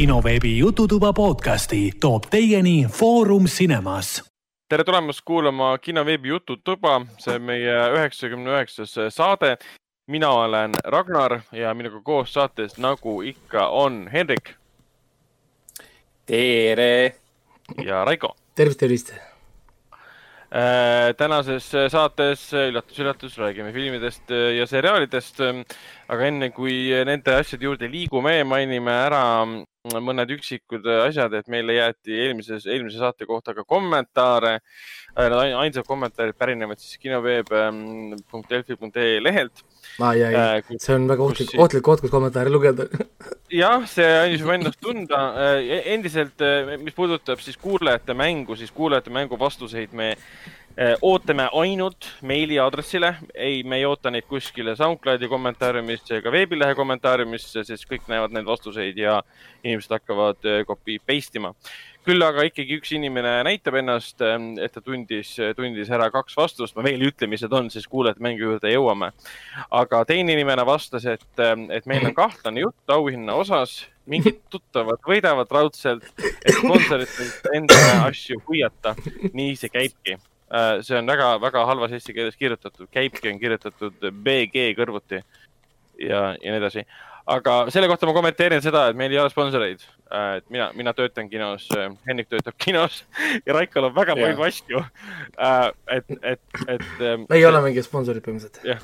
kinoveebi Jututuba podcasti toob teieni Foorum Cinemas. tere tulemast kuulama kinoveebi Jututuba, see on meie üheksakümne üheksas saade. mina olen Ragnar ja minuga koos saates, nagu ikka, on Hendrik tere! ja Raiko. tervist, tervist! Äh, tänases saates üllatus-üllatus räägime filmidest ja seriaalidest. aga enne kui nende asjade juurde liigume, mainime ära mõned üksikud asjad, et meile jäeti eelmises, eelmise saate kohta ka kommentaare. Need ainsad kommentaarid pärinevad siis kinoveeb.delfi.ee lehelt. ai, ai, äh, see on väga ohtlik, ohtlik koht, kus kommentaare lugeda jah, see andis juba ennast tunda. Äh, endiselt, äh, mis puudutab siis kuulajate mängu, siis kuulajate mängu vastuseid me äh, ootame ainult meiliaadressile, ei, me ei oota neid kuskile SoundCloudi kommentaariumisse ega veebilehe kommentaariumisse, sest kõik näevad neid vastuseid ja inimesed hakkavad copy paste ima. Küll aga ikkagi üks inimene näitab ennast, ähm, et ta tundis, tundis ära kaks vastust, ma veel ei ütle, mis need on, siis kuulajate mängu juurde jõuame. aga teine inimene vastas, et, ähm, et meil on kahtlane jutt auhinna osas, mingid tuttavad võidavad raudselt, et sponsoritelt enda asju hoiata. nii see käibki. äh, see on väga-väga halvas eesti keeles kirjutatud, käibki on kirjutatud BG kõrvuti ja, ja nii edasi aga selle kohta ma kommenteerin seda, et meil ei ole sponsoreid. Äh, et mina, mina töötan kinos, äh, Henrik töötab kinos ja Raikol on väga palju asju. Äh, et, et, et. Ähm, me ei ole mingid sponsorid põhimõtteliselt. jah,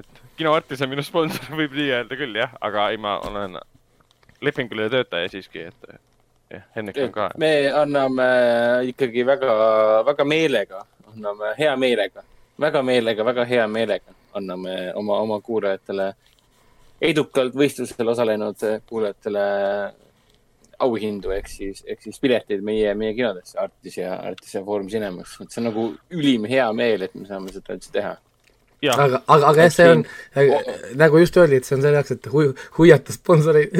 et kinoartis on minu sponsor, võib nii öelda küll jah, aga ei, ma olen lepinguline töötaja siiski, et jah, Henrik on ka. me anname ikkagi väga, väga meelega, anname hea meelega, väga meelega, väga hea meelega anname oma, oma kuulajatele edukalt võistlusel osalenud kuulajatele auhindu ehk siis, ehk siis piletid meie, meie kinodesse, Artis ja, Artis ja Foorum Cinemas. et see on nagu ülim hea meel, et me saame seda üldse teha. aga, aga, aga jah, see on oh. nagu just öeldi, et see on selle jaoks, et hu, huiata sponsoreid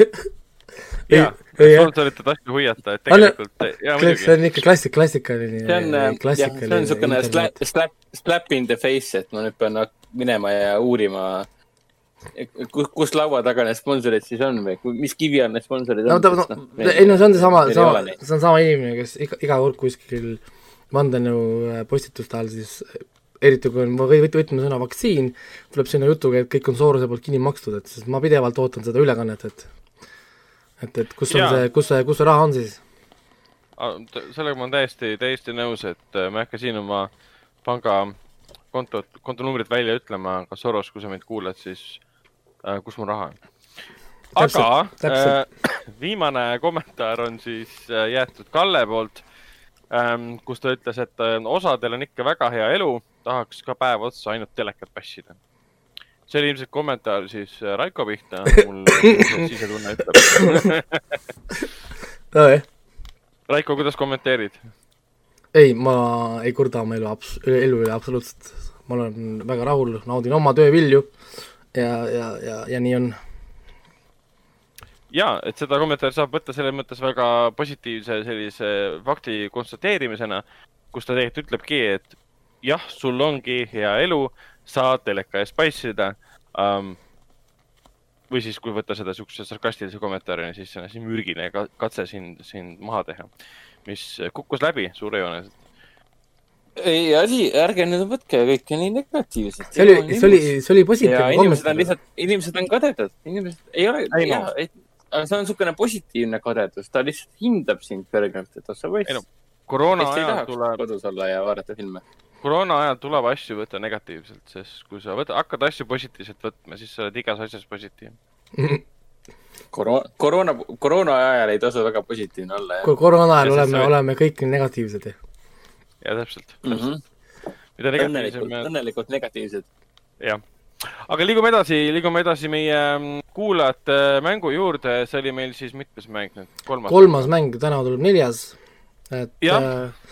jaa, sponsorite tasku huiata, et tegelikult, jaa muidugi. see on ikka klassik, klassikaline. see on, jah, see on niisugune slap, slap, slap in the face, et ma nüüd pean minema ja uurima kus, kus laua taga need sponsorid siis on või mis kivi all need sponsorid on? no, no, no, ei no see on seesama, sama, see on sama inimene, kes iga, iga kord kuskil vandenõu äh, postituste all siis eriti kui on võtmesõna vaktsiin, tuleb sinna jutuga, et kõik on Soorose poolt kinni makstud, et sest ma pidevalt ootan seda ülekannet, et et, et kus on see, kus see, kus see raha on siis? sellega ma olen täiesti, täiesti nõus, et äh, ma ei hakka siin oma pangakontot, kontonumbrit välja ütlema, aga Soros, kui sa meid kuulad, siis Äh, kus mu raha on. aga äh, viimane kommentaar on siis äh, jäetud Kalle poolt ähm,, kus ta ütles, et äh, osadel on ikka väga hea elu, tahaks ka päev otsa ainult telekat passida. See oli ilmselt kommentaar siis äh, Raiko pihta, mul sisetunne ütleb nojah. Raiko, kuidas kommenteerid? ei, ma ei kurda oma elu abs-, elu üle absoluutselt. ma olen väga rahul, naudin oma töö vilju ja, ja, ja, ja nii on. ja, et seda kommentaari saab võtta selles mõttes väga positiivse sellise fakti konstateerimisena, kus ta tegelikult ütlebki, et jah, sul ongi hea elu, saad teleka eest paissida um,. või siis, kui võtta seda siukse sarkastilise kommentaarina, siis see on asi mürgine katse sind, sind maha teha, mis kukkus läbi suurejooneliselt ei, asi, ärge nüüd võtke kõike nii negatiivselt. see oli, see oli, see oli positiivne. inimesed on lihtsalt, inimesed on kadedad, inimesed ei ole, jah, et aga see on niisugune positiivne kadedus, ta lihtsalt hindab sind kõrgelt, et oh sa võid. No, koroona ajal tuleb. kodus olla ja vaadata filme. Koroona ajal tuleb asju võtta negatiivselt, sest kui sa võtad, hakkad asju positiivselt võtma, siis sa oled igas asjas positiivne koroona, koroona, koroona ajal ei tasu väga positiivne olla. koroona ajal oleme, oleme kõik negatiivsed ja täpselt mm. -hmm. mida negatiivsem. õnnelikult negatiivsed. jah, aga liigume edasi, liigume edasi meie mm, kuulajate mängu juurde, see oli meil siis mitmes mäng nüüd, kolmas? kolmas mäng, täna tuleb neljas, et jah äh...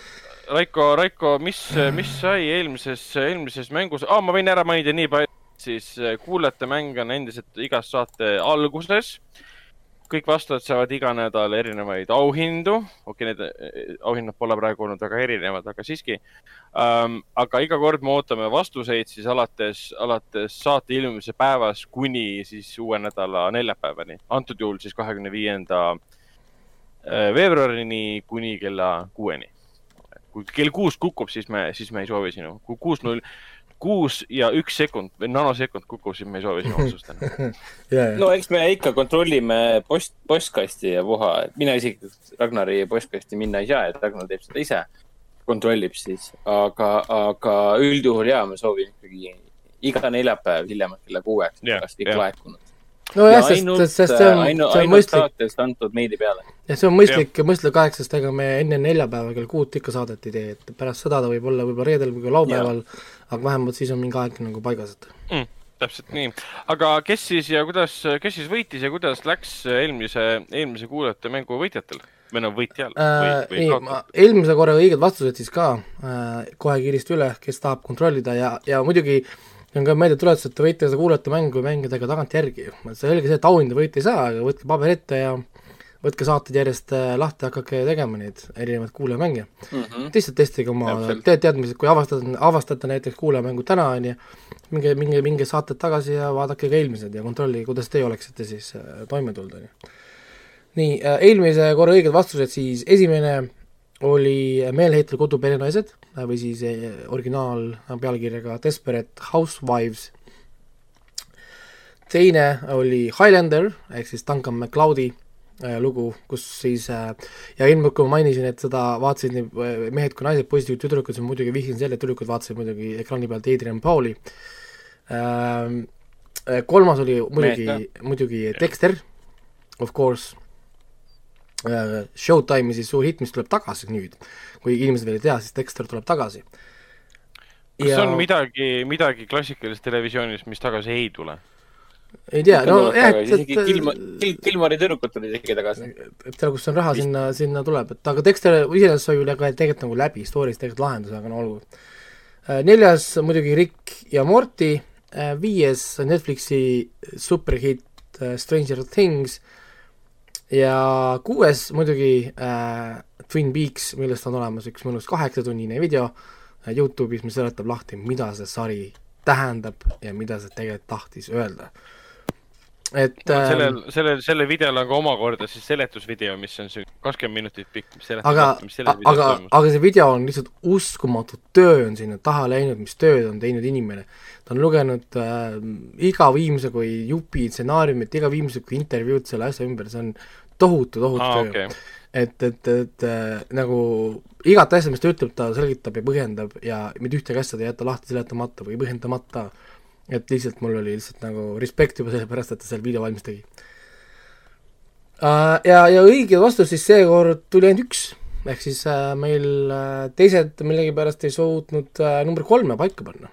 Raiko, Raiko, mis, mis sai eelmises, eelmises mängus ah,, ma võin ära mainida nii palju, siis äh, kuulajate mäng on endiselt igas saate alguses kõik vastajad saavad iga nädal erinevaid auhindu. okei okay,, need eh, auhinnad pole praegu olnud väga erinevad, aga siiski um,. aga iga kord me ootame vastuseid siis alates, alates saate ilmumise päevast kuni siis uue nädala neljapäevani. antud juhul siis kahekümne viienda äh, veebruarini kuni kella kuueni. Kui kell kuus kukub, siis me, siis me ei soovi sinu, kui kuus null, kuus ja üks sekund või nanosekund kukub, siis me ei soovi sinu otsust enam. No eks me ikka kontrollime post, postkasti ja puha, et mina isiklikult Ragnari postkasti minna ei saa, et Ragnar teeb seda ise. kontrollib siis, aga, aga üldjuhul ja me soovime ikkagi iga neljapäev hiljemalt kella kuueks, kas kõik laekunud nojah, sest, sest see on, see on mõistlik. saatest antud meili peale. jah, see on mõistlik, mõistlik aeg, sest ega me enne neljapäeva kell kuut ikka saadet ei tee, et pärast seda ta võib olla võib-olla reedel või ka laupäeval, aga vähemalt siis on mingi aeg nagu paigas, et mm täpselt nii, aga kes siis ja kuidas, kes siis võitis ja kuidas läks eelmise, eelmise kuulajate mängu võitjatel või no võitjal äh,? nii, ma eelmise korra õiged vastused siis ka äh, kohe kiiresti üle, kes tahab kontrollida ja, ja muidugi äh, see on ka meeldetuletus, et te võite seda kuulata mängu mängida ka tagantjärgi. selge see, et auhinda võita ei saa, aga võtke paber ette ja võtke saated järjest äh, lahti, hakake tegema neid erinevaid kuulajamänge mm. -hmm. lihtsalt testige oma te teadmised, kui avastate, avastate näiteks kuulajamängu täna, on ju, minge, minge, minge saated tagasi ja vaadake ka eelmised ja kontrollige, kuidas teie oleksite siis äh, toime tulnud, on ju. nii, äh, eelmise korra õiged vastused siis, esimene oli Meeleheitel kodu perenaised või siis eh, originaal pealkirjaga Desperate Housewives. teine oli Highlander ehk siis Duncan MacLeodi äh, lugu, kus siis ja ilmselt kui ma mainisin, et seda vaatasid nii mehed kui naised, poisid kui tüdrukud, siis muidugi vihjasin selle, et tüdrukud vaatasid muidugi ekraani pealt Adrian Pauli äh,. kolmas oli muidugi, muidugi Dexter, of course Showtime'i siis suur hitt, mis tuleb tagasi nüüd, kui inimesed veel ei tea, siis Dexter tuleb tagasi. kas ja... on midagi, midagi klassikalises televisioonis, mis tagasi ei tule? ei tea, no jah, et, et Kilma, Kil-, Kilmari tüdrukud tulid isegi tagasi. et seal, kus on raha, sinna, sinna tuleb, et aga Dexter iseenesest sai ju tegelikult nagu läbi, story's tegelikult lahendus, aga no olgu. Äh, neljas muidugi Rick ja Morty, äh, viies Netflixi superhitt Stranger Things ja kuues muidugi äh, Twin Peaks, millest on olemas üks mõnus kaheksatunnine video äh, Youtube'is, mis seletab lahti, mida see sari tähendab ja mida see tegelikult tahtis öelda. et äh, sellel, sellel, sellel videol on ka omakorda siis seletusvideo, mis on kakskümmend minutit pikk, mis seletab aga, aga, aga see video on lihtsalt uskumatu töö on sinna taha läinud, mis tööd on teinud inimene ta on lugenud äh, iga viimse kui jupi stsenaariumit, iga viimse kui intervjuud selle asja ümber, see on tohutu, tohutu ah, töö okay.. et, et, et äh, nagu igat asja, mis ta ütleb, ta selgitab ja põhjendab ja mitte ühtegi asja ta ei jäta lahti seletamata või põhjendamata. et lihtsalt mul oli lihtsalt nagu respekt juba sellepärast, et ta selle video valmis tegi uh,. Ja, ja õige vastus siis seekord tuli ainult üks, ehk siis uh, meil uh, teised millegipärast ei suutnud uh, number kolme paika panna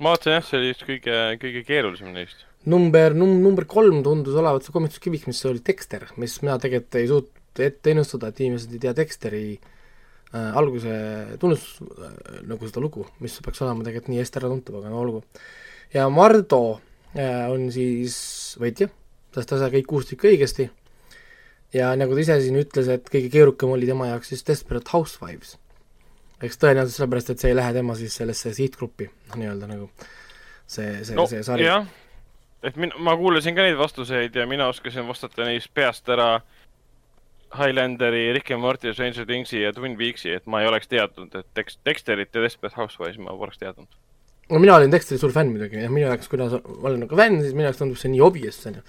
ma vaatasin jah, see oli just kõige, kõige keerulisem neist. number, num-, number kolm tundus olevat see komituskiviks, mis oli Dexter, mis mina tegelikult ei suutnud ette ennustada, et inimesed ei tea Dexteri äh, alguse tunnus äh, nagu seda lugu, mis peaks olema tegelikult nii hästi äratuntav, aga no olgu. ja Mardo äh, on siis võitja, sest ta sai kõik kuus tükki õigesti ja nagu ta ise siin ütles, et kõige keerukam oli tema jaoks siis Desperate Housewives eks tõenäoliselt sellepärast, et see ei lähe tema siis sellesse sihtgruppi, nii-öelda nagu see, see no,, see sari. jah, et min-, ma kuulasin ka neid vastuseid ja mina oskasin vastata neist peast ära Highlanderi, Rick and Morty, Stranger Thingsi ja Twin Peaksi, et ma ei oleks teadnud, et Dex-, Dexterit ja Desperate Housewives ma poleks teadnud. No mina olin Dexteri suur fänn muidugi, jah, minu jaoks, kuna ma olen nagu fänn, siis minu jaoks tundub see nii obvious, on ju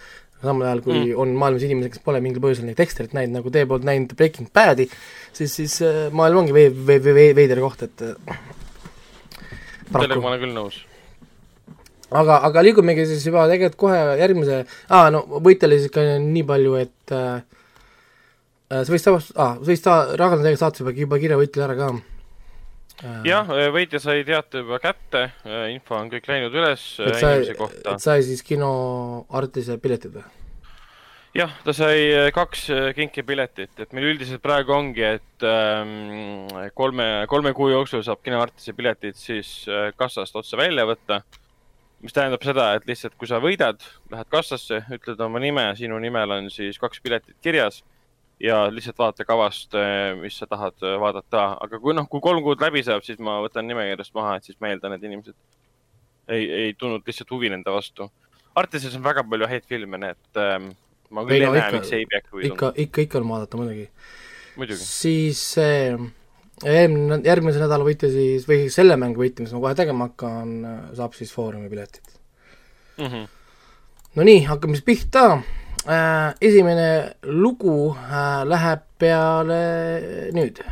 samal ajal kui mm. on maailmas inimesi, kes pole mingil põhjusel neid Dexterit näinud, nagu teie poolt näinud Breaking Bad'i, siis, siis äh, maailm ongi vei-, vei-, vei-, veider koht, et äh, sellega ma olen küll nõus. aga, aga liigumegi siis juba tegelikult kohe järgmise, aa, no võitjale siis ikka nii palju, et äh, äh sa sabast-, aa, sa võisid sa-, Ragnar tegelikult saatis juba, juba kirja võitjale ära ka jah, võitja sai teate juba kätte, info on kõik läinud üles et kohta. et sai siis kino Artise piletid või? jah, ta sai äh, kaks äh, kinkepiletit, et meil üldiselt praegu ongi, et ähm, kolme, kolme kuu jooksul saab kino Artise piletid siis äh, kassast otse välja võtta. mis tähendab seda, et lihtsalt kui sa võidad, lähed kassasse, ütled oma nime, sinu nimel on siis kaks piletit kirjas ja lihtsalt vaata kavast, eh, mis sa tahad eh, vaadata, aga kui noh, kui kolm kuud läbi saab, siis ma võtan nimekirjast maha, et siis ma eeldan, et inimesed ei, ei tundnud lihtsalt huvi nende vastu. Artises on väga palju häid filme, nii et ähm, ma küll ei, no, ei näe, miks ei peaks huvi tundma. ikka, ikka, ikka on vaadata muidugi. siis see järgmine, järgmise nädala võitja siis, või selle mängu võitja, mis ma kohe tegema hakkan, saab siis Foorumi piletid mm. -hmm. no nii, hakkame siis pihta äh,, esimene lugu äh, läheb peale nüüd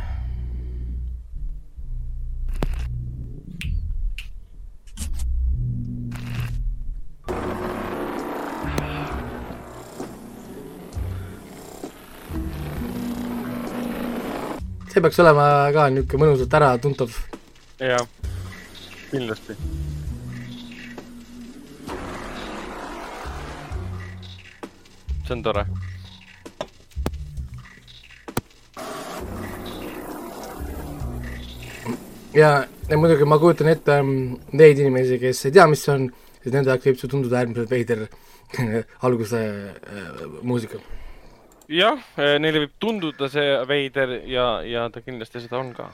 see peaks olema ka niisugune mõnusalt äratuntav. jah, kindlasti. See on tore. ja, ja muidugi ma kujutan ette mm, neid inimesi, kes ei tea, mis see on, siis nende jaoks võib see tunduda äärmiselt veider alguse äh, muusika jah, eh, neile võib tunduda see veider ja, ja ta kindlasti seda on ka.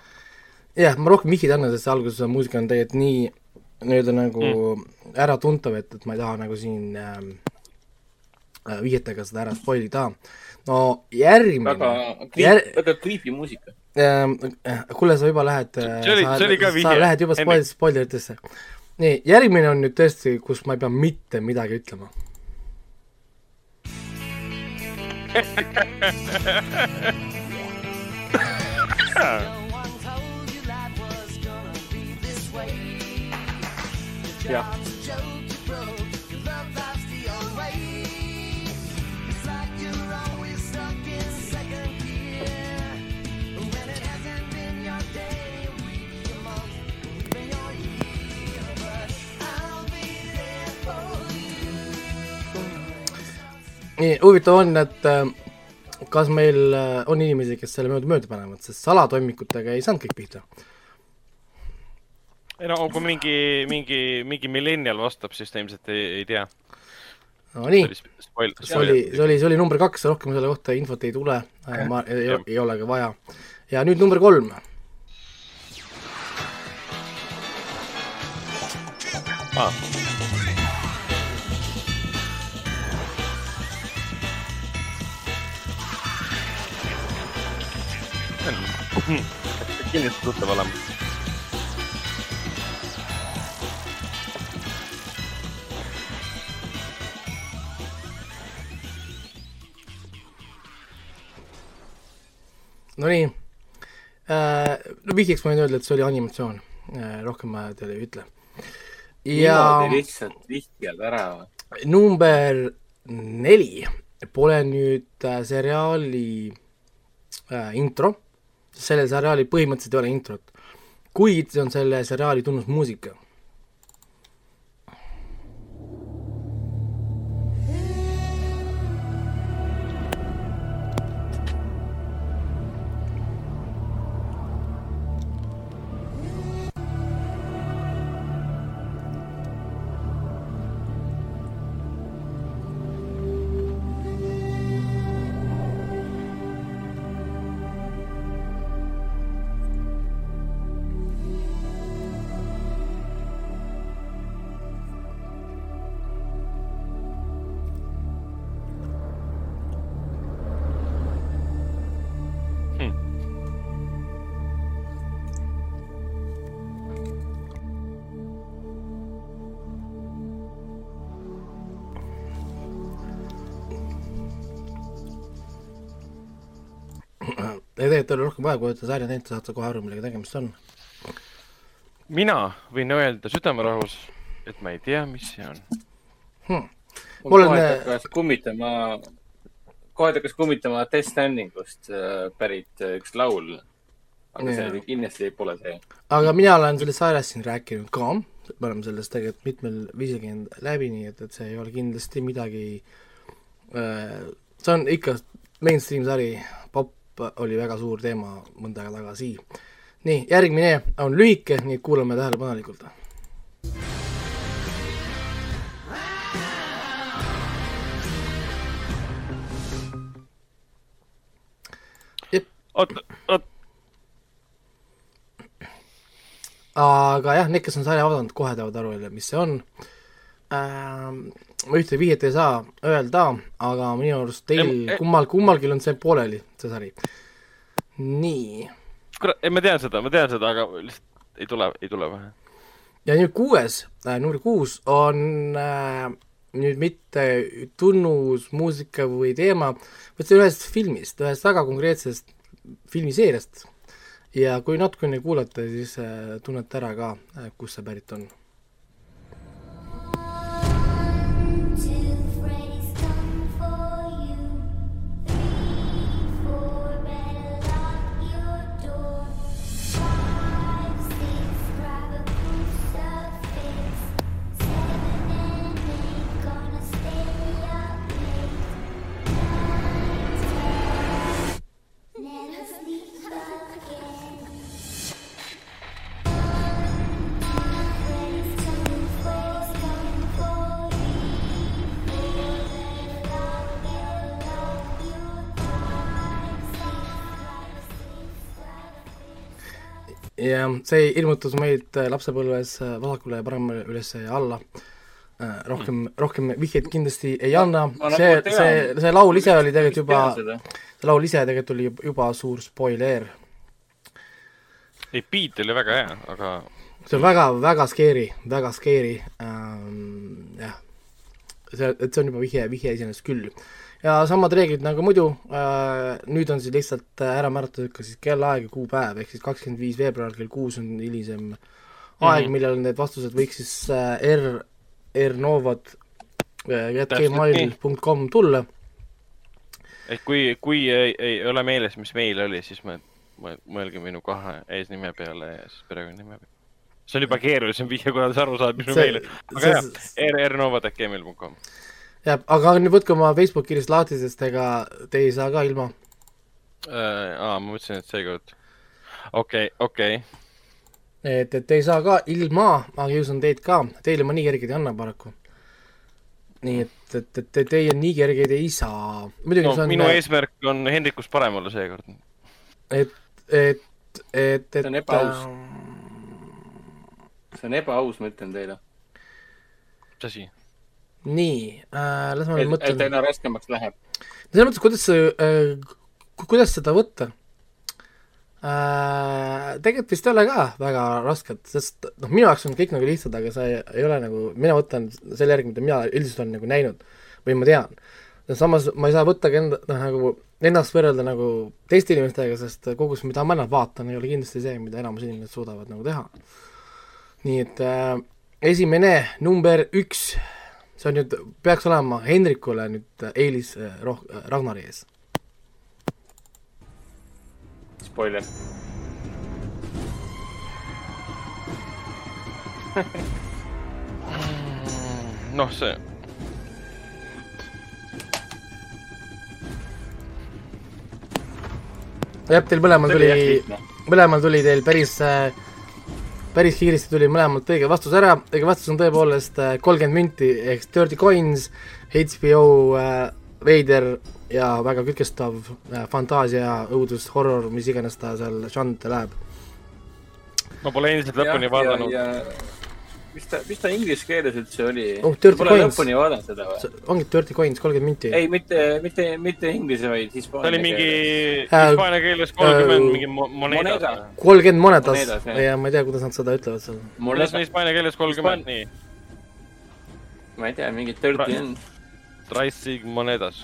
jah, ma rohkem vihjeid annan, sest see alguses muusika on tegelikult nii nii-öelda nagu mm. äratuntav, et, et ma ei taha nagu siin ähm, äh, vihjetega seda ära spoil ida. no järgmine väga jär..., väga creepy muusika ähm,. kuule, sa juba lähed see oli, see oli ka vihje. sa lähed juba spoil, spoileritesse. nii, järgmine on nüüd tõesti, kus ma ei pea mitte midagi ütlema jah. Nii, huvitav on, et äh, kas meil äh, on inimesi, kes selle mööda mööda panevad, sest salatoimikutega ei saanud kõik pihta. ei no kui mingi, mingi, mingi millennial vastab, siis ta ilmselt ei, ei tea. Nonii, see oli, see oli, see oli number kaks, rohkem selle kohta infot ei tule, äh, ma ei, ei olegi vaja. ja nüüd number kolm. Ah. kindlasti tuttav olema. Nonii. Äh,, no vihjeks ma võin öelda, et see oli animatsioon. Äh,, rohkem ma teile ei ütle. ja lihtsalt vihjad ära number neli. Pole nüüd äh, seriaali äh, intro sellel seriaalil põhimõtteliselt ei ole introt, kuid see on selle seriaali tunnusmuusika tegelikult ei ole rohkem vaja, kui olete sarja näinud, saate kohe aru, millega tegemist on. mina võin öelda südamerahus, et ma ei tea, mis see on hmm.. mul kohe hakkas kummitama, kohe hakkas kummitama Death Strandingust äh, pärit äh, üks laul. aga ja. see kindlasti pole see. aga mina olen sellest sarjast siin rääkinud ka, me oleme sellest tegelikult mitmel viisil käinud läbi, nii et, et see ei ole kindlasti midagi äh,, see on ikka mainstream sari, popp oli väga suur teema mõnda aega tagasi. nii, järgmine on lühike, nii et kuulame tähelepanelikult. oot, oot. aga jah, need, kes on sarja vaadanud, kohe teavad aru jälle, mis see on. Äh, ma ühte vihjet ei saa öelda, aga minu arust teil Ei, kummal, kummalgi on see pooleli, see sari. nii. kurat, ei ma tean seda, ma tean seda, aga lihtsalt ei tule, ei tule pähe. ja nüüd kuues äh,, number kuus on äh, nüüd mitte tunnusmuusika või teema, vaid see ühest filmist, ühest väga konkreetsest filmiseeriast. ja kui natukene kuulata, siis äh, tunnete ära ka äh,, kust see pärit on see ilmutas meid äh, lapsepõlves äh, vasakule ja paremale üles ja alla. Äh, rohkem, rohkem vihjeid kindlasti ei anna, see nagu, tean. see, see laul ise oli tegelikult juba, see laul ise tegelikult oli juba- suur spoiler. ei, beat oli väga hea, aga see on väga, väga scary, väga scary ähm,, jah. see, et see on juba vihje, vihje iseenesest küll. Ja samad reeglid nagu muidu äh,, nüüd on siis lihtsalt äh, ära määratud ka siis kellaaeg ja kuupäev, ehk siis kakskümmend viis veebruar kell kuus on hilisem aeg, Mhm. millal need vastused võiks siis äh, R, rnovad gmail.com tulla et kui, kui ei, ei ole meeles, mis meil oli, siis me, mõelge minu kahe eesnime peale ja siis perekonnanime peale. see on juba keerulisem vihje, kuidas aru saad, mis meil aga jah, rnovad.gmail.com. jah, aga nüüd võtke oma Facebooki kirjast lahti, sest ega te ei saa ka ilma Äh, aa, ma mõtlesin, et seekord. okei, okei. et, et te ei saa ka ilma, ma kiusan teid ka, teile ma nii kergeid ei anna paraku. nii et, et, et te, teie nii kergeid ei saa. muidugi no see on minu eesmärk on Hendrikust parem olla seekord. et, et, et, et See on ebaaus. see on ebaaus, ma ütlen teile. mis asi? Nii äh,, las ma nüüd et, et mõtlen. aina raskemaks läheb. selles mõttes, kuidas see äh,, kuidas seda võtta äh,? tegelikult vist ei ole ka väga rasket, sest noh, minu jaoks on kõik nagu lihtsad, aga see ei ole nagu, mina võtan selle järgi, mida mina üldiselt olen nagu näinud või ma tean. samas ma ei saa võtta ka enda, noh nagu ennast võrrelda nagu teiste inimestega, sest kogu see, mida ma vaatan, ei ole kindlasti see, mida enamus inimesed suudavad nagu teha. nii et äh, esimene number üks, see on nüüd, peaks olema Hendrikule nüüd eelis äh, roh-, Ragnari ees. Spoiler. noh, see, jah, teil mõlemal tuli, mõlemal tuli teil päris äh, päris kiiresti tuli mõlemalt õige vastus ära, õige vastus on tõepoolest kolmkümmend münti ehk Dirty Coins, HBO äh, veider ja väga kütkestav äh, fantaasia, õudus, horror, mis iganes ta seal žanrite läheb. ma pole endiselt lõpuni vaadanud. Mis ta, mis ta inglise keeles üldse oli Oh, Pole Coins. lõpuni vaadanud seda või? ongi Dirty Coins, kolmkümmend minti. ei, mitte, mitte, mitte inglise, vaid hispaania ta oli mingi Äh, hispaania keeles kolmkümmend äh, mingi mo- monedas Moneda.. kolmkümmend monedas ja ma ei tea, kuidas nad seda ütlevad seal. mul on hispaania keeles kolmkümmend, nii. ma ei tea, mingi dirty on. Tricing monedas.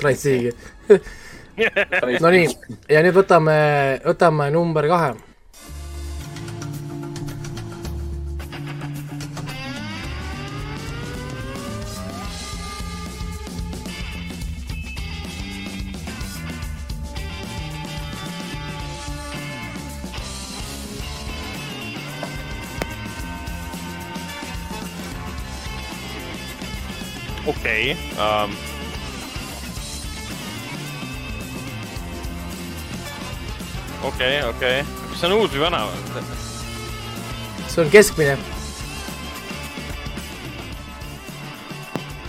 Traitsigi. Nonii, ja nüüd võtame, võtame number kahe. Okei um,. okei, okei, kas see on uus või vana? see on keskmine.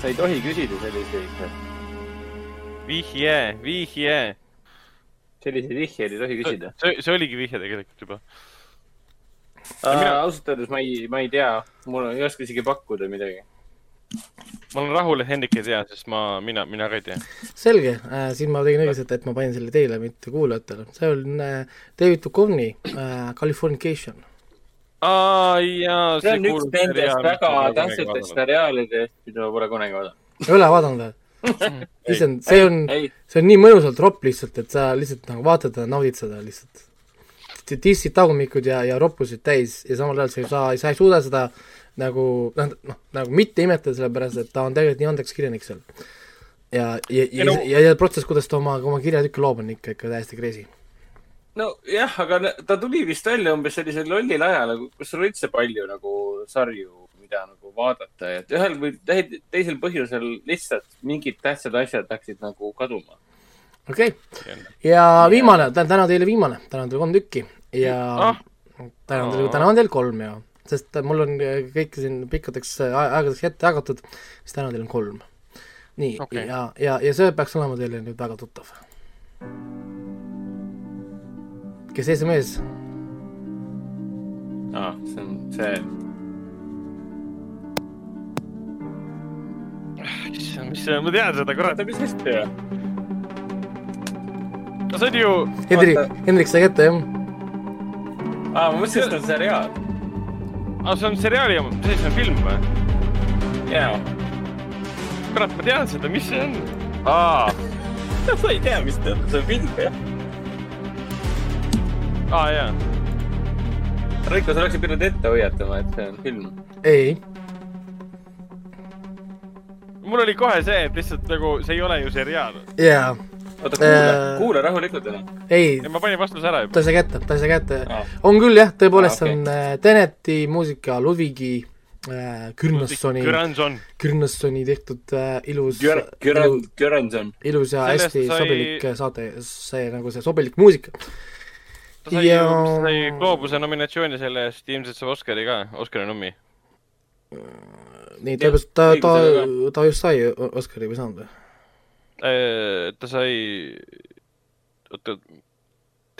sa ei tohi küsida selliseid, vihje, vihje. selliseid vihjeid ei tohi küsida. see, see oligi vihje tegelikult juba. mina- ausalt öeldes ma ei, ma ei tea, mul ei oska isegi pakkuda midagi. Ma olen rahul, et Hendrik ei tea, sest ma, mina, mina ka ei tea. selge äh,, siin ma tegin õigesti, et, ma panin selle teile, mitte kuulajatele. see on äh, David Duchovny äh, Californication. aa, jaa. see on üks nendest väga tähtsatest seriaalidest, mida ma pole kunagi vaadanud. ei ole vaadanud või? issand, see on, ei, see on nii mõnusalt ropp lihtsalt, et sa lihtsalt nagu vaatad ja naudid seda lihtsalt. tissid tagumikud ja, ja roppusid täis ja samal ajal sa ei saa, sa ei suuda seda nagu noh, noh, nagu mitte imetleda, sellepärast et ta on tegelikult nii andekas kirjanik seal. ja, ja, ja, no- ja, ja protsess, kuidas ta oma, oma kirjatükke loob, on ikka, ikka täiesti crazy. nojah, aga ta tuli vist välja umbes sellisel lollil ajal, kus sul üldse palju nagu sarju, mida nagu vaadata, et ühel või te- teisel põhjusel lihtsalt mingid tähtsad asjad läksid nagu kaduma. okei okay., ja viimane, täna teile viimane, täna on teil kolm tükki ja Ah. täna on teil, täna on teil kolm ja, sest mul on äh, kõik siin pikkadeks äh, ae- aegadeks ette jagatud, siis täna teil on kolm. nii okay., ja, ja, ja see peaks olema teile nüüd väga tuttav. kes ja mees? aa, see on see, issand, mis see, ma tean seda, kurat mis hästi või? see on ju, Hendrik Hendrik sai kätte jah? aa, ma mõtlesin, et see on seriaal. aa, see on seriaali oma, see on film või? jaa. kurat, ma tean seda, mis see on? aa, sa ei tea, mis ta on, see on film jah. aa jaa. Raiko, sa oleksid pidanud ette hoiatama, et see on film. ei, mul oli kohe see, et lihtsalt nagu see ei ole ju seriaal. jaa, oota, kuula Äh., kuula rahulikult onju. ei, ma panin vastuse ära juba. ta sai kätte, ta sai kätte Aa. on küll jah, tõepoolest see okei. on äh, Teneti muusika Ludvigi äh, Kürnassoni. Kürnassoni tehtud äh, ilus, Göran, Göranson. ilus ja Sellest hästi sai- sobilik äh, saade, see nagu see sobilik muusika. ta sai Ja- sai Gloobuse nominatsiooni selle eest, ilmselt saab Oscari ka, Oscari nommi. nii, ta just, ta, ta ta just sai Oscari või saanud või? Äh, ta sai, oota,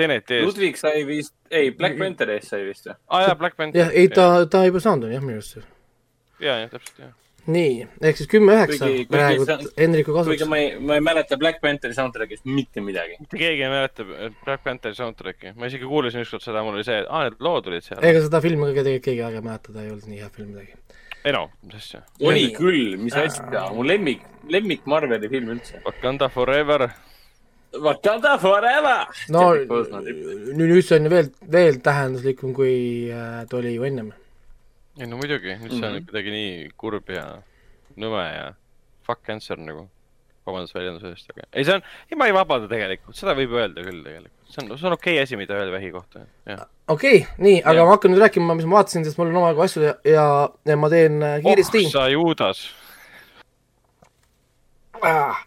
Teneti eest. Ludvig sai vist, ei, Black Pantheri eest sai vist või? aa jaa, Black Panther. jah, ei ta, ta juba saanud on jah, minu arust. jaa, jah, täpselt jah. nii, ehk siis kümme üheksa praegu on- Hendriku kuigi kasuks. ma ei, ma ei mäleta Black Pantheri soundtrack'ist mitte midagi. mitte keegi ei mäleta Black Pantheri soundtrack'i, ma isegi kuulasin ükskord seda, mul oli see, aa, need lood olid seal. ega seda filmi ka tegelikult keegi väga ei mäleta, ta ei olnud nii hea film midagi. Ei no, mis asja. oli küll, mis asja, mu lemmik, lemmik Marveli film üldse. Wakanda Forever. Wakanda forever. no nüüd, nüüd see on veel, veel tähenduslikum, kui äh, ta oli ju ennem. ei no muidugi, nüüd see on Mhm. kuidagi nii kurb ja nõme ja fuck cancer nagu. vabandust väljenduse eest, aga ei, see on, ei ma ei vabanda tegelikult, seda võib öelda küll tegelikult. See on, see on okei okay asi, mida öelda vähi kohta, okei okay,, nii, aga Jah. ma hakkan nüüd rääkima, mis ma vaatasin, sest mul on omajagu asju ja, ja, ja ma teen äh, kiiresti oh sa Juudas. ah..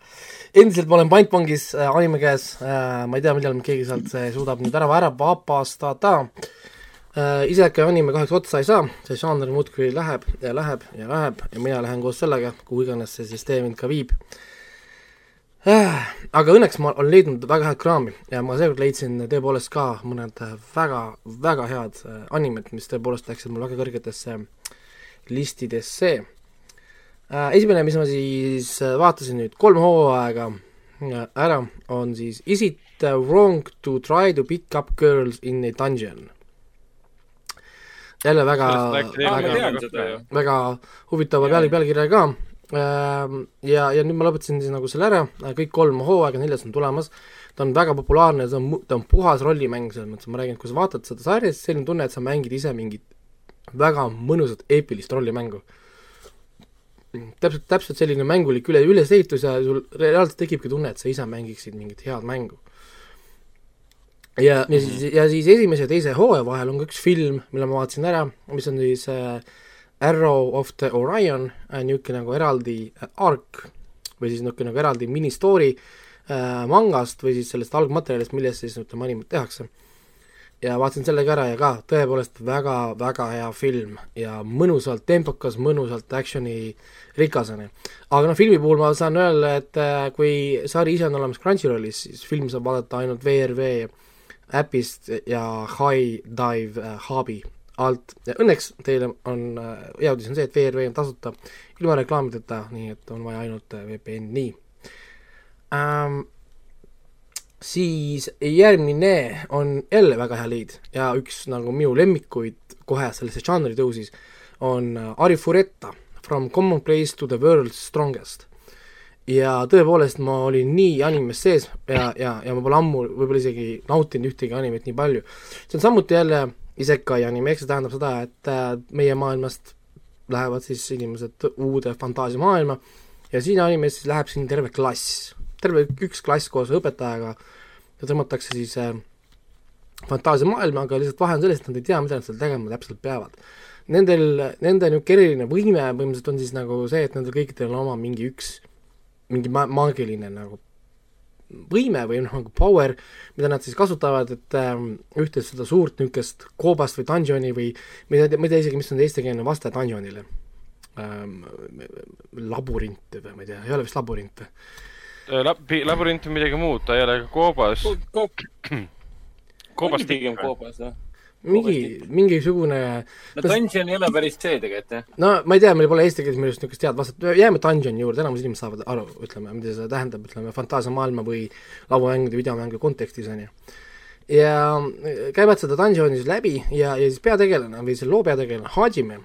endiselt ma olen pantvangis äh, anime käes äh,, ma ei tea, millal keegi sealt äh, suudab nüüd ära, ära vabastada äh,. iseka anime kahjuks otsa ei saa, see žanr muudkui läheb ja läheb ja läheb ja mina lähen koos sellega, kuhu iganes see siis tee mind ka viib äh,. Aga õnneks ma olen leidnud väga head kraami ja ma seekord leidsin tõepoolest ka mõned äh, väga, väga head äh, animed, mis tõepoolest läksid mul väga kõrgetesse listidesse äh,. esimene, mis ma siis äh, vaatasin nüüd kolm hooaega äh, ära, on siis Is it wrong to try to pick up girls in a dungeon? jälle väga, väga- väga huvitava peal-, pealkirjaga ka. ja, ja nüüd ma lõpetasin siis nagu selle ära, kõik kolm hooaega, neljas on tulemas. ta on väga populaarne, ta on, ta on puhas rollimäng selles mõttes, ma räägin, et kui sa vaatad seda sarja, siis selline tunne, et sa mängid ise mingit väga mõnusat eepilist rollimängu. täpselt, täpselt selline mängulik üle, ülesehitus ja sul reaalselt tekibki tunne, et sa ise mängiksid mingit head mängu. ja, ja siis, ja siis esimese ja teise hooaja vahel on ka üks film, mille ma vaatasin ära, mis on siis äh, Arrow of the Orion äh,, niisugune nagu eraldi äh, ark või siis niisugune nagu eraldi mini-story äh, mangast või siis sellest algmaterjalist, millest siis ütleme animet tehakse. ja vaatasin selle ka ära ja ka tõepoolest väga, väga hea film ja mõnusalt tempokas, mõnusalt action'i rikas on ju. aga noh, filmi puhul ma saan öelda, et äh, kui sari ise on olemas Crunchyrollis, siis film saab vaadata ainult VRV äpist ja High Dive äh, Hubi alt ja õnneks teile on äh, hea uudis on see, et VRV on tasuta ilma reklaamideta, nii et on vaja ainult äh, VPN-i ähm, siis järgmine on jälle väga hea leid ja üks nagu minu lemmikuid kohe sellesse žanri tõusis, on äh, Ari Furetta From commonplace to the world's strongest. ja tõepoolest, ma olin nii animes sees ja, ja, ja ma pole ammu võib-olla isegi nautinud ühtegi animet nii palju. see on samuti jälle isekai anime, ehk see tähendab seda, et äh, meie maailmast lähevad siis inimesed uude fantaasiamaailma ja siin animes siis läheb siin terve klass, terve üks klass koos õpetajaga ja tõmmatakse siis äh, fantaasiamaailma, aga lihtsalt vahe on selles, et nad ei tea, mida nad seal tegema täpselt peavad. Nendel, nende niisugune eriline võime põhimõtteliselt on siis nagu see, et nendel kõikidel on oma mingi üks, mingi ma-, maagiline nagu võime või noh, nagu power, mida nad siis kasutavad, et ähm, ühte seda suurt niisugust koobast või dungeoni või ma ei tea, ma ei tea isegi, mis on eestikeelne vaste dungeonile ähm,. labürint või ma ei tea, ei ole vist labürint või? Lab-, labürint on midagi muud, ta ei ole koobas. koobas pigem koobas, jah mingi, mingisugune no dungeon ei ole päris see tegelikult, jah. no ma ei tea, meil pole eesti keeles minu arust niisugust head vastet, jääme dungeoni juurde, enamus inimesed saavad aru, ütleme, mida see tähendab, ütleme, fantaasiamaailma või lauamängude, videomängude kontekstis, on ju. ja käivad seda dungeoni siis läbi ja, ja siis peategelane või selle loo peategelane, Hajime,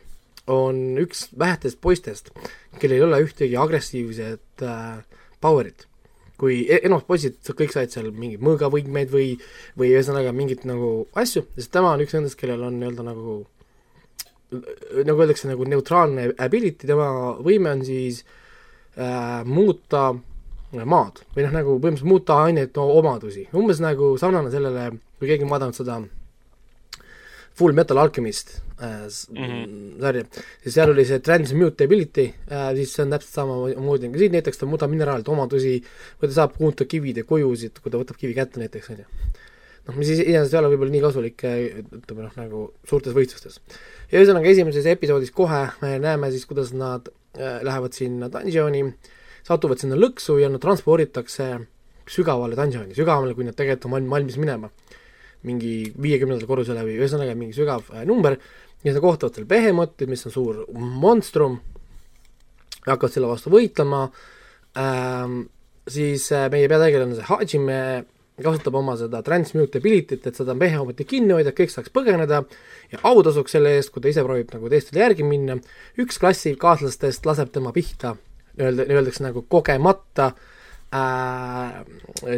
on üks vähetest poistest, kellel ei ole ühtegi agressiivset äh, power'it kui e-, enamus poisid, kõik said seal mingeid mõõgavõimeid või, või ühesõnaga mingit nagu asju, sest tema on üks nendest, kellel on nii-öelda nagu nagu öeldakse, nagu neutraalne ability, tema võime on siis äh, muuta maad või noh, nagu põhimõtteliselt muuta aineid omadusi, umbes nagu sarnane sellele, kui keegi on vaadanud seda Full Metal Alchemist äh, mm -hmm. sarja, siis seal oli see transmutability äh,, siis see on täpselt samamoodi nagu siin näiteks ta muudab mineraalide omadusi või ta saab muuta kivide kujusid, kui ta võtab kivi kätte näiteks, on ju. noh, mis iseenesest ei ole võib-olla nii kasulik, äh, ütleme noh, nagu suurtes võistlustes. ja ühesõnaga, esimeses episoodis kohe me näeme siis, kuidas nad äh, lähevad sinna dungeoni, satuvad sinna lõksu ja nad transporditakse sügavale dungeoni, sügavamale, kui nad tegelikult on valmis minema mingi viiekümnendal korrusele või ühesõnaga mingi sügav äh, number, ja sa kohtavad seal Behemothi, mis on suur monstrum, hakkavad selle vastu võitlema ähm,, siis äh, meie peategelane, see Hajime, kasutab oma seda transmutability't, et seda Behemothi kinni hoida, kõik saaks põgeneda ja autasuks selle eest, kui ta ise proovib nagu teistele järgi minna, üks klassikaaslastest laseb tema pihta, öelda, öeldakse nagu kogemata äh,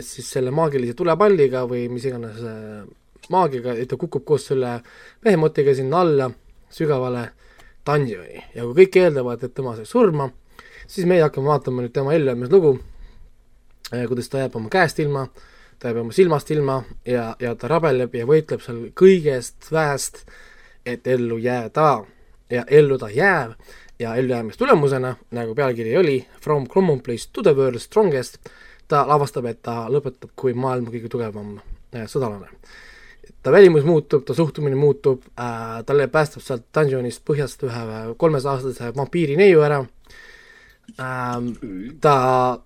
siis selle maagilise tulepalliga või mis iganes äh, maagiga, et ta kukub koos selle mehemotiga sinna alla sügavale dungeoni. Ja kui kõik eeldavad, et tema sai surma, siis meie hakkame vaatama nüüd tema ellujäämislugu äh,, kuidas ta jääb oma käest ilma, ta jääb oma silmast ilma ja, ja ta rabeleb ja võitleb seal kõigest väest, et ellu jääda. Ja ellu ta jääb. Ja ellujäämistulemusena, nagu pealkiri oli, From commonplace to the world's strongest, ta avastab, et ta lõpetab kui maailma kõige tugevam äh, sõdalane. Ta välimus muutub, ta suhtumine muutub äh,, talle päästab sealt dungeonist põhjast ühe kolmesaastase vampiiri neiu ära. Ähm,, ta,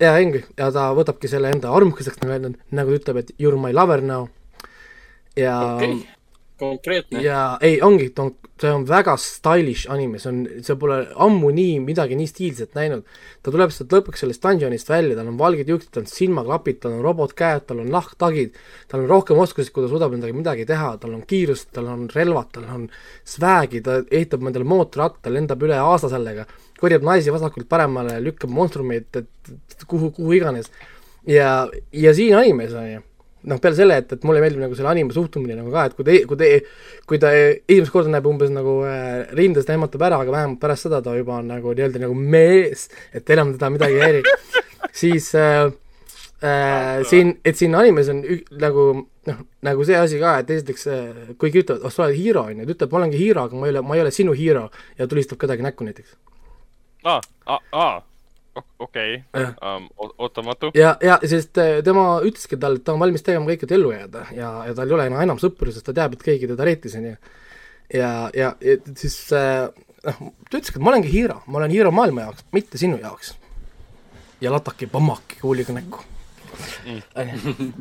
ja ongi, ja ta võtabki selle enda armukeseks, nagu ta ütleb, et you are my lover now. Ja okay konkreetne. ja ei, ongi, see on väga stylish anime, see on, see pole ammu nii, midagi nii stiilset näinud. ta tuleb sealt lõpuks sellest dungeonist välja, tal on valged juuksed, tal on silmaklapid, tal on robotkäed, tal on nahktagid, tal on rohkem oskusi, kui ta suudab endaga midagi teha, tal on kiirust, tal on relvad, tal on swag'i, ta ehitab endale mootorratta, lendab üle aasa sellega, korjab naisi vasakult-paremale, lükkab monstrumeid, et kuhu, kuhu iganes. ja, ja siin animes on ju noh, peale selle, et, et mulle meeldib nagu selle anima suhtumine nagu ka, et kui te, kui te, kui ta esimest korda näeb umbes nagu äh, rindest ehmatab ära, aga vähemalt pärast seda ta juba on nagu nii-öelda nagu mees, et enam teda midagi ei häiri, siis äh, äh, siin, et siin animes on ük, nagu noh, nagu see asi ka, et esiteks äh, kuigi ütlevad, oh sa oled hiiro, on ju, ta ütleb, ma olengi hiiro, aga ma ei ole, ma ei ole sinu hiiro ja tulistab kedagi näkku näiteks. aa, aa, aa okei okay. um,, ootamatu. ja, ja sest äh, tema ütleski talle, et ta on valmis tegema kõike, et ellu jääda ja, ja tal ei ole enam, enam sõpru, sest ta teab, et keegi teda reetis, on ju. ja, ja, ja siis äh, noh ta ütleski, et ma olengi hiiro, ma olen hiiro maailma jaoks, mitte sinu jaoks. ja lataki pammaki kuuliga näkku.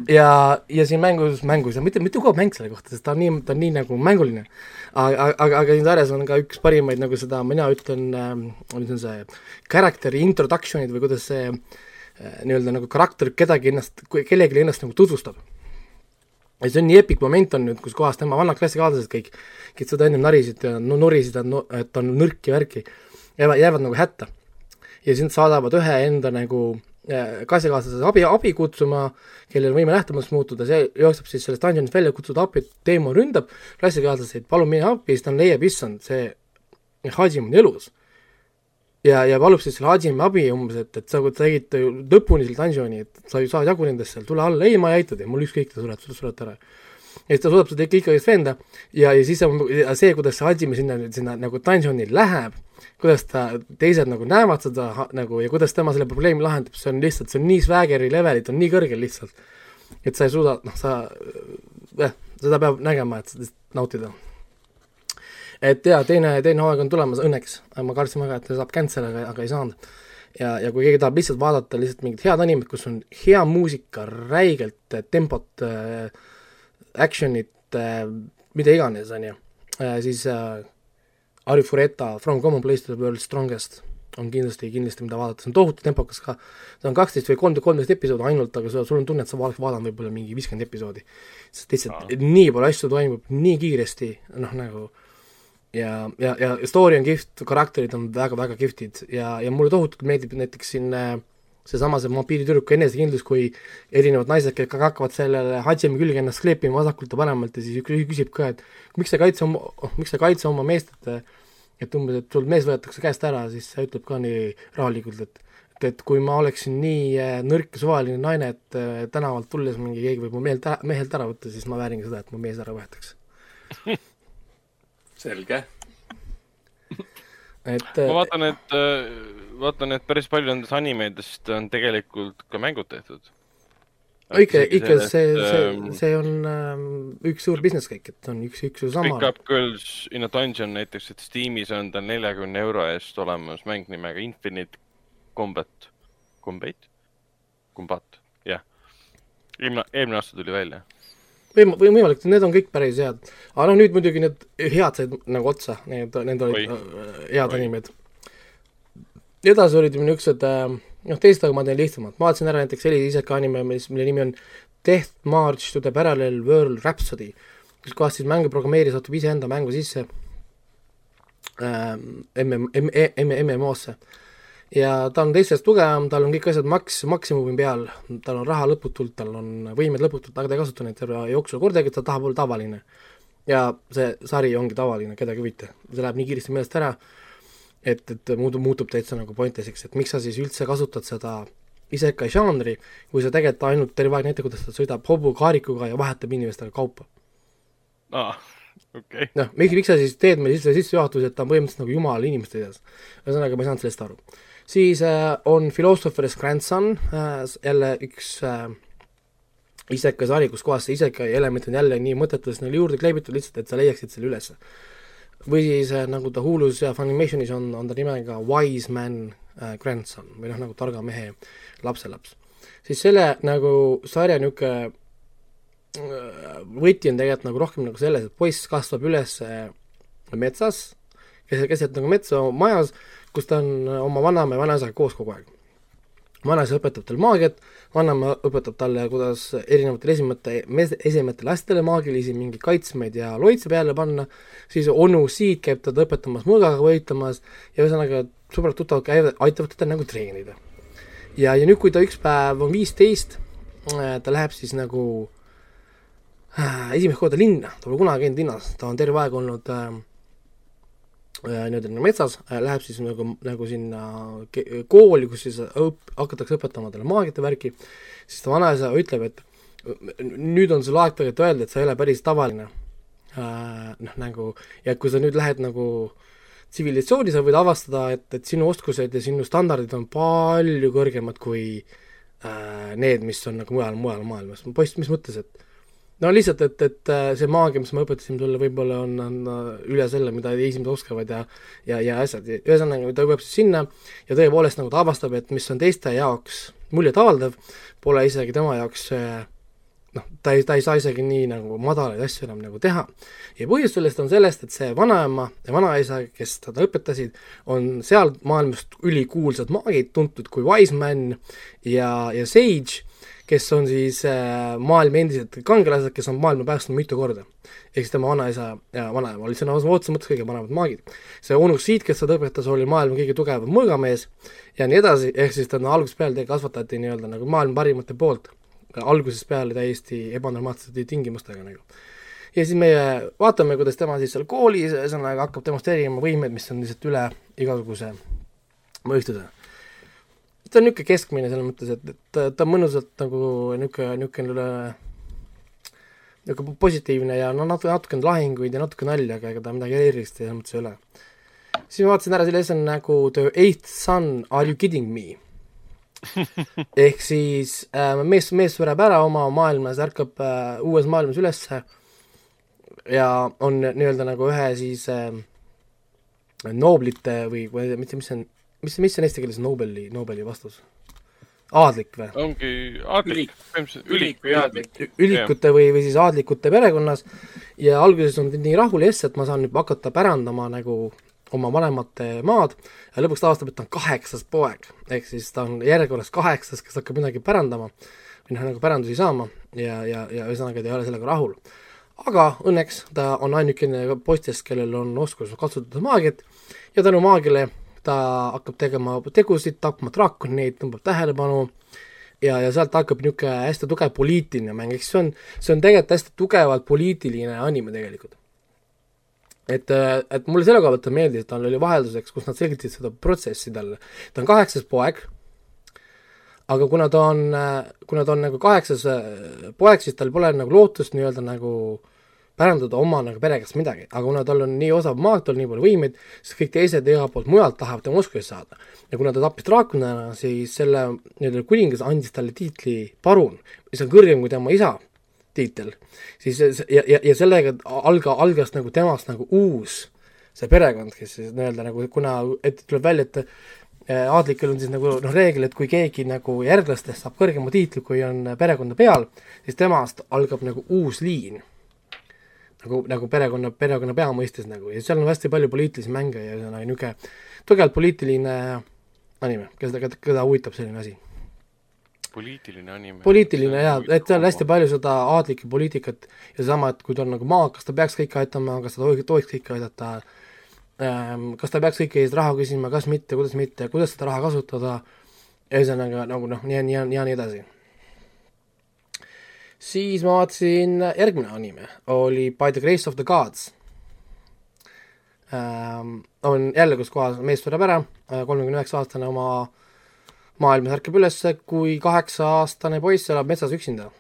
Ja, ja siin mängus, mängus ja mitte, mitte kogu mäng selle kohta, sest ta on nii, ta on nii nagu mänguline. aga, aga, aga siin sarjas on ka üks parimaid nagu seda, mina ütlen äh,, mis on see, character introduction'id või kuidas see äh, nii-öelda nagu karakter kedagi ennast, kellelegi ennast nagu tutvustab ja see on nii epic moment on nüüd, kus kohas tema vanad klassikaaslased kõik, kes seda ennem narisid ja no, norisid, et no, et on nõrk ja värki, jäävad, jäävad nagu hätta. ja siis nad saadavad ühe enda nagu äh, klassikaaslase abi, abi kutsuma, kellel võime nähtamatuks muutuda, see jookseb siis sellest dungeonist välja, kutsuda appi, Teemo ründab. Klassikaaslaseid, palun mine appi, siis ta leiab, issand, see Hajim on elus. Ja, ja palub siis selle Hajimi abi umbes, et, et sa, sa tegid lõpuni selle dungeoni, et sa ju saad jagu nendest seal, tule alla, ei, ma ei aita teid, mul ükskõik, te surete, surete ära. ja siis ta suudab seda ikka ikkagi veenda. Ja, ja siis on see, kuidas see Hajimi sinna, sinna nagu dungeoni läheb, kuidas ta, teised nagu näevad seda nagu ja kuidas tema selle probleemi lahendab, see on lihtsalt, see on nii swaggeri levelid on nii kõrgel lihtsalt, et sa ei suuda, noh, sa, jah, seda peab nägema, et seda nautida et jaa, teine, teine hooaeg on tulemas õnneks, ma kartsin väga, et ta saab cancel, aga, aga ei saanud. ja, ja kui keegi tahab lihtsalt vaadata lihtsalt mingit head animet, kus on hea muusika, räigelt tempot äh,, action'it äh,, mida iganes, on ju siis äh, Ari Fureta From Common Place to the World's Strongest? On kindlasti, kindlasti mida vaadata, see on tohutu tempokas ka, see on kaksteist või kolm, kolmteist episoodi ainult, aga sul on tunne, et sa vaadanud võib-olla mingi viiskümmend episoodi. sest lihtsalt nii palju asju toimub nii kiiresti, noh nagu ja, ja, ja story on kihvt, karakterid on väga-väga kihvtid ja, ja mulle tohutult meeldib näiteks siin äh, seesama see vampiiritüdruku enesekindlus, kui erinevad naised, kes hakkavad sellele Hadžemi külge ennast kleepima vasakult ja paremalt ja siis üks küsib ka, et miks sa kaitse oma, oh, miks sa kaitse oma meest, et et umbes, et sul mees võetakse käest ära, siis ta ütleb ka nii rahulikult, et et, et kui ma oleksin nii äh, nõrk ja suvaline naine, et äh, tänavalt tulles mingi keegi võib mu meelt, mehelt ära võtta, siis ma väärin ka seda, et mu mees ära võetakse selge et ma vaatan, et, äh, vaatan, et päris palju nendest animeidest on tegelikult ka mängud tehtud. õige, ikka see, see, ähm, see on ähm, üks suur business käik, et on üks, üks ja sama. Pick Up Girls in a Dungeon näiteks, et Steamis on tal neljakümne euro eest olemas mäng nimega Infinite Combat, Combat, Combat, jah. eelmine, eelmine aasta tuli välja võim-, või võimalik, need on kõik päris head. aga noh, nüüd muidugi need head said nagu otsa, need, need olid Oi. Äh, head animed. edasi olid ju niisugused äh, noh, teised, aga ma teen lihtsamalt, ma vaatasin ära näiteks Elise Iseka anime, mis, mille nimi on Death March to the Parallel World Rhapsody, kus kohas siis mänguprogrammeerija satub iseenda mängu sisse ähm, MM, MMO-sse ja ta on teistest tugevam, tal on kõik asjad maks-, maksimumi peal, tal on raha lõputult, tal on võimed lõputult, aga ta ei kasuta neid terve jooksul kordagi, ta tahab olla tavaline. ja see sari ongi tavaline, kedagi ei huvita, see läheb nii kiiresti meelest ära, et, et muutub, muutub täitsa nagu pointless'iks, et miks sa siis üldse kasutad seda isekai žanri, kui sa tegelikult ainult terve aeg näitad, kuidas ta sõidab hobukaarikuga ja vahetab inimestega kaupa. ah okay.. noh, miks, miks sa siis teed meile sisse sissejuhatuse, et ta on põhimõtteliselt nagu jumal inimeste seas. ühesõnaga, ma ei saanud sellest aru siis äh, on Philosopher's Grandson äh,, jälle üks äh, isekai sari, kus kohas see isekai element on jälle nii mõttetus neile juurde kleebitud lihtsalt, et sa leiaksid selle ülesse. või siis nagu ta Hulus ja Funimationis on, on ta nimega Wise Man Grandson või noh, nagu targa mehe lapselaps. siis selle nagu sarja niisugune võti on tegelikult nagu rohkem nagu selles, et poiss kasvab üles metsas, keset, keset nagu metsa majas, kus ta on oma vanaema ja vanaisaga koos kogu aeg. vanaisa õpetab tal maagiat, vanaema õpetab talle, kuidas erinevatele esimete, esimestele lastele maagilisi mingeid kaitsmeid ja loitse peale panna, siis onu Siid käib teda õpetamas mõõgaga võitlemas ja ühesõnaga sõbrad tuttavad käivad, aitavad teda nagu treenida. ja, ja nüüd, kui ta üks päev on viisteist, äh, ta läheb siis nagu äh, esimest korda linna, ta pole kunagi käinud linnas, ta on terve aeg olnud Äh, nii-öelda nagu metsas, äh, läheb siis nagu, nagu sinna kooli, kus siis õp-, hakatakse õpetama talle maagiat ja värki, siis ta vanaisa ütleb, et nüüd on sul aeg tegelikult öelda, et sa ei ole päris tavaline äh,. noh, nagu, ja kui sa nüüd lähed nagu tsivilisatsiooni, sa võid avastada, et, et sinu oskused ja sinu standardid on palju kõrgemad kui äh, need, mis on nagu mujal, mujal maailmas. poiss, mis mõttes, et no lihtsalt, et, et äh, see maagia, mis me õpetasime sulle, võib-olla on, on äh, üle selle, mida esimesed oskavad ja ja, ja asjad, ühesõnaga ta jõuab siis sinna ja tõepoolest nagu ta avastab, et mis on teiste jaoks muljetavaldav, pole isegi tema jaoks äh, noh, ta ei, ta ei saa isegi nii nagu madalaid asju enam nagu teha. ja põhjus sellest on sellest, et see vanaema ja vanaisa, kes teda õpetasid, on seal maailmast ülikuulsad maagid, tuntud kui Wise Man ja, ja Sage, kes on siis äh, maailma endised kangelased, kes on maailma päästnud mitu korda. ehk siis tema vanaisa ja vanaema olid sõna otseses mõttes kõige paremad maagid. see onu Siit, kes seda õpetas, oli maailma kõige tugevam mõõgamees ja nii edasi, ehk siis no algusest peale kasvatati nii-öelda nagu maailma parimate poolt algusest peale täiesti ebanormaalsete tingimustega nagu. ja siis meie vaatame, kuidas tema siis seal koolis, ühesõnaga hakkab demonstreerima võimeid, mis on lihtsalt üle igasuguse mõistuse. Ta on niisugune keskmine selles mõttes, et, et ta, ta on mõnusalt nagu niisugune, niisugune niisugune positiivne ja no natuke, natukene lahinguid ja natuke nalja, aga ega ta midagi erilist selles mõttes ei ole. siis ma vaatasin ära selle asja nagu The Eighth Son, Are you kidding me? ehk siis äh, mees, mees sureb ära oma maailmas, ärkab äh, uues maailmas ülesse ja on nii-öelda nagu ühe siis äh, nooblite või, või tea, mis see on, mis, mis on eesti keeles Nobeli, Nobeli vastus? aadlik või? ongi aadlik, põhimõtteliselt ülik või aadlik. ülikute või, või siis aadlikute perekonnas ja alguses on nii rahul yes, et ma saan nüüd hakata pärandama nagu oma vanemate maad ja lõpuks ta avastab, et ta on kaheksas poeg, ehk siis ta on järjekorras kaheksas, kes hakkab midagi pärandama või noh, nagu pärandusi saama ja, ja, ja ühesõnaga ta ei ole sellega rahul. aga õnneks ta on ainukene poistest, kellel on oskus kasutada maagiat ja tänu maagiale ta hakkab tegema tegusid, tapma draakoneid, tõmbab tähelepanu ja, ja sealt hakkab niisugune hästi tugev poliitiline mäng, ehk see on, see on tegelikult hästi tugevalt poliitiline anime tegelikult et, et mulle selle koha pealt meeldis, et tal oli vahelduseks, kus nad selgitasid seda protsessi talle. ta on kaheksas poeg, aga kuna ta on, kuna ta on nagu kaheksas poeg, siis tal pole nagu lootust nii-öelda nagu pärandada oma nagu pere käest midagi, aga kuna tal on nii osav maag, tal on nii palju võimeid, siis kõik teised igalt poolt mujalt tahavad tema oskusi saada. ja kuna ta tappis draakonina, siis selle nii-öelda kuningas andis talle tiitli parun, mis on kõrgem kui tema isa tiitel, siis ja, ja, ja sellega alga, algas nagu temast nagu uus see perekond, kes siis nii-öelda nagu, kuna, et tuleb välja, et äh, aadlikel on siis nagu noh, reegel, et kui keegi nagu järglastest saab kõrgema tiitli, kui on perekonda peal, siis temast algab nagu uus liin. Nagu, nagu perekonna, perekonna pea mõistes nagu ja seal on hästi palju poliitilisi mänge ja ühesõnaga niisugune tugevalt poliitiline anime, keda, keda huvitab selline asi poliitiline anime. poliitiline jaa, et seal hästi palju seda aadlikku poliitikat ja seesama, et kui ta on nagu maa, kas ta peaks kõike aitama, kas ta tohiks kõike aidata ähm,, kas ta peaks kõiki eest raha küsima, kas mitte, kuidas mitte, kuidas seda raha kasutada, ühesõnaga nagu noh, nii, nii, nii ja nii edasi. Siis ma vaatasin, järgmine anime oli By the Grace of the Gods ähm,. on jälle, kus kohas mees sureb ära, kolmekümne üheksa aastane oma äh, maailmas ärkab üles, kui kaheksa-aastane poiss elab metsas üksinda.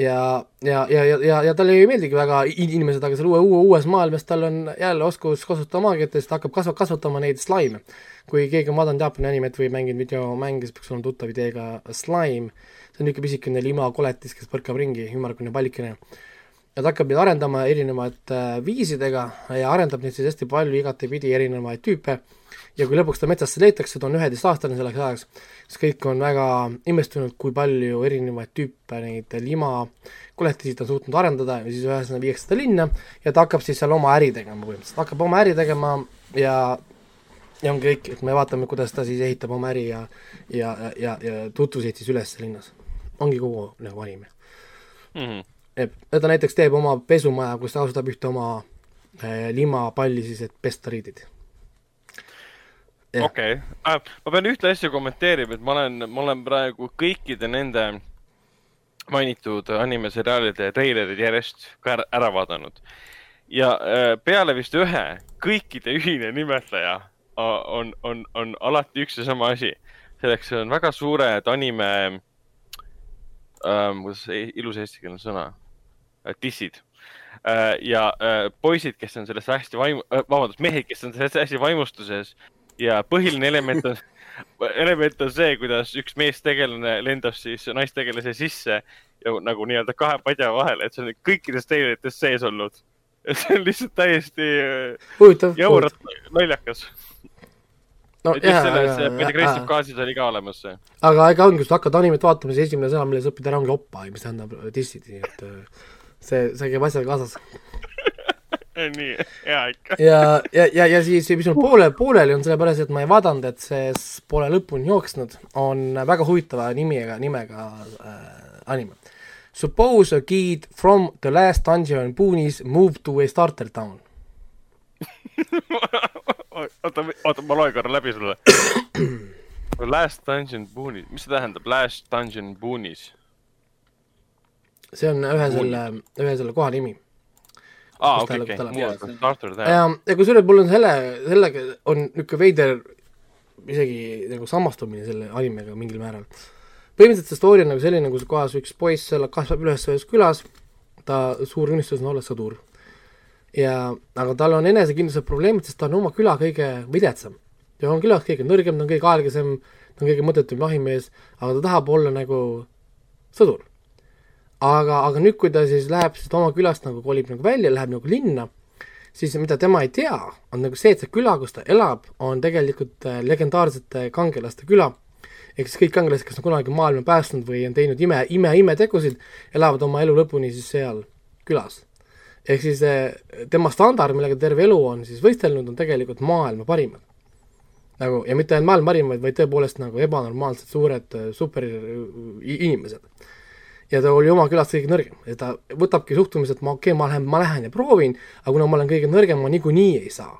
ja, ja, ja, ja, ja, ja talle ei meeldigi väga inimesed, aga seal uue, uue, uues maailmas tal on jälle oskus kasutada maagiat ja siis ta hakkab kasva-, kasvatama neid slaime. kui keegi on vaadanud Jaapani animet või mänginud videomänge, siis peaks olema tuttav ideega slime, see on niisugune pisikene limakoletis, kes põrkab ringi, ümmargune pallikene ja ta hakkab neid arendama erinevate äh, viisidega ja arendab neid siis hästi palju igatepidi erinevaid tüüpe. Ja kui lõpuks ta metsasse leitakse, ta on üheteistaastane selleks ajaks, siis kõik on väga imestunud, kui palju erinevaid tüüpe neid limakoletisi ta on suutnud arendada ja siis ühesõnaga viiakse ta linna ja ta hakkab siis seal oma äri tegema põhimõtteliselt, hakkab oma äri tegema ja ja ongi kõik, et me vaatame, kuidas ta siis ehitab oma äri ja ja, ja, ja tutvuseid siis üles linnas. Ongi kogu nagu anime mm. -hmm. et ta näiteks teeb oma pesumaja, kus ta kasutab ühte oma eh, limapalli siis, et pesta riided okei okay. äh,, ma pean ühte asja kommenteerima, et ma olen, ma olen praegu kõikide nende mainitud animeseriaalide treilerid järjest ka ära, ära vaadanud. ja äh, peale vist ühe, kõikide ühine nimetaja on, on, on alati üks ja sama asi. selleks on väga suured anime ähm,, kuidas see ilus eestikeelne sõna äh,, dissid äh, ja äh, poisid, kes on sellest hästi vaimu- äh,, vabandust, mehed, kes on sellest hästi vaimustuses ja põhiline element on, element on see, kuidas üks meestegelane lendab siis naistegelase sisse ja nagu nii-öelda kahe padja vahele, et see on kõikides treilerites sees olnud. see on lihtsalt täiesti huvitav, jauralt naljakas. No just jaa, selles aga- Peeter Kristjan kaasis oli ka olemas see. aga ega ongi, kui sa hakkad animet vaatama, siis esimene sõna, mille sa õpid ära, ongi oppa, mis tähendab dissid, nii et äh, see, see käib asjaga kaasas. nii, hea ikka. ja, ja, ja, ja siis, mis mul poole, pooleli on sellepärast, et ma ei vaadanud, et see pole lõpuni jooksnud, on väga huvitava nimega, nimega äh, anime. Suppose a kid from the last dungeon Boonies moved to a starter town. oota, oota, ma loen korra läbi sulle. Last Dungeon Boonis, mis see tähendab, Last Dungeon Boonis? see on ühe selle, ühe selle koha nimi. aa, okei, okei Starter ja Town., ja kusjuures mul on selle, sellega on niisugune veider isegi nagu samastumine selle animega mingil määral. põhimõtteliselt see story on nagu selline, kus kohas üks poiss elab, kasvab üles ühes külas, ta suur unistus on olla sõdur. ja, aga tal on enesekindluse probleemid, sest ta on oma küla kõige viletsam. ta on külas kõige nõrgem, ta on kõige aeglasem, ta on kõige mõttetum jahimees, aga ta tahab olla nagu sõdur. aga, aga nüüd, kui ta siis läheb siit oma külast nagu kolib nagu välja, läheb nagu linna, siis mida tema ei tea, on nagu see, et see küla, kus ta elab, on tegelikult äh, legendaarsete kangelaste küla, ehk siis kõik kangelased, kes on kunagi maailma päästnud või on teinud ime, ime, imetegusid, elavad oma elu lõpuni siis seal külas. Ehk siis äh, tema standard, millega terve elu on siis võistelnud, on tegelikult maailma parimad. nagu, ja mitte ainult maailma parimad, vaid tõepoolest nagu ebanormaalselt suured äh, super äh, i- inimesed ja ta oli oma külast kõige nõrgem ja ta võtabki suhtumise, et ma okei okay,, ma lähen, ma lähen ja proovin, aga kuna ma olen kõige nõrgem, ma niikuinii ei saa.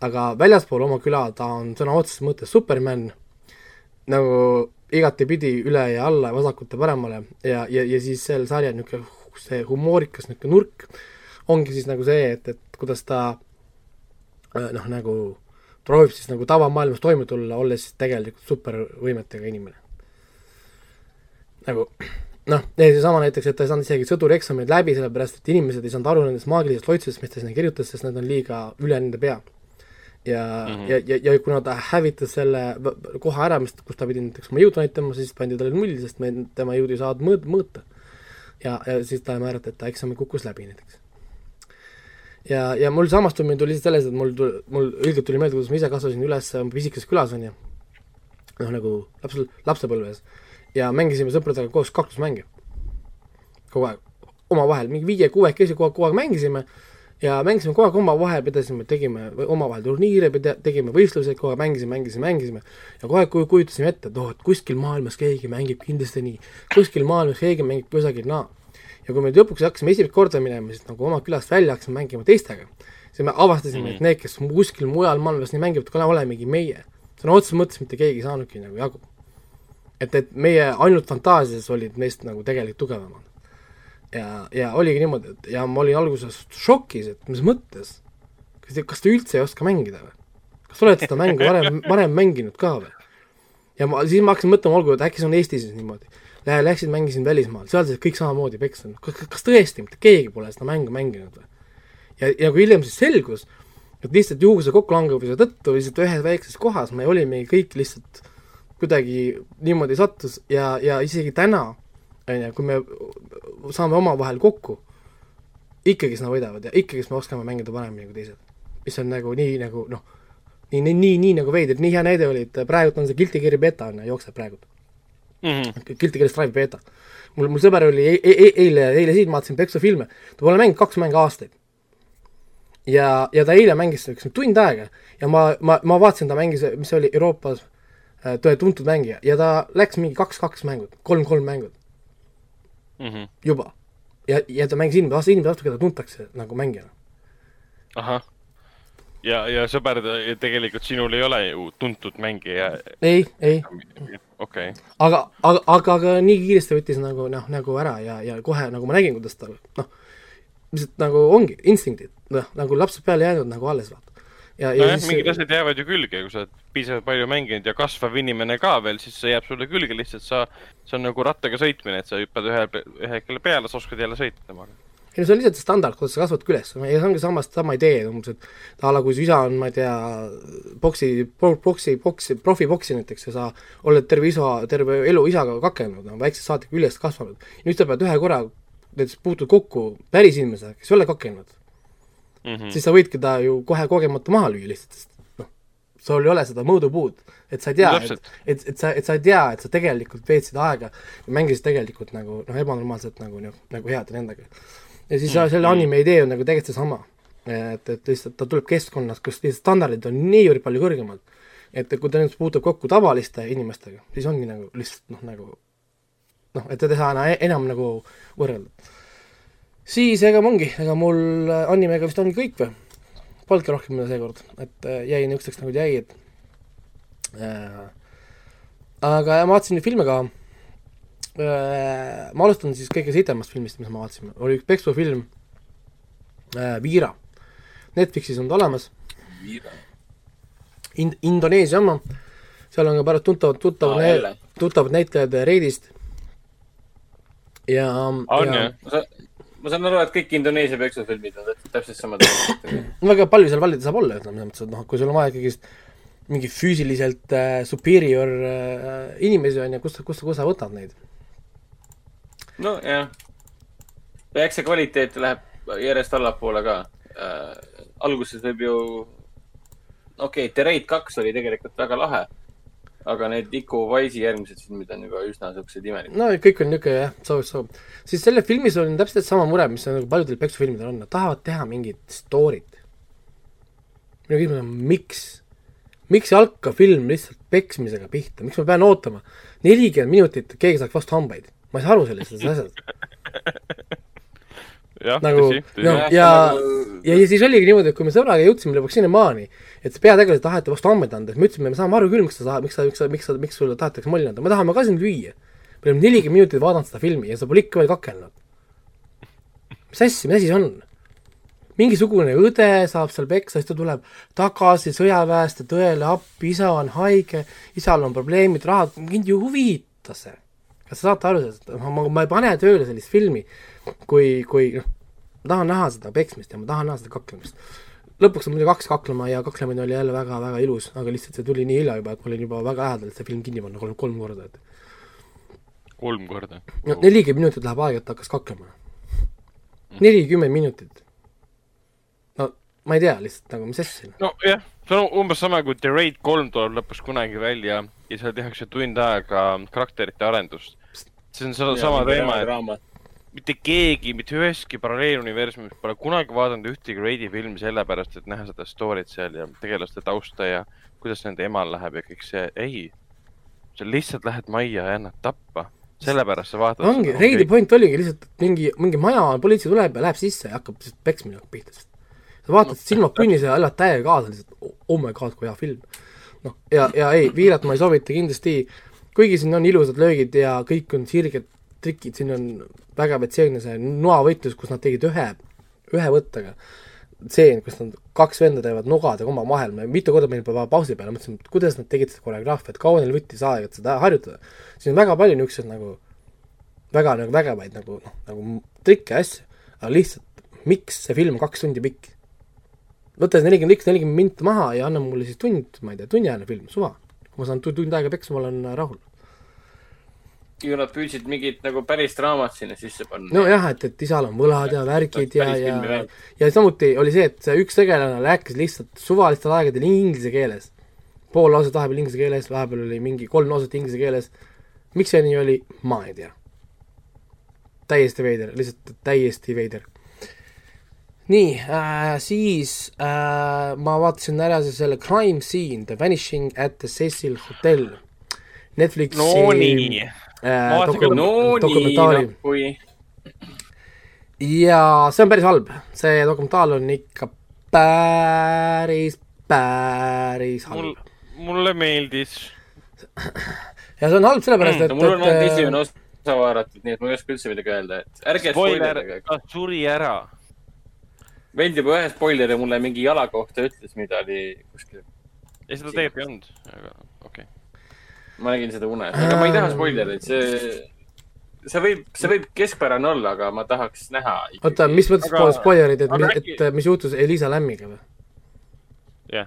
aga väljaspool oma küla ta on sõna otseses mõttes Superman, nagu igatepidi üle ja alla vasakult ja paremale ja, ja, ja siis sel sarjal niisugune see humoorikas niisugune nurk ongi siis nagu see, et, et kuidas ta äh, noh, nagu proovib siis nagu tavamaailmas toime tulla, olles siis tegelikult supervõimetega inimene. nagu noh, seesama näiteks, et ta ei saanud isegi sõdurieksameid läbi, sellepärast et inimesed ei saanud aru nendest maagilistest loitsudest, mis ta sinna kirjutas, sest need on liiga üle nende pea. ja mm, -hmm. ja, ja, ja kuna ta hävitas selle koha ära, mis, kus ta pidi näiteks oma jõudu näitama, siis pandi talle null, sest me, tema jõudu ei saanud mõõt-, mõõta. ja, ja siis ta määrati, et ta eksami kukkus läbi näiteks. ja, ja mul samastumine tuli lihtsalt selles, et mul mul õigelt tuli meelde, kuidas ma ise kasvasin üles pisikeses külas, on ju, noh nagu laps, lapsepõlves. Ja mängisime sõpradega koos kaklusmänge. kogu aeg, omavahel, mingi viie-kuuekesi kogu aeg, kogu aeg mängisime. Ja mängisime kogu aeg omavahel, pidasime, tegime omavahel turniire, tegime võistlusi, kogu aeg mängisime, mängisime, mängisime. Ja kogu aeg ku- kujutasime ette, et oh, et kuskil maailmas keegi mängib kindlasti nii, kuskil maailmas keegi mängib kusagil naa. Ja kui me lõpuks hakkasime esimest korda minema, siis nagu oma külast välja hakkasime mängima teistega, siis me avastasime mm, -hmm. et need, kes kuskil mujal maailmas nii mängivad, olemegi meie. sõna otseses mõttes mitte keegi ei saanudki nagu jagu et, et meie ainult fantaasias olid neist nagu tegelikult tugevamad. ja, ja oligi niimoodi, et ja ma olin alguses šokis, et mis mõttes, kas te, kas te üldse ei oska mängida või? kas te olete seda mängu varem, varem mänginud ka või? ja ma, siis ma hakkasin mõtlema, olgu, et äkki see on Eestis niimoodi. Läksin, mängisin välismaal, seal siis kõik samamoodi peksa, kas, kas tõesti mitte keegi pole seda mängu mänginud või? ja, ja kui hiljem siis selgus, et lihtsalt juhuse kokkulangevuse tõttu lihtsalt ühes väikses kohas me olimegi kõik lihtsalt kuidagi niimoodi sattus ja, ja isegi täna, on ju, kui me saame omavahel kokku, ikkagi nad võidavad ja ikkagi me oskame mängida paremini kui teised. mis on nagu nii nagu noh, nii, nii, nii, nii nagu veider, nii hea näide oli, et praegult on see Guilty Gear'i beta on ju, jookseb praegult. Guilty Gear Strive beta. mul, mul sõber oli e e e eile, eile siin, vaatasin Peksu filme, ta pole mänginud kaks mängu aastaid. ja, ja ta eile mängis seda üks tund aega ja ma, ma, ma vaatasin, ta mängis, mis oli Euroopas äh, tõe tuntud mängija ja ta läks mingi kaks-kaks mängud, kolm-kolm mängud juba. ja, ja ta mängis inimese, inimese vastu, keda tuntakse nagu mängijana. ahah. ja, ja sõber, tegelikult sinul ei ole ju tuntud mängija. ei, ei, okei, aga, aga, aga, aga nii kiiresti võttis nagu noh, nagu ära ja, ja kohe nagu ma nägin, kuidas tal noh, lihtsalt nagu ongi instinktid, noh, nagu lapsed peale jäänud nagu alles vaata. ja, ja nojah, siis mingid asjad jäävad ju külge, kui sa oled piisavalt palju mänginud ja kasvav inimene ka veel, siis see jääb sulle külge lihtsalt sa, see on nagu rattaga sõitmine, et sa hüppad ühe, ühe kelle peale, sa oskad jälle sõita temaga. Ei no see on lihtsalt standard, kuidas sa kasvad üles ja see ongi samast, sama idee umbes, et a la kui su isa on, ma ei tea, boksi, boksi, boksi, profiboksi näiteks ja sa oled terve isa, terve elu isaga kakelnud, no väiksest saadik üles kasvanud. nüüd sa pead ühe korra näiteks puutud kokku päris inimesega, kes ei ole kakelnud, Mhm. siis sa võidki ta ju kohe kogemata maha lüüa lihtsalt, sest noh, sul ei ole seda mõõdupuud, et sa ei tea, et et, et sa, et sa ei tea, et sa tegelikult veetsid aega ja mängisid tegelikult nagu noh, ebanormaalselt nagu, nagu head nendega. Ja siis mm, selle anime idee on nagu tegelikult seesama, et, et lihtsalt ta tuleb keskkonnast, kus standardid on niivõrd palju kõrgemad, et kui ta nüüd puutub kokku tavaliste inimestega, siis ongi nagu lihtsalt noh, nagu noh, et teda ei saa ena- enam nagu võrrelda. siis ega ongi, ega mul animega vist ongi kõik või? Polnudki rohkem mida seekord, et äh, jäi niisuguseks nagu jäi, et äh, aga ma vaatasin filme ka ma alustan siis kõige sitemast filmist, mis ma vaatasin, oli üks peksufilm äh,, Viira. Netflixis on ta olemas, Ind-, Indoneesia oma, seal on ka pärast tuttavad, tuttavad Aa, jälle., tuttavad näitlejad Reidist ja, on ja ju? ma saan, aru, et kõik Indoneesia peksufilmid on täpselt- täpselt samad. väga palju seal valida saab olla, ütleme selles mõttes, et noh, kui sul on vaja ikkagist mingi füüsiliselt äh, superior äh, inimesi on ju, kust, kust, kust sa võtad neid? nojah. ja eks see kvaliteet läheb järjest allapoole ka äh,. alguses võib ju, okei okay,, The Raid kaks oli tegelikult väga lahe. aga need Iku Wise'i järgmised filmid on juba üsna siuksed imelikud. no kõik on niisugune jah, soovib. siis selle filmis on täpselt sama mure, mis on nagu paljudel peksufilmidel on, nad tahavad teha mingit story't. minu küsimus on, miks? miks ei hakka film lihtsalt peksmisega pihta, miks ma pean ootama nelikümmend minutit, et keegi saaks vastu hambaid? Ma ei saa aru sellest asjast. jah, Nagu- no- ja- ja, ja siis oligi niimoodi, et kui me sõbraga jõudsime lõpuks sinnamaani, et see peategelane taheti vastu hambaid anda, siis me ütlesime, me saame aru küll, miks sa tahad, miks sa, miks sa, miks sa, miks sulle tahetakse molli anda, me tahame ka sind lüüa. me oleme nelikümmend minutit vaadanud seda filmi ja sa pole ikka veel kakelnud. mis asja, mis asi see on? mingisugune õde saab seal peksa, siis ta tuleb tagasi sõjaväest ja tõele appi, isa on haige, isal on probleemid, rahad, mind ju huvita see. Kas te saate aru sellest, ma, ma, ei pane tööle sellist filmi, kui, kui noh, ma tahan näha seda peksmist ja ma tahan näha seda kaklemist. lõpuks on muidugi kaks kaklema ja kaklemine oli jälle väga-väga ilus, aga lihtsalt see tuli nii hilja juba, et ma olin juba väga lähedal, et see film kinni panna kolm, kolm korda, et kolm korda. no nelikümmend minutit läheb aega, et ta hakkas kaklema. nelikümmend minutit. Ma ei tea lihtsalt nagu, mis asja. nojah, see on umbes sama kui The Raid kolm tuleb lõpuks kunagi välja ja seal tehakse tund aega karakterite arendust. see on sama, sama teema, et raamat. mitte keegi mitte üheski paralleeluniversumis pole kunagi vaadanud ühtegi Raidi filmi sellepärast, et näha seda story't seal ja tegelaste tausta ja kuidas nende emal läheb ja kõik see, ei. sa lihtsalt lähed majja ja annad tappa, sellepärast sa vaatad. ongi, Reidi point oligi lihtsalt, et mingi, mingi maja, politsei tuleb ja läheb sisse ja hakkab peksmine hakkab pihta. Sa vaatad silmad punnis ja elad täiega kaasa lihtsalt, oh my god, kui hea film. noh, ja, ja ei, Viirat ma ei soovita kindlasti, kuigi siin on ilusad löögid ja kõik on sirged trikid, siin on väga vetseelne see noavõitlus, kus nad tegid ühe, ühe võttega tseen, kus nad kaks venda teevad nogadega omavahel, me mitu korda panin pa- pausi peale, mõtlesin, et kuidas nad tegid seda koreograafiat, kaua neil võttis aega, et seda harjutada. siin on väga palju niisuguseid nagu väga nagu vägevaid nagu noh, nagu trikke ja asju, aga lihtsalt miks see film on kaks tundi pikk? Võta see nelikümmend üks, nelikümmend minti maha ja anna mulle siis tund, ma ei tea, tunniajane film, suva. kui ma saan tu- tund aega peksa, ma olen äh, rahul. ju nad püüdsid mingit nagu päris draamat sinna sisse panna. nojah, et, et isal on võlad ja värgid ja, ja ja samuti oli see, et see üks tegelane rääkis lihtsalt suvalistel aegadel inglise keeles. pool lauset vahepeal inglise keeles, vahepeal oli mingi kolm lauset inglise keeles. miks see nii oli, ma ei tea. täiesti veider, lihtsalt täiesti veider. Nii äh,, siis äh, ma vaatasin ära selle Crime Scene, The Vanishing at the Cecil Hotel. Netflixi no nii, äh, Ma vaatasin ka- doku- no dokumentaali noh kui ja see on päris halb, see dokumentaal on ikka päris, päris mul halb., mulle meeldis. ja see on halb sellepärast, mm, et, mul on et esimene osa vaadatud, nii et ma ei oska üldse midagi öelda, et ärge spoiler ta suri ära. Vend juba ühe spoileri mulle mingi jala kohta ütles, mida oli kuskil, ei, seda tegelikult ei olnud, aga okei okay.. ma nägin seda unes, aga ma ei taha spoilereid, see, see võib, see võib keskpärane olla, aga ma tahaks näha. oota, mis mõttes Aga- spoilerid, et, äkki- et mis juhtus Elisa Lämmiga või?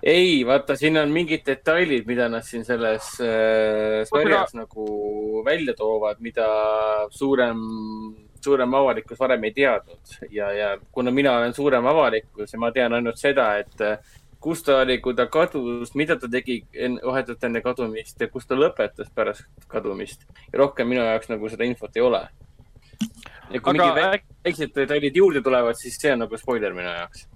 ei, vaata, siin on mingid detailid, mida nad siin selles äh, sarjas nagu välja toovad, mida suurem, suurem avalikkus varem ei teadnud ja, ja kuna mina olen suurem avalikkus ja ma tean ainult seda, et kus ta oli, kui ta kadus, mida ta tegi enne, vahetult enne kadumist ja kus ta lõpetas pärast kadumist. ja rohkem minu jaoks nagu seda infot ei ole. ja kui aga mingi äk- väiksed detailid juurde tulevad, siis see on nagu spoiler minu jaoks.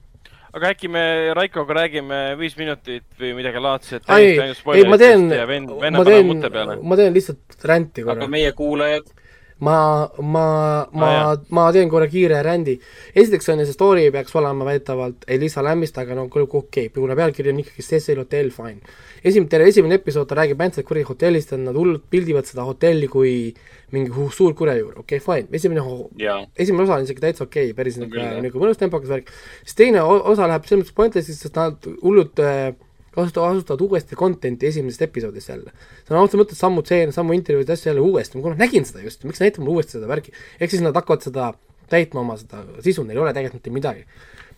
aga äkki me Raikoga räägime viis minutit või midagi laadset. ei, ei ma teen, ma teen, ma teen lihtsalt ränti aga korra. meie kuulajad, ma, ma, ma Ah, ma teen korra kiire rändi. esiteks on ju see story peaks olema väidetavalt Elisa Lämmist, aga no küll okei okay., kuna pealkiri on ikkagi Cecil Hotel, fine. esimene, terve esimene episood, ta räägib ainult kuradi hotellist, et nad hullult pildivad seda hotelli kui mingi suur kurjajuur, okei okay,, fine, esimene ja esimene osa on isegi täitsa okei okay,, päris niisugune mõnus tempokas värk, siis teine osa läheb selles mõttes pointless'iks, sest nad hullult äh, kasutavad, kasutavad uuesti content'i esimesest episoodist jälle. on otseses mõttes sammu tseen, sammu intervjuud, asju jälle uuesti, ma nägin seda just, miks näitab mulle uuesti seda värki, ehk siis nad hakkavad seda täitma oma seda sisu, neil ei ole tegelikult mitte midagi.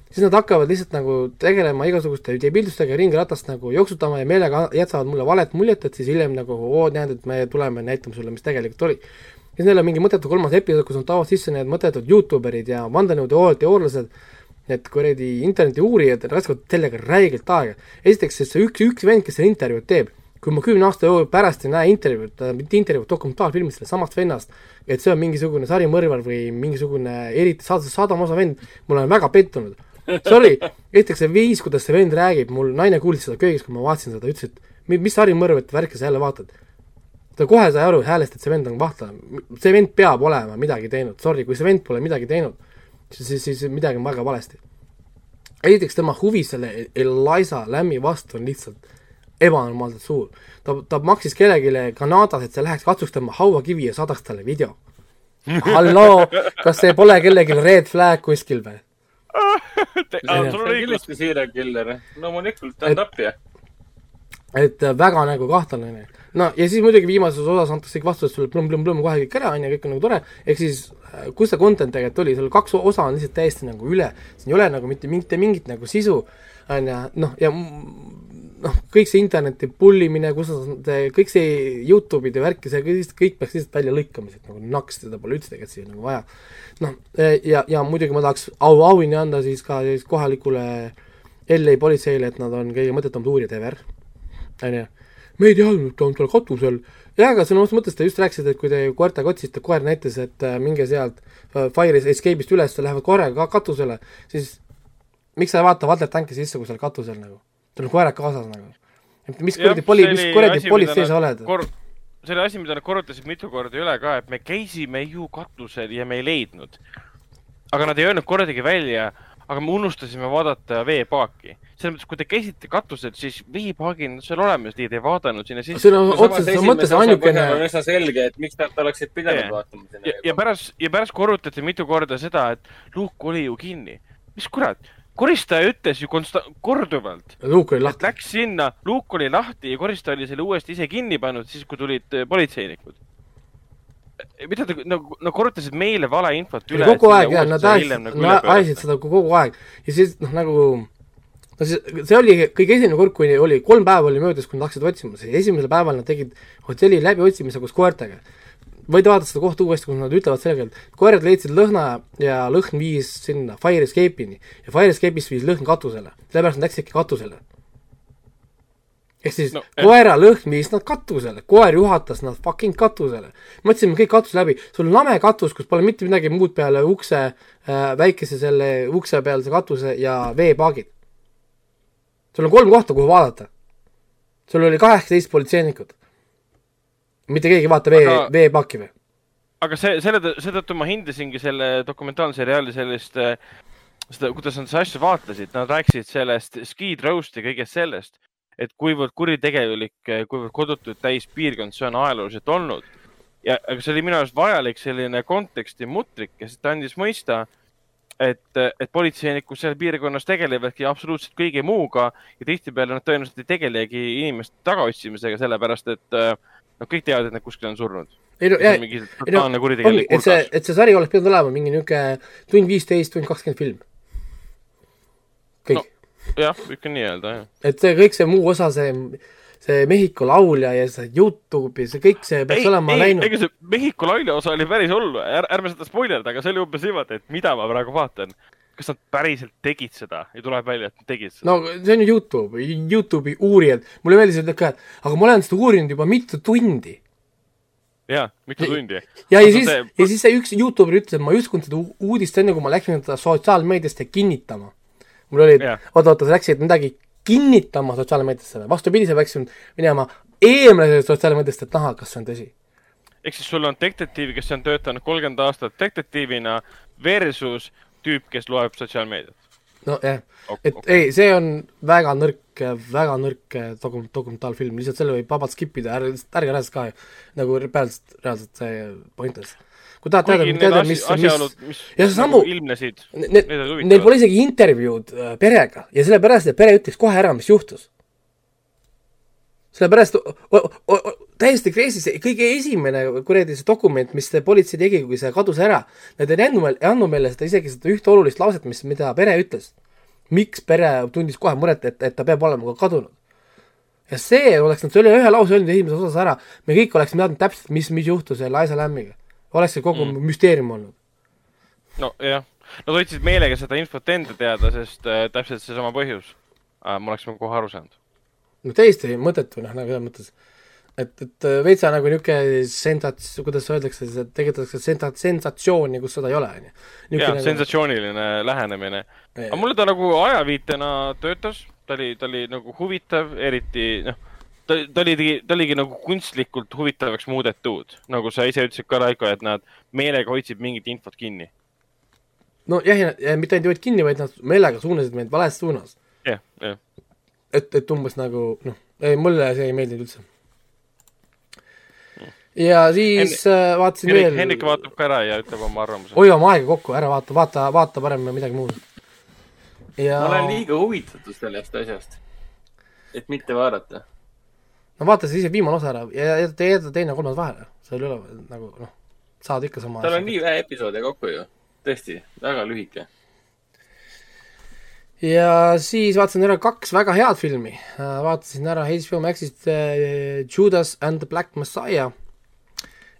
siis nad hakkavad lihtsalt nagu tegelema igasuguste debildustega ja ringiratast nagu jooksutama ja meelega jätavad mulle valet muljet, et siis hiljem nagu oo, näed, et me tuleme, näitame sulle, mis tegelikult oli siis neil on mingi mõttetu kolmas episood, kus nad toovad sisse need mõttetud Youtuberid ja vandenõuteooriateoorlased, need kuradi interneti uurijad raiskavad sellega räigelt aega. esiteks, sest see üks, üks vend, kes seda intervjuud teeb, kui ma kümne aasta pärast ei näe intervjuud, mitte intervjuud, dokumentaalfilmi sellest samast vennast, et see on mingisugune sarimõrvar või mingisugune eriti saad-, Sadama osa vend, ma olen väga pettunud. Sorry, esiteks see viis, kuidas see vend räägib, mul naine kuulis seda köögis, kui ma vaatasin seda, ütles, et mi- mis sarimõrvat värki sa jälle vaatad ta kohe sai aru häälest, et see vend on vahtlane, see vend peab olema midagi teinud, sorry, kui see vend pole midagi teinud, siis, siis, siis midagi on väga valesti. esiteks tema huvi selle Eliza Lämmi vastu on lihtsalt ebanormaalselt suur. ta, ta maksis kellelegi Kanadas, et see läheks katsuks tema hauakivi ja saadaks talle video. halloo, kas see pole kellelgi red flag kuskil või? sul on õigus. kindlasti serial killer, loomulikult ta on tapja. Et äh, väga nagu kahtlane onju. no ja siis muidugi viimases osas antakse kõik vastused sulle plõmm-plõmm-plõmm kohe kõik ära onju, kõik on nagu tore, ehk siis äh, kus see content tegelikult oli, seal kaks osa on lihtsalt täiesti nagu üle, siin ei ole nagu mitte, mitte mingit nagu sisu onju, noh ja noh, kõik see interneti pullimine, kus nad, kõik see Youtube'ide värk ja see kõik, kõik peaks lihtsalt välja lõikama siit nagu naks, seda pole üldse tegelikult siia nagu vaja. noh, ja, ja muidugi ma tahaks au, auhinna anda siis ka siis kohalikule LA politseile, et nad on kõige mõttetumad uurijad ever onju, me ei teadnud, ta on seal katusel, jah, aga sõna otseses mõttes te just rääkisite, et kui te koertega otsisite, koer näitas, et äh, minge sealt äh, Fire Escape'ist üles, lähevad koeraga ka katusele, siis miks sa ei vaata Valter Tanki sisse, kui seal katusel nagu, tal on koerad kaasas nagu. mis kuradi poli, mis kuradi politsei sa oled? see oli asi, mida nad korrutasid mitu korda üle ka, et me käisime ju katusel ja me ei leidnud. aga nad ei öelnud kordagi välja, aga me unustasime vaadata veepaaki. Selles mõttes, kui te käisite katusel, siis veepaagid on seal olemas, nii et ei vaadanud sinna sisse. see on otseses mõttes ainukene on üsna selge, et miks nad oleksid pidanud Jaa. vaatama ja, sinna ja. pärast, ja pärast korrutati mitu korda seda, et luuk oli ju kinni. mis kurat, koristaja ütles ju konsta-, korduvalt, luuk oli lahti. läks sinna, luuk oli lahti ja koristaja oli selle uuesti ise kinni pannud, siis kui tulid äh, politseinikud. mida te nagu, no korrutasid meile valeinfot üle. kogu aeg jah, nad ajasid, nagu nad ajasid seda kogu aeg ja siis noh, nagu no see, see oli kõige esimene kord, kui oli kolm päeva oli möödas, kui nad hakkasid otsima, siis esimesel päeval nad tegid hotelli läbiotsimise koos koertega. võite vaadata seda kohta uuesti, kus nad ütlevad selgelt, koerad leidsid lõhna ja lõhn viis sinna Fire Escape'ini ja Fire Escape'ist viis lõhn katusele, sellepärast nad läksidki katusele. ehk siis No, eh. koera lõhn viis nad katusele, koer juhatas nad fucking katusele. me otsime kõik katuse läbi, sul on lame katus, kus pole mitte midagi muud peale ukse äh,, väikese selle ukse pealse katuse ja veepaagid. Sul on kolm kohta, kuhu vaadata. sul oli kaheksateist politseinikut. mitte keegi ei vaata vee Aga- veepaaki või? aga see, selle, seetõttu ma hindasingi selle dokumentaalseriaali sellist, seda, kuidas nad seda asja vaatlesid, nad rääkisid sellest skid roast ja kõigest sellest, et kuivõrd kuritegelik, kuivõrd kodutut täis piirkond see on ajalooliselt olnud. ja, aga see oli minu arust vajalik selline konteksti mutrik, kes ta andis mõista, et, et politseinikud seal piirkonnas tegelevadki absoluutselt kõige muuga ja tihtipeale nad tõenäoliselt ei tegelegi inimeste tagaotsimisega, sellepärast et noh, kõik teavad, et nad kuskil on surnud. ei no jah ei no et see et see sari oleks pidanud olema mingi niisugune tund viisteist, tund kakskümmend film. kõik No. jah, võib ka nii öelda, jah. et see kõik see muu osa, see, see Mehhiko laulja ja see Youtube ja see kõik see peaks ei, olema ei, läinud. ega see Mehhiko laulja osa oli päris hull, ärme seda spoilerdada, aga see oli umbes niimoodi, et mida ma praegu vaatan. kas nad päriselt tegid seda ja tuleb välja, et nad tegid seda. no see on ju Youtube, Youtube'i uurijad, mulle meeldis öelda ka, et aga ma olen seda uurinud juba mitu tundi. jaa, mitu tundi. ja, ja siis, ja siis see üks Youtuber ütles, et ma ei uskunud seda uudist enne, kui ma läksin seda sotsiaalmeediasse kinnitama. mul oli, et Jah. oota, oota, sa läksid midagi kinnitama sotsiaalmeediasse vastupidi, sa peaksid minema eemale sotsiaalmeediast, et näha, kas see on tõsi. ehk siis sul on detektiiv, kes on töötanud kolmkümmend aastat detektiivina versus tüüp, kes loeb sotsiaalmeediat. nojah, Ok- et okei. ei, see on väga nõrk, väga nõrk dokum-, dokumentaalfilm, lihtsalt selle võib vabalt skip ida, ärge, ärge reaalselt ka nagu reaalselt, reaalselt see pointless. Kui tahad teada, teada, mis, mis mis ja see samu nagu, ilmnesid, Need, neil pole isegi intervjuud äh, perega ja sellepärast, et pere ütles kohe ära, mis juhtus. sellepärast täiesti crazy, see kõige esimene kuradi see dokument, mis see politsei tegi, kui see kadus ära, nad ei andnud meile, ei andnud meile seda isegi seda ühte olulist lauset, mis, mida pere ütles. miks pere tundis kohe muret, et, et ta peab olema ka kadunud. ja see oleks nad selle ühe lause öelnud esimeses osas ära, me kõik oleksime teadnud täpselt, mis, mis juhtus selle Liza Lammiga. Oleks see kogu mm. müsteerium olnud. nojah, nad hoidsid meelega seda infot enda teada, sest äh, täpselt seesama põhjus äh,. me oleksime kohe aru saanud. no täiesti mõttetu noh, nagu selles mõttes, et, et äh, veitsa nagu niisugune sensats-, kuidas öeldakse, tegeletakse sensa-, sensatsiooni, kus seda ei ole, on ju. jah, sensatsiooniline lähenemine. Aga mulle ta nagu ajaviitena töötas, ta oli, ta oli nagu huvitav, eriti noh, ta, ta oli, ta oligi nagu kunstlikult huvitavaks muudetud, nagu sa ise ütlesid ka, Raiko, et nad meelega hoidsid mingit infot kinni. nojah, ja, ja mitte ainult ei hoidnud kinni, vaid nad meelega suunasid meid vales suunas. jah, jah. et, et umbes nagu noh, ei mulle see ei meeldinud üldse. ja siis Hen äh, vaatasin Hendrik, veel Hendrik vaatab ka ära ja ütleb oma arvamuse. hoiame aega kokku, ära vaata, vaata, vaata parem midagi muud. ja ma olen liiga huvitatud sellest asjast, et mitte vaadata. No vaata siis viimane osa ära ja jäta, jäta teine ja kolmas vahele, seal ei ole nagu noh, saad ikka sama tal on nii vähe episoode kokku ju, tõesti, väga lühike. ja siis vaatasin ära kaks väga head filmi. vaatasin ära HBO Maxist äh, Judas and the Black Messiah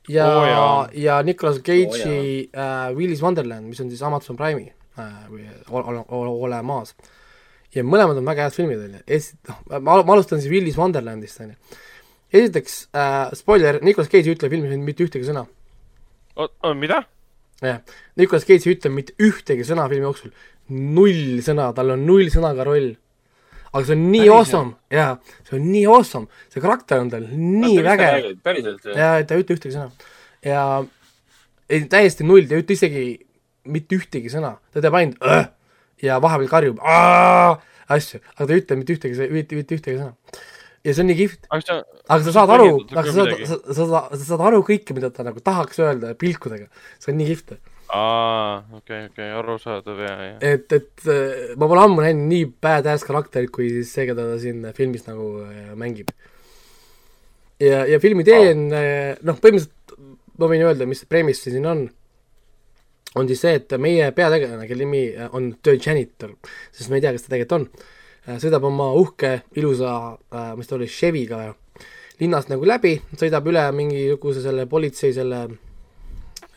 ja oh,, jaa. ja Nicolas Cage'i Oo äh, Willis Wonderland, mis on siis Amazon Prime'i äh, või ole, olemas. Ja mõlemad on väga head filmid, on ju. esi-, noh, ma ma alustan siis Willis Wonderlandist, on ju. esiteks äh,, spoiler, Nicolas Cage ei ütle filmis mitte ühtegi sõna. mida? jah, Nicolas Cage ei ütle mitte ühtegi sõna filmi jooksul, null sõna, tal on null sõnaga roll. aga see on nii Päriselt? awesome, jaa, see on nii awesome, see karakter on tal nii vägev päriselt või? ja ta ei ütle ühtegi sõna. ja ei, täiesti null, ta ei ütle isegi mitte ühtegi sõna, ta teeb ainult õh ja vahepeal karjub asju, aga ta ei ütle mitte ühtegi, mitte, mitte ühtegi sõna. ja see on nii kihvt, aga sa, saad aru, aga sa saad, sa, sa, sa, sa saad aru kõike, mida ta nagu tahaks öelda pilkudega, see on nii kihvt. Aa, okei, okei, arusaadav ja, ja. et, et äh, ma pole ammu näinud nii badass karakterit kui siis see, keda ta siin filmis nagu äh, mängib. ja, ja filmi idee on äh, noh, põhimõtteliselt ma võin öelda, mis premise siin on, on siis see, et meie peategelane, kelle nimi äh, on The Janitor, sest me ei tea, kes ta tegelikult on, sõidab oma uhke ilusa, mis ta oli, Chevy'ga linnast nagu läbi, sõidab üle mingisuguse selle politsei selle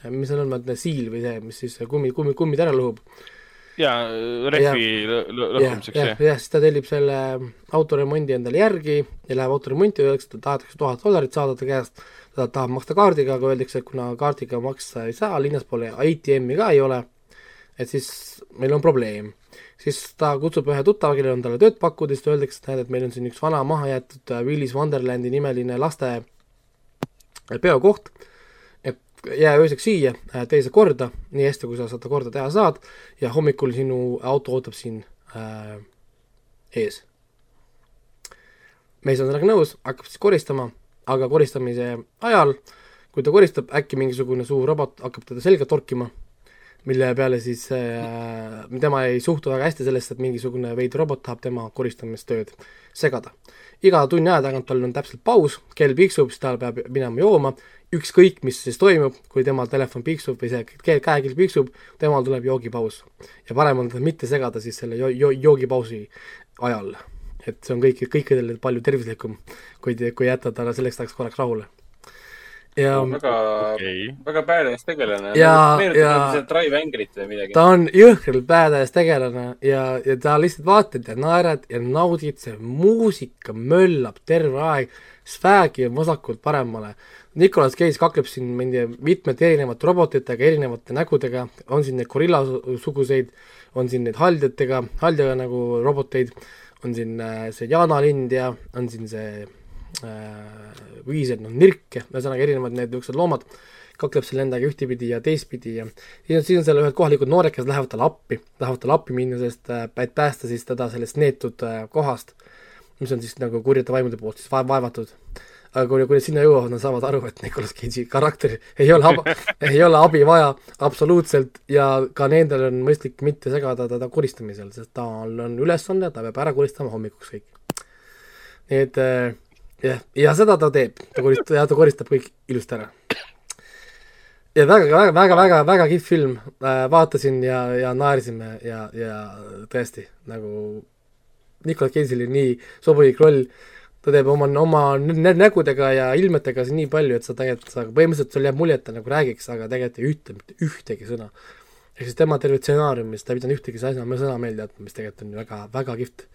mis seal on, siil või see, mis siis kummi, kummi, kummid ära lõhub. Ja rehvi lõ- lõ- lõhkumiseks, jah, jah. jah, siis ta tellib selle autoremondi endale järgi ja läheb autoremonti, öeldakse, et tahetakse tuhat dollarit saada ta käest, ta tahab maksta kaardiga, aga öeldakse, et kuna kaardiga maksta ei saa, linnas pole ATM-i ka ei ole, et siis meil on probleem. siis ta kutsub ühe tuttava, kellel on talle tööd pakkuda, siis öeldakse, et näed, et meil on siin üks vana mahajäetud äh, Willis Wonderlandi nimeline laste peokoht, et jää ööseks siia, tee see korda, nii hästi, kui sa seda korda teha saad, ja hommikul sinu auto ootab siin äh, ees. mees on sellega nõus, hakkab siis koristama, aga koristamise ajal, kui ta koristab, äkki mingisugune suur robot hakkab teda selga torkima, mille peale siis äh, tema ei suhtu väga hästi sellesse, et mingisugune veider robot tahab tema koristamistööd segada. iga tunni aja tagant tal on täpselt paus, kell piksub, siis ta peab minema jooma, ükskõik, mis siis toimub, kui temal telefon piksub või see käe- käekell piksub, temal tuleb joogipaus. ja parem on teda mitte segada siis selle jo-, jo-, joogipausi ajal. Et see on kõik, kõikidele palju tervislikum, kui, kui jätta ta selleks ajaks korraks rahule. ja väga okei. väga badass tegelane. Ja- ja- Drive Angryt või midagi. ta on jõhkralt badass tegelane ja, ja ta lihtsalt vaatad ja naerad ja naudid, see muusika möllab terve aeg, swag'i on vasakult paremale. Nicolas Cage kakleb siin mingi mitmete erinevate robotitega, erinevate nägudega, on siin neid gorillasuguseid, on siin neid haldjatega, haldjaga nagu roboteid, on siin äh, see jaanalind ja on siin see äh, viised, noh nirk ja ühesõnaga erinevad need niisugused loomad, kakleb seal nendega ühtepidi ja teistpidi ja siis on, siis on seal ühed kohalikud noored, kes lähevad talle appi, tahavad talle appi minna, sest äh, et päästa siis teda sellest neetud äh, kohast, mis on siis nagu kurjade vaimude poolt siis vaev-, vaevatud. Aga kui, kui nad sinna jõuavad, nad saavad aru, et Nicolas Cage'i karakter ei ole ei ole abi vaja absoluutselt ja ka nendel on mõistlik mitte segada teda koristamisel, sest tal on ülesanne, ta peab ära koristama hommikuks kõik. nii et äh, jah, ja seda ta teeb, ta koristab ja ta koristab kõik ilusti ära. Ja väga, väga, väga, väga, väga kihvt film. Äh,, vaatasin ja, ja naersime ja, ja tõesti nagu Nicolas Cage'il oli nii sobilik roll, ta teeb oma, oma nä- nägudega ja ilmetega nii palju, et sa tegelikult, sa põhimõtteliselt sul jääb mulje, et ta nagu räägiks, aga tegelikult ei ütle mitte ühtegi sõna. ehk siis tema terve stsenaariumis, ta ei pidanud ühtegi sõna, sõna meelde jätma, mis tegelikult on väga, väga kihvt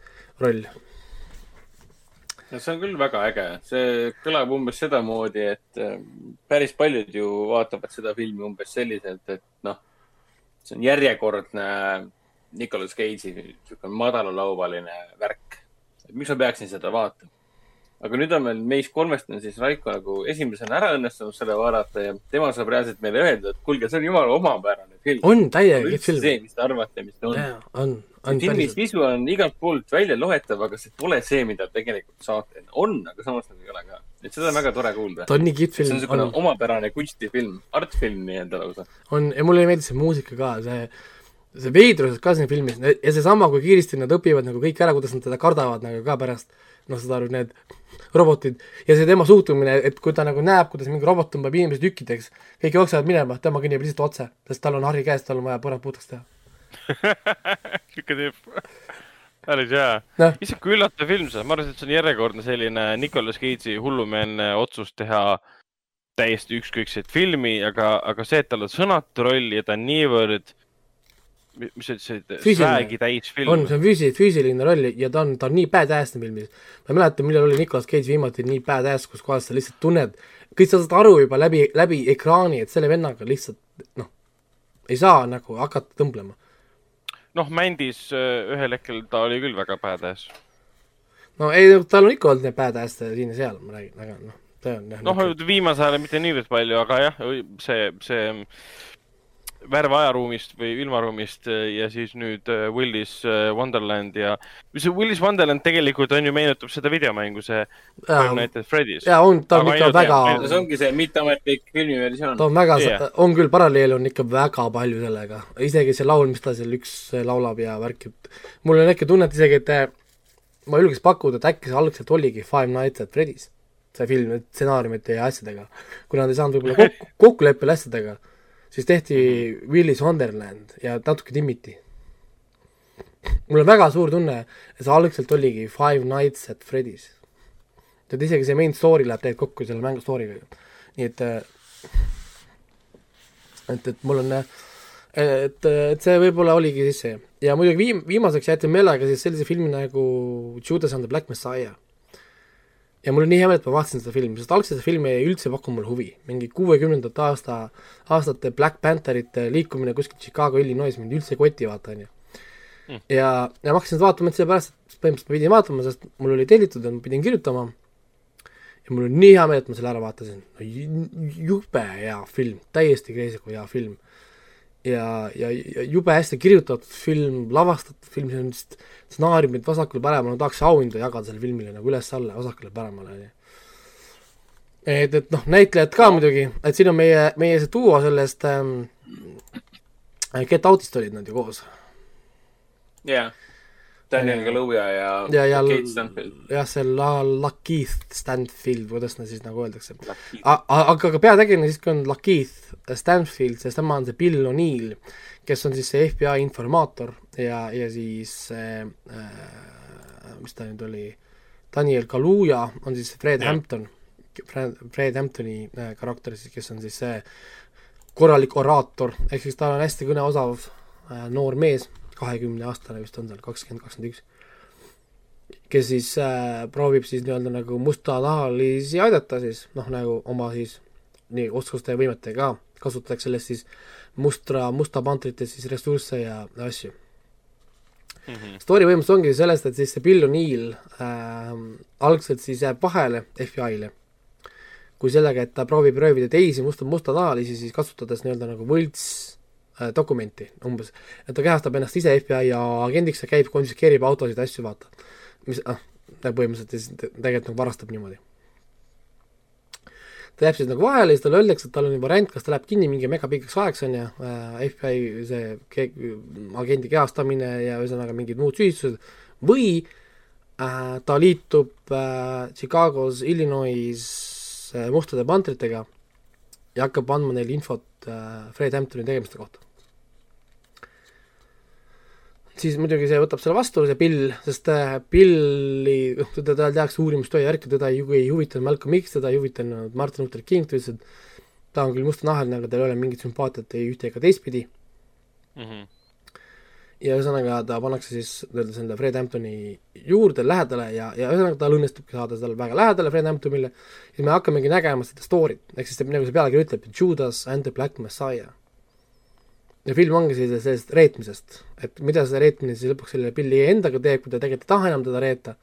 roll. no see on küll väga äge, see kõlab umbes sedamoodi, et äh, päris paljud ju vaatavad seda filmi umbes selliselt, et noh, see on järjekordne Nicolas Cage'i niisugune madalalaubaline värk. miks ma peaksin seda vaatama? Aga nüüd on meil meist kolmest on siis Raiko nagu esimesena ära õnnestunud selle vaadata ja tema saab reaalselt meile öelda, et kuulge, see on jumala omapärane film. on täiega kihvt film. see, mis te arvate, mis ta on. jaa, on, on filmis päriselt. visu on igalt poolt välja loetav, aga see pole see, mida tegelikult saate. on, aga samas nagu ei ole ka. et seda on väga tore kuulda. ta on nii kihvt see on film, niisugune omapärane kunstifilm, artfilm nii-öelda lausa. on ja mulle meeldis see muusika ka, see see veidrus ka siin filmis ja seesama, kui kiiresti nad õpivad nagu kõik ära, kuidas nad teda kardavad nagu ka pärast, noh, saad aru, need robotid ja see tema suhtumine, et kui ta nagu näeb, kuidas mingi robot tõmbab inimesi tükkideks, kõik jooksevad minema, tema kõnnib lihtsalt otse, sest tal on hari käes, tal on vaja põrand puhtaks teha. sihuke tüüp. päris hea Noh.. issand, kui üllatav film see on, ma arvan, et see on järjekordne selline Nicolas Cage'i hullumeelne otsus teha täiesti ükskõikset filmi, aga, aga see, et tal on sõnatu roll ja ta on niivõrd, mis sa ütlesid, swag'i täis film on, see on füüsi-, füüsiline roll ja ta on, ta on nii badass filmis. ma ei mäleta, millal oli Nicolas Cage viimati nii badass, kus kohas sa lihtsalt tunned, kõik sa saad aru juba läbi, läbi ekraani, et selle vennaga lihtsalt noh, ei saa nagu hakata tõmblema. noh, Mandis äh, ühel hetkel ta oli küll väga badass. no ei, tal on ikka olnud neid badass'e siin ja seal, ma räägin, aga noh, ta on jah noh, viimasel ajal mitte niivõrd palju, aga jah, see, see värv ajaruumist või ilmaruumist äh, ja siis nüüd äh, Willis äh, Wonderland ja, see Willis Wonderland tegelikult on ju, meenutab seda videomängu, see Nights at Freddy's. jaa, on, ta on ikka väga see ongi see mitteametlik filmiversioon ta. on väga Jah. on küll, paralleel on ikka väga palju sellega, isegi see laul, mis ta seal üks laulab ja värk, et mul on äkki tunne, et isegi, et eh, ma julgeks pakkuda, et äkki see algselt oligi Five Nights at Freddy's, see film, stsenaariumite ja asjadega. kui nad ei saanud võib-olla kokku, kokkuleppele asjadega, siis tehti Willis Wonderland ja natuke timmiti. mul on väga suur tunne, see algselt oligi Five Nights at Freddy's. et isegi see main story läheb tegelikult kokku selle mängu story'ga. nii et äh, et, et mul on, et, et see võib-olla oligi siis see ja muidugi viim-, viimaseks jäeti meelega siis sellise filmi nagu Judas and the Black Messiah. Ja mul on nii hea meel, et ma vaatasin seda filmi, sest algselt see film ei üldse pakkunud mulle huvi, mingi kuuekümnendate aasta, aastate Black Pantherite liikumine kuskil Chicago, Illinois mind üldse ei koti, vaata onju. ja, ja ma hakkasin seda vaatama ainult sellepärast, et põhimõtteliselt ma pidin vaatama, sest mul oli tellitud ja ma pidin kirjutama ja mul on nii hea meel, et ma selle ära vaatasin no,. jube hea film, täiesti kreisiku hea film. ja, ja, ja jube hästi kirjutatud film, lavastatud film, see on lihtsalt stsenaariumid vasakule-paremale, ma tahaks auhinda jagada sellele filmile nagu üles-alla, vasakule-paremale, onju. et, et noh, näitlejad ka muidugi, et siin on meie, meie see duo sellest ähm, Get Outist olid nad ju koos. jaa. Daniel Kaluuya ja, ja, ja Kate Stanfield. jah, see La-, Lakeith Stanfield, kuidas seda siis nagu öeldakse. aga, aga peategelane siiski on Lakeith Stanfield, sest tema on see Bill O'Neill, kes on siis see FBI informaator ja, ja siis äh, äh, mis ta nüüd oli, Daniel Kaluuya on siis Fred Jah. Hampton, Fred, Fred Hamptoni äh, karakter siis, kes on siis see korralik oraator, ehk siis ta on hästi kõneosav äh, noor mees, kahekümne aastane vist on tal, kakskümmend, kakskümmend üks, kes siis äh, proovib siis nii-öelda nagu mustanahalisi aidata siis, noh nagu oma siis nii oskuste ja võimetega ka, kasutatakse sellest siis mustra, musta pantrite siis ressursse ja asju. Mhm. story põhimõtteliselt ongi sellest, et siis see Bill O'Neill äh, algselt siis jääb vahele FBI-le kui sellega, et ta proovib röövida teisi musta, mustanahalisi, siis kasutades nii-öelda nagu võlts dokumenti umbes. et ta kehastab ennast ise FBI agendiks ja käib, konfiskeerib autosid, asju, vaata. mis, ta põhimõtteliselt tegelikult nagu varastab niimoodi. ta jääb siis nagu vahele ja siis talle öeldakse, et tal on variant, kas ta läheb kinni mingi megapikaks ajaks, on ju äh,, FBI see ke- agendi kehastamine ja ühesõnaga mingid muud süüdistused, või äh, ta liitub äh, Chicagos, Illinois äh, mustade pantritega ja hakkab andma neile infot äh, Fred Hamptoni tegemiste kohta. Siis muidugi see võtab selle vastu, see Bill, sest äh, Billi, noh, teda tehakse uurimistöö ja värki, teda ei, ei huvitanud Malcolm X, teda ei huvitanud Martin Luther King, ta ütles, et ta on küll mustanahaline, aga tal ei ole mingit sümpaatiat ei ühte ega teistpidi Mhm. ja ühesõnaga ta pannakse siis nii-öelda selle Fred Hamptoni juurde lähedale ja, ja ühesõnaga tal õnnestubki saada talle väga lähedale Fred Hamptonile ja me hakkamegi nägema seda story't, ehk siis nagu see pealkiri ütleb, Judas and the Black Messiah. Ja film ongi siis sellest reetmisest, et mida see reetmine siis lõpuks selle Billy endaga teeb, kui ta tegelikult ei taha enam teda reeta,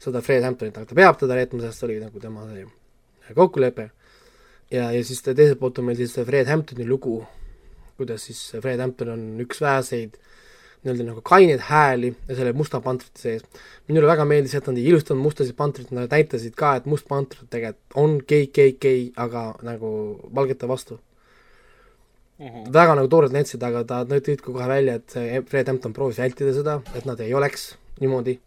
seda Fred Hamptonit, aga ta peab teda reetma, sest see oli nagu tema see kokkulepe. ja, ja siis te- teiselt poolt on meil siis see Fred Hamptoni lugu, kuidas siis Fred Hampton on üks väheseid nii-öelda nagu kaineid hääli ja selle musta pantrite sees. minule väga meeldis, et nad ei ilustanud mustasid pantrit, nad näitasid ka, et must pantrit tegelikult on KKK, aga nagu valgete vastu. Mhm. väga nagu toredalt näitasid, aga ta, tõid ka kohe välja, et Fred Hampton proovis vältida seda, et nad ei oleks niimoodi.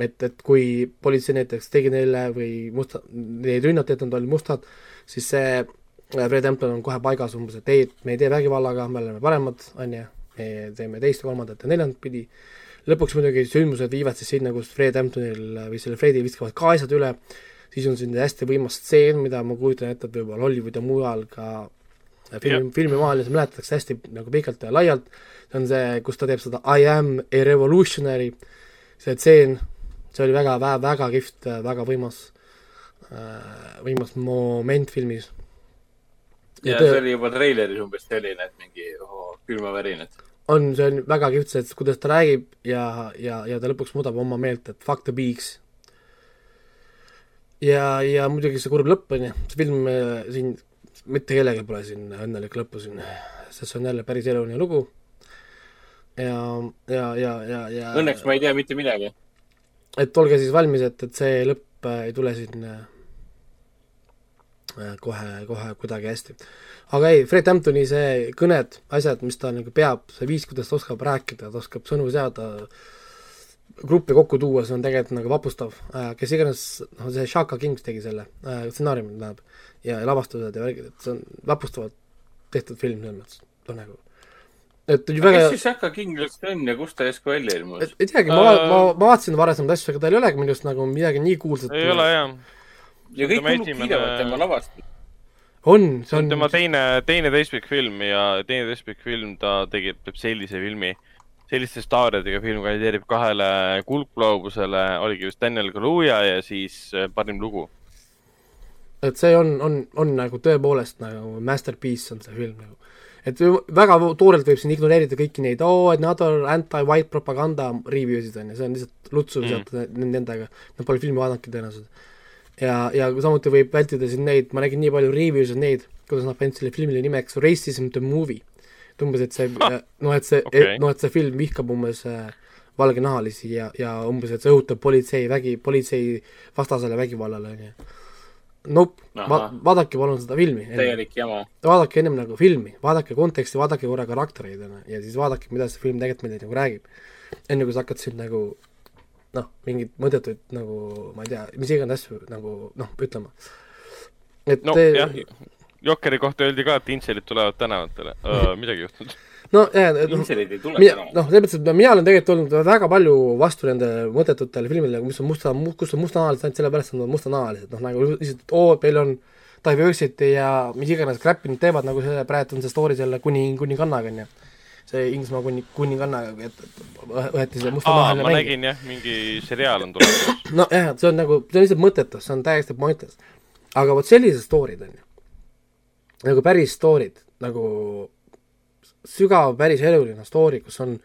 et, et kui politsei näiteks tegi neile või musta, neid rünnati, et nad olid mustad, siis see äh, Fred Hampton on kohe paigas umbes, et ei, me ei tee vägivallaga, me oleme paremad, on ju, me teeme teist, kolmandat ja neljandat pidi. lõpuks muidugi sündmused viivad siis sinna, kus Fred Hamptonil või selle Fredi viskavad ka asjad üle, siis on siin hästi võimas stseen, mida ma kujutan ette, et võib-olla Hollywood ja mujal ka filmi, filmimaailmas mäletatakse hästi nagu pikalt ja laialt, see on see, kus ta teeb seda I am a revolutionary, see tseen, see oli väga, väga, väga kihvt, väga võimas, võimas moment filmis. ja see oli juba treileris umbes selline, et mingi oh, külmavärinad. on, see on väga kihvt see, et kuidas ta räägib ja, ja, ja ta lõpuks muudab oma meelt, et fuck the pigs. ja, ja muidugi see kurb lõpp on ju, see film äh, siin, mitte kellelgi pole siin õnnelik lõppu siin, sest see on jälle päris eluline lugu. ja, ja, ja, ja, ja Õnneks ma ei tea mitte midagi. et olge siis valmis, et, et see lõpp äh, ei tule siin äh, äh, kohe, kohe kuidagi hästi. aga ei, Fred Hamptoni see kõned, asjad, mis ta nagu peab, see viis, kuidas ta oskab rääkida, ta oskab sõnu seada, gruppi kokku tuua, see on tegelikult nagu vapustav. kes iganes, noh see Shaka Kings tegi selle äh, stsenaariumi, tähendab, ja lavastused ja värgid, et see on vapustavalt tehtud film selles mõttes, noh nagu et ju väga kes siis Shaka King üldse on ja kust ta SQL-i ilmus et? ei teagi, ma Äh,, ma, ma vaatasin varasemaid asju, aga tal ei olegi minu arust nagu midagi nii kuulsat. ei ole jah, ja kõik hullud esimene- kiidavad tema lavast. on, see on tema teine, teine teistpikk film ja teine teistpikk film, ta tegi teeb sellise filmi, selliste staaridega film kandideerib kahele kuldgloobusele, oligi vist Daniel Kaluuya ja siis äh, parim lugu. Et see on, on, on nagu tõepoolest nagu masterpiece on see film nagu. et väga toorelt võib siin ignoreerida kõiki neid oo, another anti-white propaganda review sid on ju, see on lihtsalt lutsu Mm. visata mm. nendega, nad pole filmi vaadanudki tõenäoliselt. ja, ja samuti võib vältida siin neid, ma nägin nii palju review sid neid, kuidas nad panid selle filmile nimeks Racism the movie. et umbes, et see, noh, et see Okei. noh, et see film vihkab umbes äh, valgenahalisi ja, ja umbes, et see õhutab politsei vägi, politsei vastasele vägivallale, on ju. Nope, vaadake palun seda filmi. täielik jama. vaadake ennem nagu filmi, vaadake konteksti, vaadake korra karaktereid onju ja siis vaadake, mida see film tegelikult meile nagu räägib. enne kui sa hakkad siin nagu noh, mingeid mõttetuid nagu ma ei tea, mis iganes asju nagu noh, ütlema. et no te- Jokeri kohta öeldi ka, et intselid tulevad tänavatele uh,, midagi juhtunud. No jah, noh, selles mõttes, et mina olen tegelikult olnud väga palju vastu nendele mõttetutele filmidele, mis on musta, kus on mustanahalised ainult sellepärast, et nad on mustanahalised, noh nagu lihtsalt, oo, meil on diversity ja mis iganes crap'i nad teevad, nagu see praegu on see story selle kuni, kuningannaga, on ju. see Inglismaa kuni, kuningannaga, et et võeti see mustanahaline ma mäng. nägin jah, mingi seriaal on tulemas. nojah, see on nagu, see on lihtsalt mõttetu, see on täiesti pointless. aga vot sellised story'd on ju, nagu päris story'd, nagu sügav päris eluline story, kus on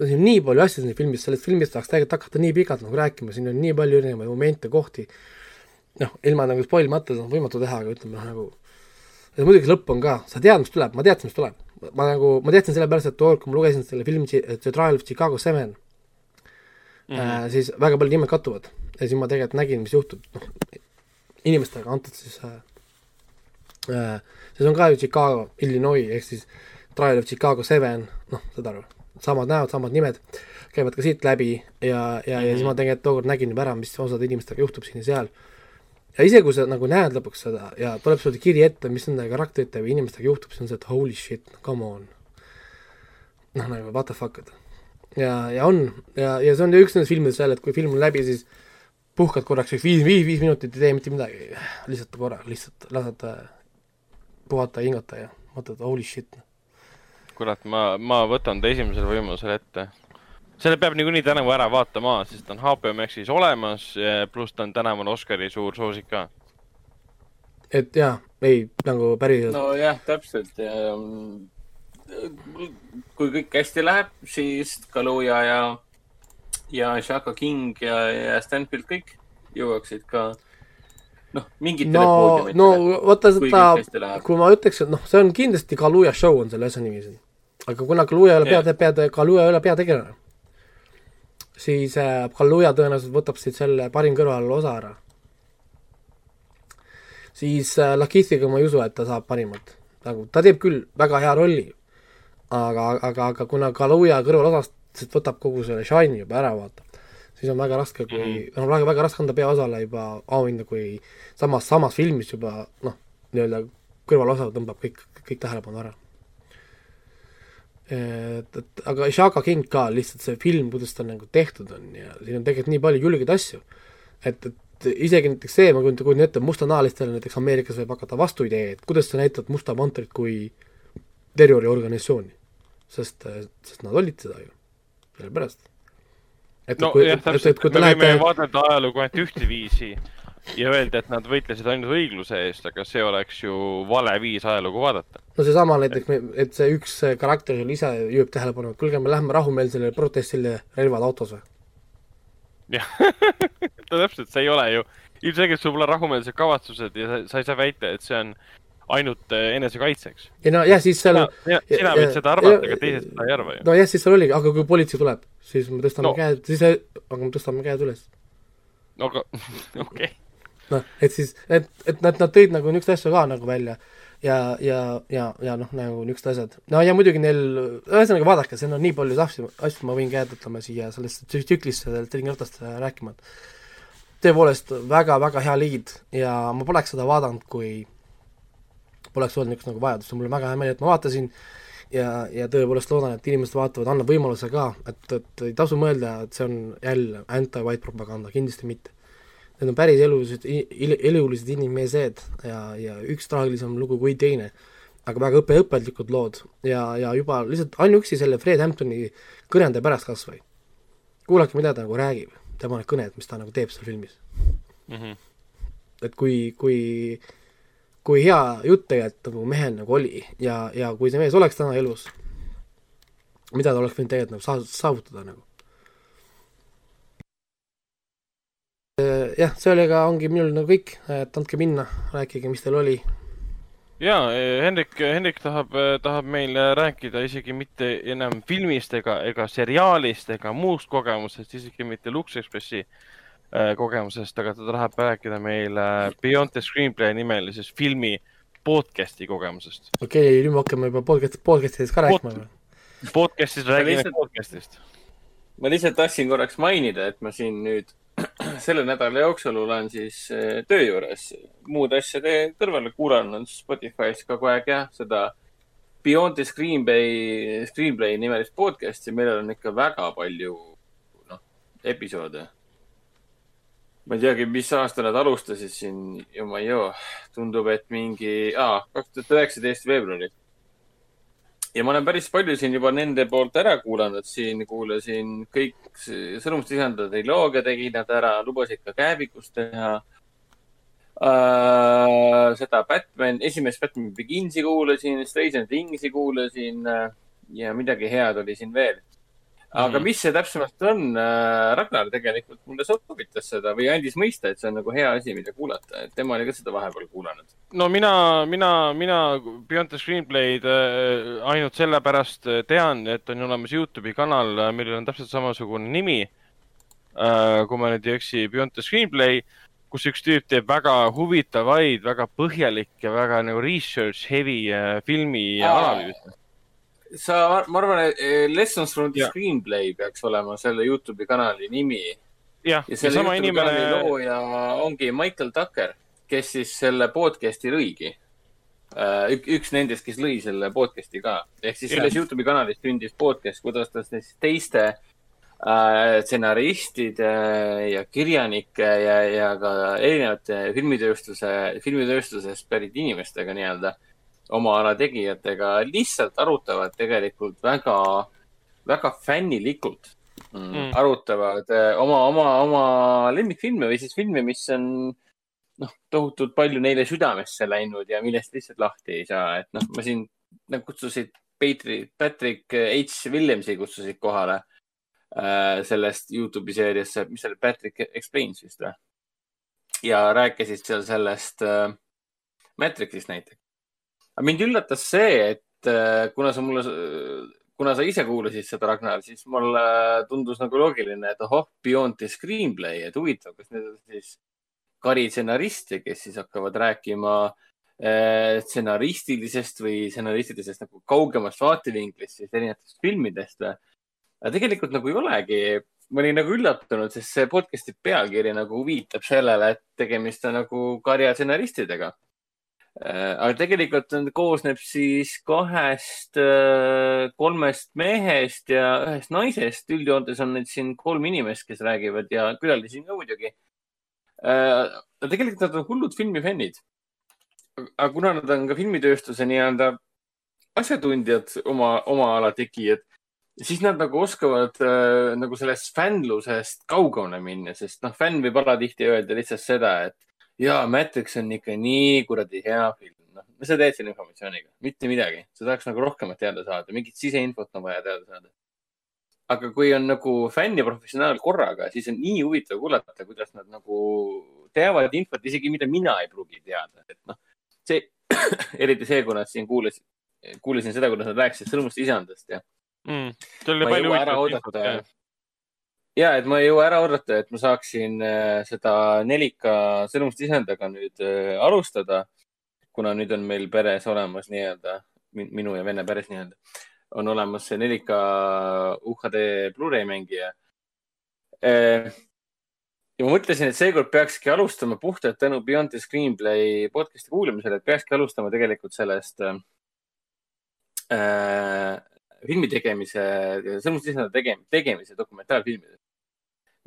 siin on nii palju asju siin filmis, sellest filmist tahaks tegelikult hakata nii pikalt nagu rääkima, siin on nii palju erinevaid momente, kohti, noh, ilma nagu spoil mata, seda on võimatu teha, aga ütleme noh, nagu ja muidugi lõpp on ka, sa tead, mis tuleb, ma teadsin, mis tuleb. ma nagu, ma teadsin sellepärast, et too kord, kui ma lugesin selle filmi The Trial of Chicago Seven mm, -hmm. siis väga paljud nimed kattuvad ja siis ma tegelikult nägin, mis juhtub, noh, inimestega antud siis äh, äh, siis on ka ju Chicago, Illinois ehk siis Trial of Chicago Seven, noh, saad aru, samad näod, samad nimed, käivad ka siit läbi ja, ja mm, -hmm. ja siis ma tegelikult tookord nägin juba ära, mis osade inimestega juhtub siin ja seal. ja isegi kui sa nagu näed lõpuks seda ja tuleb sulle kiri ette, mis nende karakterite või inimestega juhtub, siis on see, et holy shit, come on. noh, nagu what the fuck, et ja, ja on ja, ja see on üks nendest filmidest seal, et kui film on läbi, siis puhkad korraks üks viis, viis, viis minutit, ei tee mitte midagi, lihtsalt korra, lihtsalt lased äh, puhata ja hingata ja mõtled holy shit. kurat, ma, ma võtan ta esimesel võimalusel ette. selle peab niikuinii tänavu ära vaatama, sest ta on HBO Maxis olemas, pluss ta on tänavune Oscari suur soosik ka. et jaa, ei nagu päriselt no., nojah, täpselt ja kui kõik hästi läheb, siis Kaluja ja, ja Shaka King ja, ja Stanfield kõik jõuaksid ka noh, mingitele no, poodiumitele no vaata seda kui ma ütleks, et noh, see on kindlasti Kaluja show on selle asja nimi siin. aga kuna Kaluja ei ole Jah. pea, pea, Kaluja ei ole peategelane, siis äh, Kaluja tõenäoliselt võtab siit selle parim kõrvalosa ära. siis äh, Lakithiga ma ei usu, et ta saab parimat. nagu ta teeb küll väga hea rolli, aga, aga, aga kuna Kaluja kõrvalosast võtab kogu selle shine'i juba ära, vaata, siis on väga raske, kui mm, -hmm. on väga, väga raske anda peaosale juba auhinda, kui samas, samas filmis juba noh, nii-öelda kõrvalosa tõmbab kõik, kõik tähelepanu ära. et, et aga Shaka King ka lihtsalt see film, kuidas ta nagu tehtud on ja siin on tegelikult nii palju julgeid asju, et, et isegi näiteks see, ma kujutan, kujutan ette, mustanahalistele näiteks Ameerikas võib hakata vastuidee, et kuidas sa näitad Musta Panterit kui terroriorganisatsiooni. sest, sest nad olid seda ju, sellepärast. Et no kui- et- et- kui me te võime lähete vaadata ajalugu ainult ühteviisi ja öelda, et nad võitlesid ainult õigluse eest, aga see oleks ju vale viis ajalugu vaadata. no seesama näiteks, et see üks see karakter seal ise juhib tähelepanu, et kuulge, me lähme rahumeelsele protestile relvad autos või? jah, täpselt, see ei ole ju, ilmselgelt sul pole rahumeelsed kavatsused ja sa, sa ei saa väita, et see on ainult äh, enesekaitseks. ei no jah, siis seal sina ja- sina võid seda arvata, aga teised seda ei arva ju. nojah, siis seal oligi, aga kui politsei tuleb, siis me tõstame No. no. käed, siis, aga me tõstame käed üles. aga okei, noh, et siis, et, et nad, nad tõid nagu niisuguseid asju ka nagu välja ja, ja, ja, ja noh, nagu niisugused asjad. no ja muidugi neil, ühesõnaga vaadake, siin on nii palju asju, asju ma võin jääda, ütleme siia sellesse tsü- tsüklisse sellest Ringrõtast rääkima, et tõepoolest väga-väga hea liid ja ma poleks seda vaadanud, kui poleks olnud niisugust nagu vajadust ja mul on väga hea meel, et ma vaatasin ja, ja tõepoolest loodan, et inimesed vaatavad, annab võimaluse ka, et, et ei tasu mõelda, et see on jälle anti-white propaganda, kindlasti mitte. Need on päris elulised, elulised inimesed ja, ja üks traagilisem lugu kui teine, aga väga õppe, õpetlikud lood ja, ja juba lihtsalt ainuüksi selle Fred Hamptoni kõnede pärast kas või. kuulake, mida ta nagu räägib, tema need kõned, mis ta nagu teeb seal filmis. Mhm. et kui, kui, kui hea jutt tegelikult nagu mehel nagu oli ja, ja kui see mees oleks täna elus, mida ta oleks võinud tegelikult nagu saa-, saavutada nagu. jah, ka, ongi minul nagu kõik, et andke minna, rääkige, mis teil oli. ja Hendrik, Hendrik tahab, tahab meile rääkida isegi mitte enam filmist ega, ega seriaalist ega muust kogemusest, isegi mitte Lux Expressi äh, kogemusest, aga ta tahab rääkida meile Beyond the Screenplay nimelisest filmi podcast'i kogemusest. okei okay,, nüüd me hakkame juba podcast, podcast'idest ka rääkima või? Podcast'is räägime lihtsalt- podcast'ist. ma lihtsalt tahtsin korraks mainida, et ma siin nüüd selle nädala jooksul olen siis eh, töö juures muud asjade kõrvale kuulanud Spotify's kogu aeg jah, seda Beyond the Screenplay, Screenplay nimelist podcast'i, millel on ikka väga palju, noh, episoode. Ma ei teagi, mis aasta nad alustasid siin, jumal joo, tundub, et mingi, kaks tuhat üheksateist veebruaris. ja ma olen päris palju siin juba nende poolt ära kuulanud, siin kuulasin kõik sõnumist lisandada triloogia tegid nad ära, lubasid ka käevikust teha uh,. seda Batman, esimest Batman Beginsi kuulasin, Stranger Thingsi kuulasin uh, ja midagi head oli siin veel. Aga Mhm. mis see täpsemalt on uh,, Ragnar tegelikult mulle soovitas seda või andis mõista, et see on nagu hea asi, mida kuulata, et tema oli ka seda vahepeal kuulanud. no mina, mina, mina Beyond the Screenplay'd äh, ainult sellepärast äh, tean, et on olemas Youtube'i kanal, millel on täpselt samasugune nimi äh,. kui ma nüüd ei eksi, Beyond the Screenplay, kus üks tüüp teeb väga huvitavaid, väga põhjalikke, väga nagu research heavy äh, filmi analüüse. sa, ma arvan, et Lessons from the Jah. Screenplay peaks olema selle Youtube'i kanali nimi jah, ja selle sama Youtube'i kanali inimene, looja ongi Michael Tucker, kes siis selle podcast'i lõigi. üks nendest, kes lõi selle podcast'i ka, ehk siis Jah. selles Youtube'i kanalis sündis podcast, kuidas ta siis teiste äh, stsenaristide ja kirjanike ja, ja ka erinevate filmitööstuse, filmitööstusest pärit inimestega nii-öelda, oma ala tegijatega lihtsalt arutavad tegelikult väga, väga fännilikult mm, Mm. arutavad äh, oma, oma, oma lemmikfilme või siis filme, mis on noh, tohutult palju neile südamesse läinud ja millest lihtsalt lahti ei saa, et noh, ma siin, nad kutsusid Patrick, Patrick H Williamsi kutsusid kohale äh, sellest Youtube'i seeriasse, mis see oli, Patrick Explains vist või? ja rääkisid seal sellest äh, Matrixist näiteks. Mind üllatas see, et äh, kuna sa mulle, kuna sa ise kuulasid seda, Ragnar, siis mulle tundus nagu loogiline, et ohoh, Beyond the Screenplay, et huvitav, kas need on siis kari stsenariste, kes siis hakkavad rääkima äh, stsenaristilisest või stsenaristilisest nagu kaugemast vaatevinklist siis erinevatest filmidest või? aga tegelikult nagu ei olegi. ma olin nagu üllatunud, sest see podcast'i pealkiri nagu viitab sellele, et tegemist on nagu karja stsenaristidega. Aga tegelikult on, koosneb siis kahest, kolmest mehest ja ühest naisest. üldjoontes on neid siin kolm inimest, kes räägivad ja külalisi ka muidugi. tegelikult nad on hullud filmifännid. aga kuna nad on ka filmitööstuse nii-öelda asjatundjad, oma, oma ala tegijad, siis nad nagu oskavad äh, nagu sellest fännlusest kaugemale minna, sest noh, fänn võib alatihti öelda lihtsalt seda, et jaa, Matrix on ikka nii kuradi hea film. noh, mis sa teed selle informatsiooniga? mitte midagi, sa tahaks nagu rohkemat teada saada, mingit siseinfot on vaja teada saada. aga kui on nagu fänn ja professionaal korraga, siis on nii huvitav kuulata, kuidas nad nagu teavad infot isegi, mida mina ei pruugi teada, et noh, see, eriti see, kui nad siin kuulasid, kuulasin seda, kuidas nad rääkisid sõnumist isandast ja mm.. seal oli palju huvitavat infot. Ja et ma ei jõua ära oodata, et ma saaksin äh, seda nelika sõnumist isandaga nüüd äh, alustada. kuna nüüd on meil peres olemas nii-öelda, minu ja venne peres nii-öelda, on olemas see nelika UHD Blu-ray mängija. ja ma mõtlesin, et seekord peakski alustama puhtalt tänu Beyond the Screenplay podcast'i kuulamisele, et peakski alustama tegelikult sellest äh, filmi tegemise, sõnumstisende tegemise, tegemise dokumentaalfilmidest.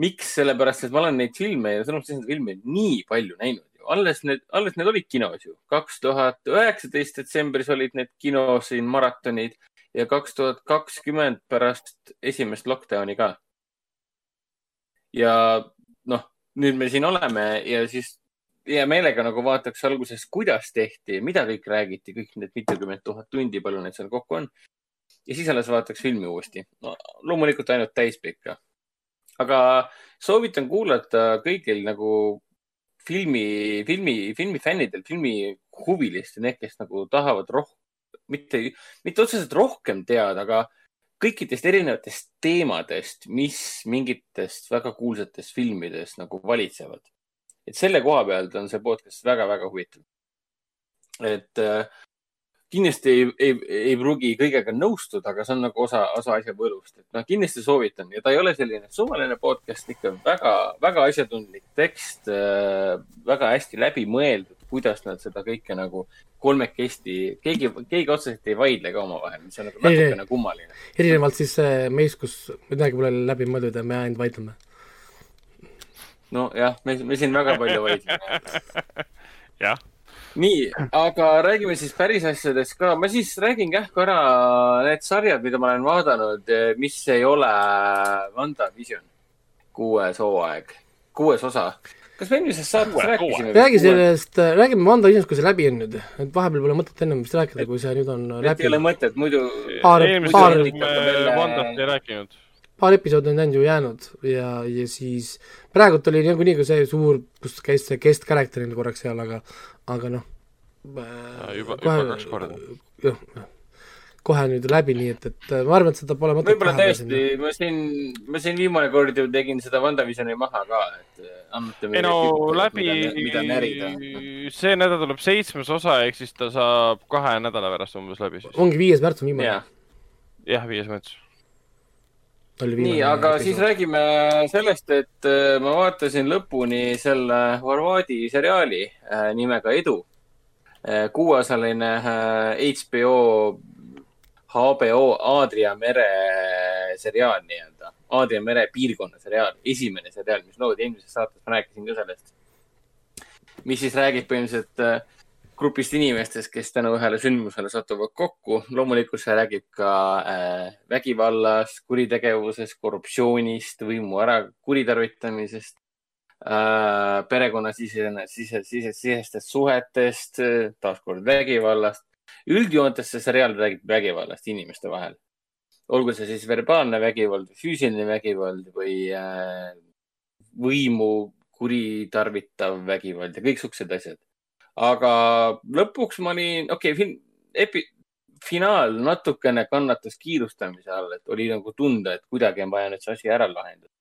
miks, sellepärast et ma olen neid filme ja sõnumstisende filme nii palju näinud ju. alles need, alles need olid kinos ju. kaks tuhat üheksateist detsembris olid need kinos siin maratonid ja kaks tuhat kakskümmend pärast esimest lockdowni ka. ja noh, nüüd me siin oleme ja siis hea meelega nagu vaataks alguses, kuidas tehti, mida kõik räägiti, kõik need mitukümmend tuhat tundi, palju neid seal kokku on. ja siis alles vaataks filmi uuesti no,. loomulikult ainult täispikka. Aga soovitan kuulata kõigil nagu filmi, filmi, filmifännidel, filmihuvilistel, need, kes nagu tahavad rohkem, mitte, mitte otseselt rohkem teada, aga kõikidest erinevatest teemadest, mis mingitest väga kuulsatest filmidest nagu valitsevad. et selle koha pealt on see podcast väga-väga huvitav. et äh, kindlasti ei, ei, ei pruugi kõigega nõustuda, aga see on nagu osa, osa asja võlust, et noh, kindlasti soovitan ja ta ei ole selline suvaline podcast, ikka väga, väga asjatundlik tekst, väga hästi läbimõeldud, kuidas nad seda kõike nagu kolmekesti, keegi, keegi otseselt ei vaidle ka omavahel, mis on nagu natukene kummaline. erinevalt siis äh, meist, kus midagi pole läbi mõeldud ja me ainult vaidleme. nojah, me, me siin väga palju vaidleme. jah, nii, aga räägime siis päris asjadest ka. ma siis räägin kähku ära need sarjad, mida ma olen vaadanud, mis ei ole WandaVision. kuues hooaeg, kuues osa. kas me eelmises saates rääkisime? räägi. sellest, räägime Vanda Visionist, kui see läbi on nüüd, et vahepeal pole mõtet ennem vist rääkida, kui see nüüd on et ei ole läbi. mõtet, muidu Paar- eelmisel paar- me Vandast ei rääkinud. paar episoodi on jäänud ju jäänud ja, ja siis praegult oli nagunii ka see suur, kus käis see guest character'ina korraks seal, aga, aga noh. juba- juba kaks korda.. jah, jah kohe nüüd läbi, nii et, et ma arvan, et seda pole mõtet võib-olla tõesti, ma siin, ma siin viimane kord ju tegin seda WandaVisioni maha ka, et eh, annate ei no läbi see nädal tuleb seitsmes osa, ehk siis ta saab kahe nädala pärast umbes läbi siis. ongi viies märts on viimane jah, jah, viies märts. nii, aga siis räägime sellest, et eh, ma vaatasin lõpuni selle Horvaadi seriaali eh, nimega Edu. kuueosaline eh, HBO, HBO Aadria mere seriaal nii-öelda, Aadria mere piirkonna seriaal, esimene seriaal, mis loodi eelmises saates, ma rääkisin ka sellest. mis siis räägib põhimõtteliselt äh, grupist inimestest, kes tänu ühele sündmusele satuvad kokku. loomulikult see räägib ka äh, vägivallast, kuritegevusest, korruptsioonist, võimu ära kuritarvitamisest äh,, perekonnasisene, sise, sise, sisestest suhetest, taaskord vägivallast. üldjoontes see seriaal räägib vägivallast inimeste vahel. olgu see siis verbaalne vägivald, füüsiline vägivald või äh, võimu kuritarvitav vägivald ja kõik siuksed asjad. Aga lõpuks ma olin, okei okay,, epi-, finaal natukene kannatas kiirustamise all, et oli nagu tunda, et kuidagi on vaja nüüd see asi ära lahendada.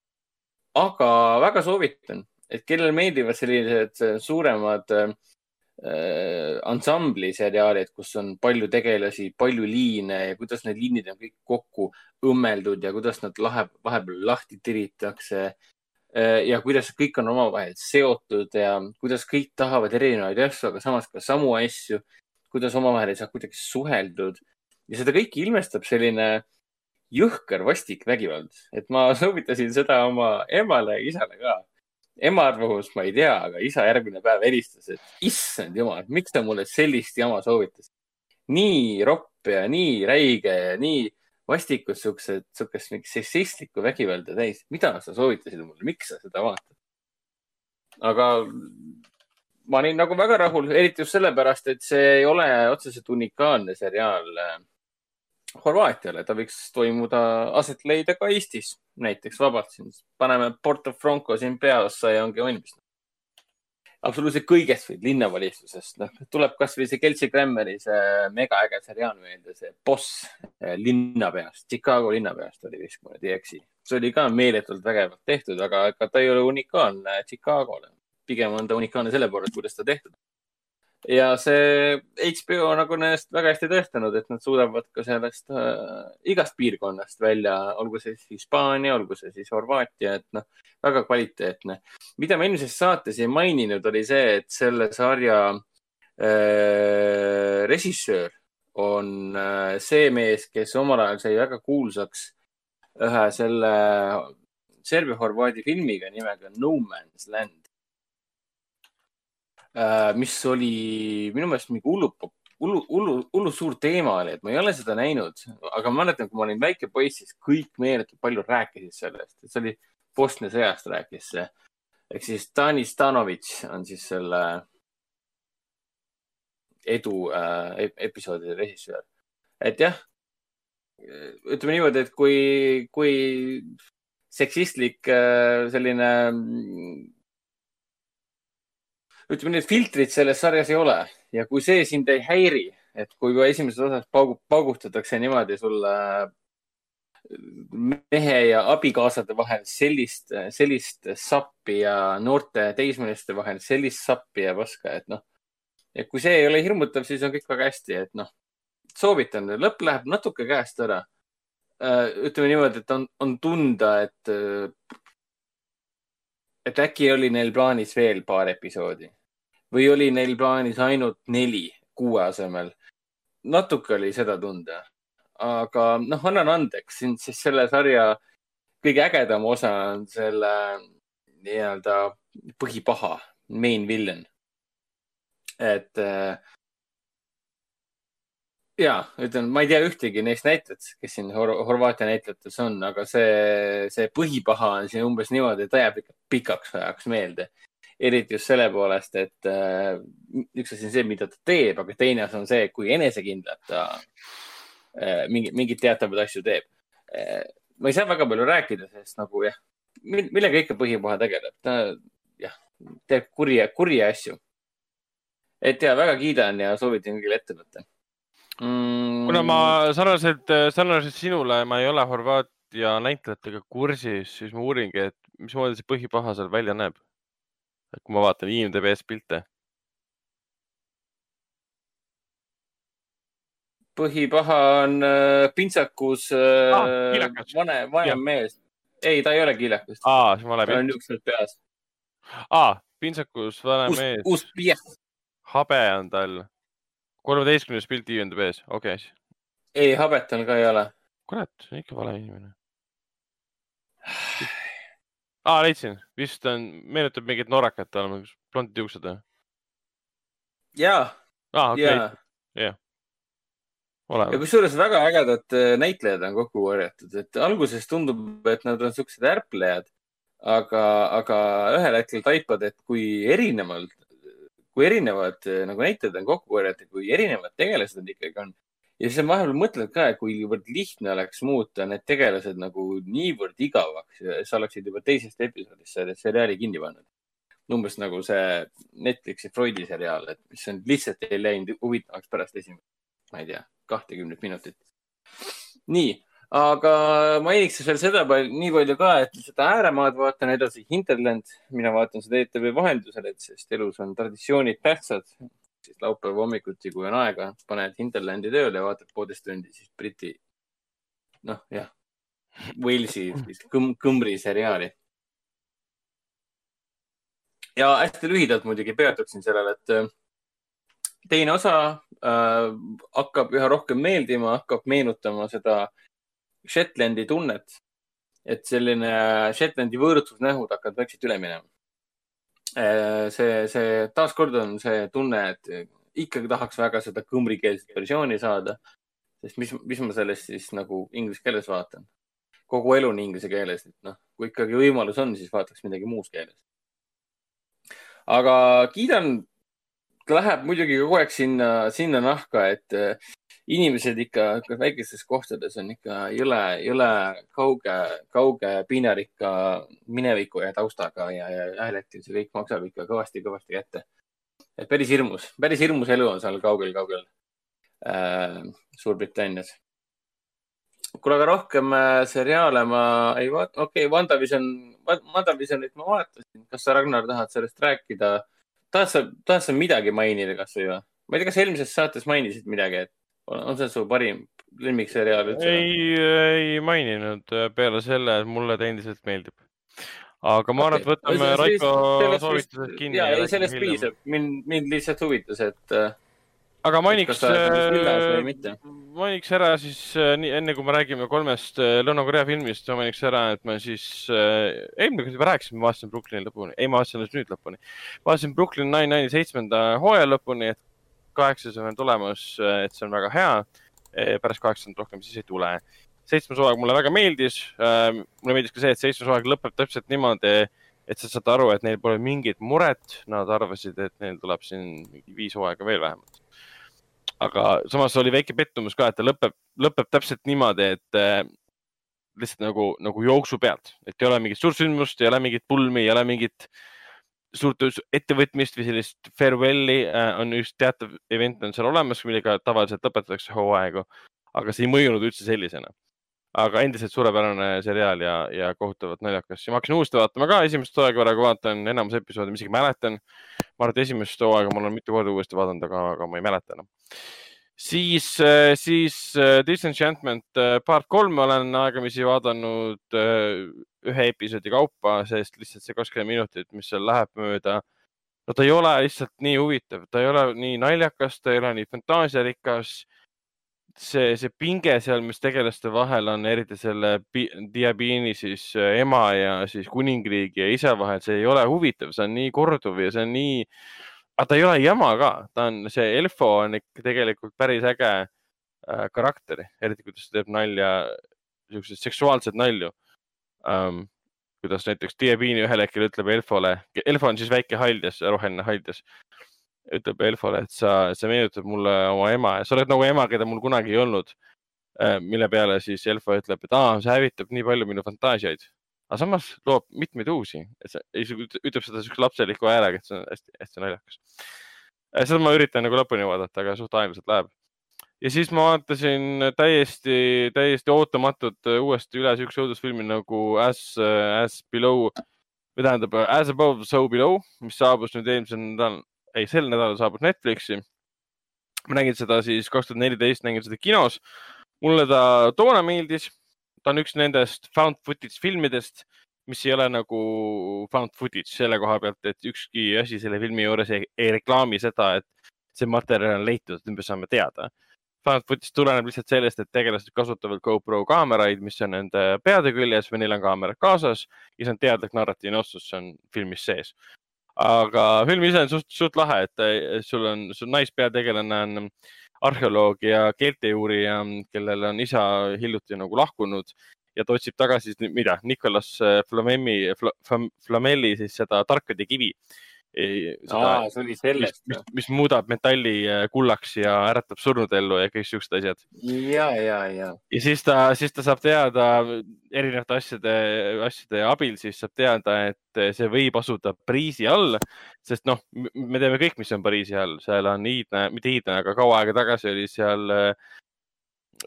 aga väga soovitan, et kellele meeldivad sellised suuremad äh, ansambliseriaalid, kus on palju tegelasi, palju liine ja kuidas need liinid on kõik kokku õmmeldud ja kuidas nad lahe, vahepeal lahti tiritakse äh, ja kuidas kõik on omavahel seotud ja kuidas kõik tahavad erinevaid asju, aga samas ka samu asju, kuidas omavahel ei saa kuidagi suheldud. Ja seda kõike ilmestab selline jõhker vastik vägivald, et ma soovitasin seda oma emale ja isale ka. Ema arvamust ma ei tea, aga isa järgmine päev helistas, et issand jumal, miks ta mulle sellist jama soovitas. nii ropp ja nii räige ja nii vastikud siuksed, siukest mingit seksistlikku vägivalda täis. mida sa soovitasid mulle, miks sa seda vaatad? aga ma olin nagu väga rahul, eriti just sellepärast, et see ei ole otseselt unikaalne seriaal äh, Horvaatiale, ta võiks toimuda, aset leida ka Eestis näiteks vabalt siin. paneme Porto Franco siin peaossa ja ongi valmis. Absoluutselt kõigest võid linnavalitsusest, noh, tuleb kasvõi see Kelsey Grammeri see megaäge seriaal meelde, see boss eh, linnapeast, Chicago linnapeast oli vist, kui ma nüüd ei eksi. see oli ka meeletult vägevalt tehtud, aga ega ta ei ole unikaalne Chicagole. pigem on ta unikaalne selle poolest, kuidas ta tehtud. Ja see HBO on nagu ennast väga hästi tõestanud, et nad suudavad ka sellest äh, igast piirkonnast välja, olgu see siis Hispaania, olgu see siis Horvaatia, et noh, väga kvaliteetne. mida ma eelmises saates ei maininud, oli see, et selle sarja äh, režissöör on äh, see mees, kes omal ajal sai väga kuulsaks ühe selle Serbia-Horvaadi filmiga nimega No Man's Land mis oli minu meelest mingi hullu, hullu, hullu, hullu suur teema oli, et ma ei ole seda näinud, aga ma mäletan, kui ma olin väike poiss, siis kõik meeletult palju rääkisid sellest, et see oli Bosnia sõjast rääkis see. ehk siis Dani Stanovitš on siis selle edu äh, ep- episoodide režissöör. et jah, ütleme niimoodi, et kui, kui seksistlik äh, selline mm, ütleme nii, et filtrit selles sarjas ei ole ja kui see sind ei häiri, et kui juba esimeses osas paugu, paugutatakse niimoodi sulle mehe ja abikaasade vahel sellist, sellist sappi ja noorte teismeliste vahel sellist sappi ja paska, et noh, et kui see ei ole hirmutav, siis on kõik väga hästi, et noh, soovitan, lõpp läheb natuke käest ära. ütleme niimoodi, et on, on tunda, et, et äkki oli neil plaanis veel paar episoodi või oli neil plaanis ainult neli kuue asemel. natuke oli seda tunda, aga noh, annan andeks, sest selle sarja kõige ägedam osa on selle nii-öelda põhipaha, main villain. et äh, ja ütlen, ma ei tea ühtegi neist näitlejatest, kes siin Hor Horvaatia näitlejates on, aga see, see põhipaha on siin umbes niimoodi, et jääb ikka pikaks ajaks meelde. eriti just selle poolest, et äh, üks asi on see, mida ta teeb, aga teine asi on see, kui enesekindlalt ta äh, mingi, mingeid teatavaid asju teeb äh, ma ei saa väga palju rääkida, sest nagu jah, millega ikka põhipaha tegeleb, ta jah, teeb kurja, kurja asju. et ja väga kiidan ja soovitan kõigile ette võtta mm.. kuna ma sarnaselt, sarnaselt sinule, ma ei ole Horvaatia näitlejatega kursis, siis ma uuringi, et mismoodi see põhipaha seal välja näeb. kui ma vaatan IMDB-s pilte põhipaha on äh, pintsakus äh, ah, vanem, vanem mees. ei, ta ei ole kiilakas. aa, see on vale pilt. tal on niisugused peas. aa, pintsakus vanem mees. uus pieh. habe on tal. Kolmeteistkümnes pilt IMDB-s, okei okay.. ei, habet tal ka ei ole. kurat, see on ikka vale inimene. aa, leidsin, vist on, meenutab mingit norrakat olema, blondid juuksed või? jaa. aa, okei okay., jah ja kusjuures väga ägedad äh, näitlejad on kokku korjatud, et alguses tundub, et nad on siuksed ärplejad, aga, aga ühel hetkel taipad, et kui erinevalt, kui erinevad äh, nagu näitlejad on kokku korjatud, kui erinevad tegelased nad ikkagi on. ja siis vahepeal mõtled ka, et kuivõrd lihtne oleks muuta need tegelased nagu niivõrd igavaks sa oleksid juba teisest episoodist selle seriaali kinni pannud. umbes nagu see Netflixi Freudi seriaal, et mis on lihtsalt ei läinud huvitavaks pärast esimest, ma ei tea kahtekümmet minutit. nii, aga mainiks veel seda palju, nii palju ka, et seda ääremaad vaatan edasi, Hinterland, mina vaatan seda ETV vahendusel, et sest elus on traditsioonid tähtsad. siis laupäeva hommikuti, kui on aega, paned Hinterlandi tööle ja vaatad poolteist tundi, siis Briti, noh, jah, Walesi kõm, kõmbri seriaali ja hästi lühidalt muidugi peatuksin sellele, et teine osa äh, hakkab üha rohkem meeldima, hakkab meenutama seda Shetlandi tunnet. et selline Shetlandi võõrustusnähud hakkavad vaikselt üle minema äh,. see, see taaskord on see tunne, et ikkagi tahaks väga seda kõmrikeelset versiooni saada. sest mis, mis ma sellest siis nagu inglise keeles vaatan? kogu elu on inglise keeles, et noh, kui ikkagi võimalus on, siis vaataks midagi muus keeles. aga kiidan läheb muidugi kogu aeg sinna, sinna nahka, et äh, inimesed ikka, ikka väikestes kohtades on ikka jõle, jõle kauge, kauge piinarikka mineviku ja taustaga ja, ja hetkel see kõik maksab ikka kõvasti-kõvasti kätte. et päris hirmus, päris hirmus elu on seal kaugel-kaugel äh, Suurbritannias. kuule, aga rohkem äh, seriaale ma ei vaata, okei okay,, WandaVision, WandaVisionit ma vaatasin. kas sa, Ragnar, tahad sellest rääkida? Tahad sa, tahad sa midagi mainida kasvõi või? ma ei tea, kas eelmises saates mainisid midagi, et on see su parim lemmikseriaal üldse? ei, ei maininud peale selle, et mulle ta endiselt meeldib. aga ma arvan okay., et võtame Raiko soovitused kinni. ja, ei sellest piisab, mind, mind lihtsalt huvitas, et äh, aga mainiks, äh, mainiks ära siis äh, nii enne kui me räägime kolmest äh, Lõuna-Korea filmist, ma mainiks ära, et ma siis äh,, eelmine kord juba rääkisime, ma vaatasin Brooklyni lõpuni, ei, ma vaatasin alles nüüd lõpuni. vaatasin Brooklyn Nine-Nine'i seitsmenda hooaja lõpuni, et kaheksas on tulemas, et see on väga hea. pärast kaheksandat rohkem siis ei tule. seitsmes hooaeg mulle väga meeldis äh,. mulle meeldis ka see, et seitsmes hooaeg lõpeb täpselt niimoodi, et sa saad aru, et neil pole mingit muret. Nad arvasid, et neil tuleb siin viis hooaega veel vähemalt aga samas oli väike pettumus ka, et ta lõpeb, lõpeb täpselt niimoodi, et äh, lihtsalt nagu, nagu jooksu pealt, et ei ole mingit suurt sündmust, ei ole mingit pulmi, ei ole mingit suurt ettevõtmist või sellist farewell'i äh, on üks teatav event on seal olemas, millega tavaliselt lõpetatakse hooaegu, aga see ei mõjunud üldse sellisena. Aga endiselt suurepärane seriaal ja, ja kohutavalt naljakas ja ma hakkasin uuesti vaatama ka esimest hooaega korraga, vaatan enamus episoode, ma isegi mäletan. ma arvan, et esimest hooaega ma olen mitu korda uuesti vaadanud, aga, aga ma ei mäleta enam siis, äh, siis äh, Disenchantment äh, part kolm olen aegamisi vaadanud ühe episoodi kaupa, sest lihtsalt see kakskümmend minutit, mis seal läheb mööda no ta ei ole lihtsalt nii huvitav, ta ei ole nii naljakas, ta ei ole nii fantaasiarikas. see, see pinge seal, mis tegelaste vahel on, eriti selle Diabiini siis äh, ema ja siis kuningriigi ja isa vahel, see ei ole huvitav, see on nii korduv ja see on nii, aga ta ei ole jama ka, ta on, see Elfo on ikka tegelikult päris äge äh, karakter, eriti kuidas ta teeb nalja, siukseid seksuaalseid nalju um,. kuidas näiteks Diabiini ühel hetkel ütleb Elfole, Elfo on siis väike haljas, roheline haljas, ütleb Elfole, et sa, sa meenutad mulle oma ema. Ja sa oled nagu ema, keda mul kunagi ei olnud. mille peale siis Elfo ütleb, et aa, see hävitab nii palju minu fantaasiaid, aga samas loob mitmeid uusi, et see ütleb seda siukse lapseliku häälega, et see on hästi-hästi naljakas. seda ma üritan nagu lõpuni vaadata, aga suht aeglaselt läheb. Ja siis ma vaatasin täiesti, täiesti ootamatult uuesti üle siukse õudusfilmi nagu As, As Below või tähendab As Above, So Below, mis saabus nüüd eelmisel nädalal, ei, sel nädalal saabus Netflixi. ma nägin seda siis kaks tuhat neliteist, nägin seda kinos. mulle ta toona meeldis. ta on üks nendest found footage filmidest, mis ei ole nagu found footage selle koha pealt, et ükski asi selle filmi juures ei, ei reklaami seda, et see materjal on leitud, et me saame teada Found footage tuleneb lihtsalt sellest, et tegelased kasutavad GoPro kaameraid, mis on nende peade küljes või neil on kaamerad kaasas ja see on teadlik narratiivne otsus, see on filmis sees. Aga film ise on suht, suht lahe, et eh, sul on, sul naispeategelane on arheoloog ja keeltejuurija, kellel on isa hiljuti nagu lahkunud ja ta otsib tagasi, mida, Nicolas Flamemi, Flamelli siis seda tarkade kivi. aa, see oli sellest. mis, mis muudab metalli äh, kullaks ja äratab surnud ellu ja kõik siuksed asjad. ja, ja, ja. ja siis ta, siis ta saab teada erinevate asjade, asjade abil, siis saab teada, et see võib asuda Pariisi all, sest noh, me teame kõik, mis on Pariisi all, seal on iidne, mitte iidne, aga kaua aega tagasi oli seal äh,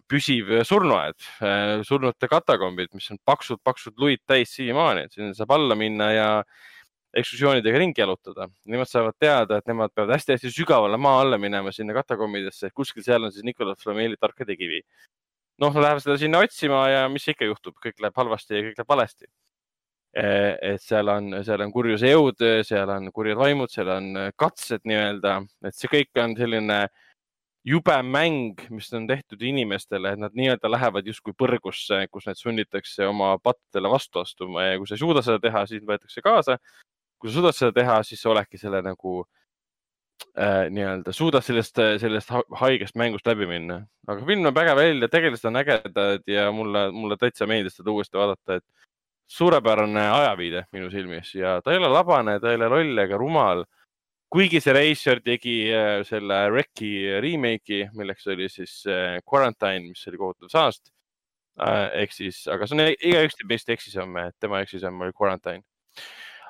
püsiv surnuaed, surnute katakombid, mis on paksud-paksud luid täis siiamaani, et sinna saab alla minna ja ekskursioonidega ringi jalutada. Nemad saavad teada, et nemad peavad hästi-hästi sügavale maa alla minema sinna katakombidesse, kuskil seal on siis Nicolas Flameli tarkade kivi. noh, nad lähevad seda sinna otsima ja mis ikka juhtub, kõik läheb halvasti ja kõik läheb valesti. et seal on, seal on kurjuse jõud, seal on kurjad vaimud, seal on katsed nii-öelda, et see kõik on selline jube mäng, mis on tehtud inimestele, et nad nii-öelda lähevad justkui põrgusse, kus neid sunnitakse oma pattudele vastu astuma ja kui sa ei suuda seda teha, siis võetakse kaasa. Kui sa suudad seda teha, siis sa oledki selle nagu äh, nii-öelda, suudad sellest, sellest ha- haigest mängust läbi minna. aga film näeb äge välja, tegelased on ägedad ja mulle, mulle täitsa meeldis seda uuesti vaadata, et suurepärane ajaviide minu silmis ja ta ei ole labane, ta ei ole loll ega rumal kuigi see reisijal tegi äh, selle Rec'i remake'i, milleks oli siis äh, Quarantine, mis oli kohutav saast. ehk siis, aga see on igaüks teeb meist eksisamme, et tema eksisamm oli Quarantine.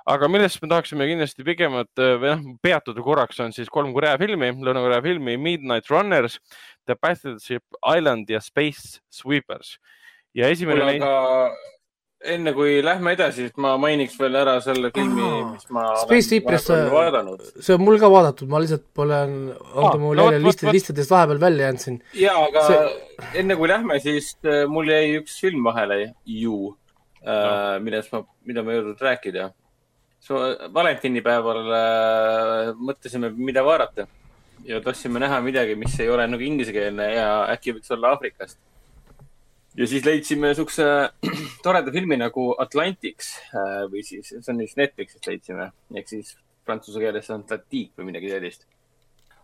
Aga millest me tahaksime kindlasti pigemalt äh, või noh, peatuda korraks on siis kolm Korea filmi, Lõuna-Korea filmi Midnight Runners, The Battleship Island ja Space Sweepers. ja esimene kuule, aga enne kui lähme edasi, siis ma mainiks veel ära selle filmi mis ma Space Sweepers, see on mul ka vaadatud, ma lihtsalt pole, oota mul no vot, list listidest vahepeal välja jäänud siin. ja, aga See- enne kui lähme, siis äh, mul jäi üks film vahele ju äh,, millest ma, mida ma ei jõudnud rääkida. Valentinipäeval äh, mõtlesime, mida vaadata ja tahtsime näha midagi, mis ei ole nagu inglisekeelne ja äkki võiks olla Aafrikast. ja siis leidsime siukse toreda filmi nagu Atlantics äh, või siis, see on vist Netflixist leidsime, ehk siis prantsuse keeles on Atlantique või midagi sellist.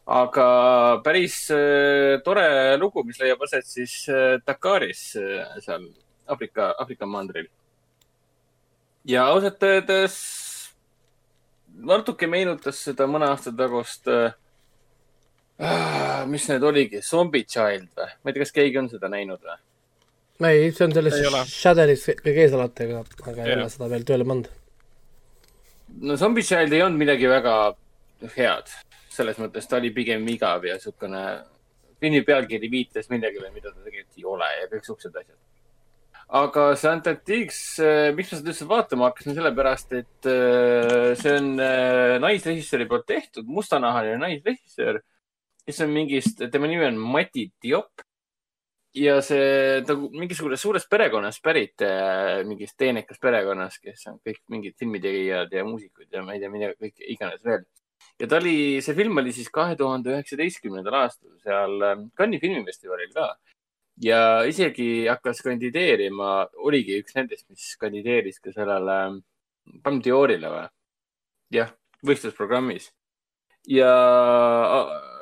aga päris äh, tore lugu, mis leiab aset siis äh, Dakaris äh, seal Aafrika, Aafrika mandril. ja ausalt öeldes natuke meenutas seda mõne aasta tagust äh,. mis need oligi, Zombie Child või? ma ei tea, kas keegi on seda näinud või? ei, see on selles. Shadow'is kõige ees alati, aga, aga ei ole seda veel tööle pannud. no Zombie Child ei olnud midagi väga head, selles mõttes ta oli pigem igav ja niisugune, filmi pealkiri viitas millegile, mida ta tegelikult ei ole ja kõik siuksed asjad. Aga see Antarctics, miks ma seda üldse vaatama hakkasin, sellepärast et äh, see on äh, naisrežissööri poolt tehtud, mustanahaline naisrežissöör, kes on mingist, tema nimi on Mati Diop. ja see, ta on mingisugusest suurest perekonnast pärit, mingist teenekast perekonnast, kes on kõik mingid filmitegijad ja muusikud ja ma ei tea, mida kõik iganes veel. ja ta oli, see film oli siis kahe tuhande üheksateistkümnendal aastal seal Cannes'i filmifestivalil ka. Ja isegi hakkas kandideerima, oligi üks nendest, mis kandideeris ka sellele Palm d'Orile või? jah, võistlusprogrammis. ja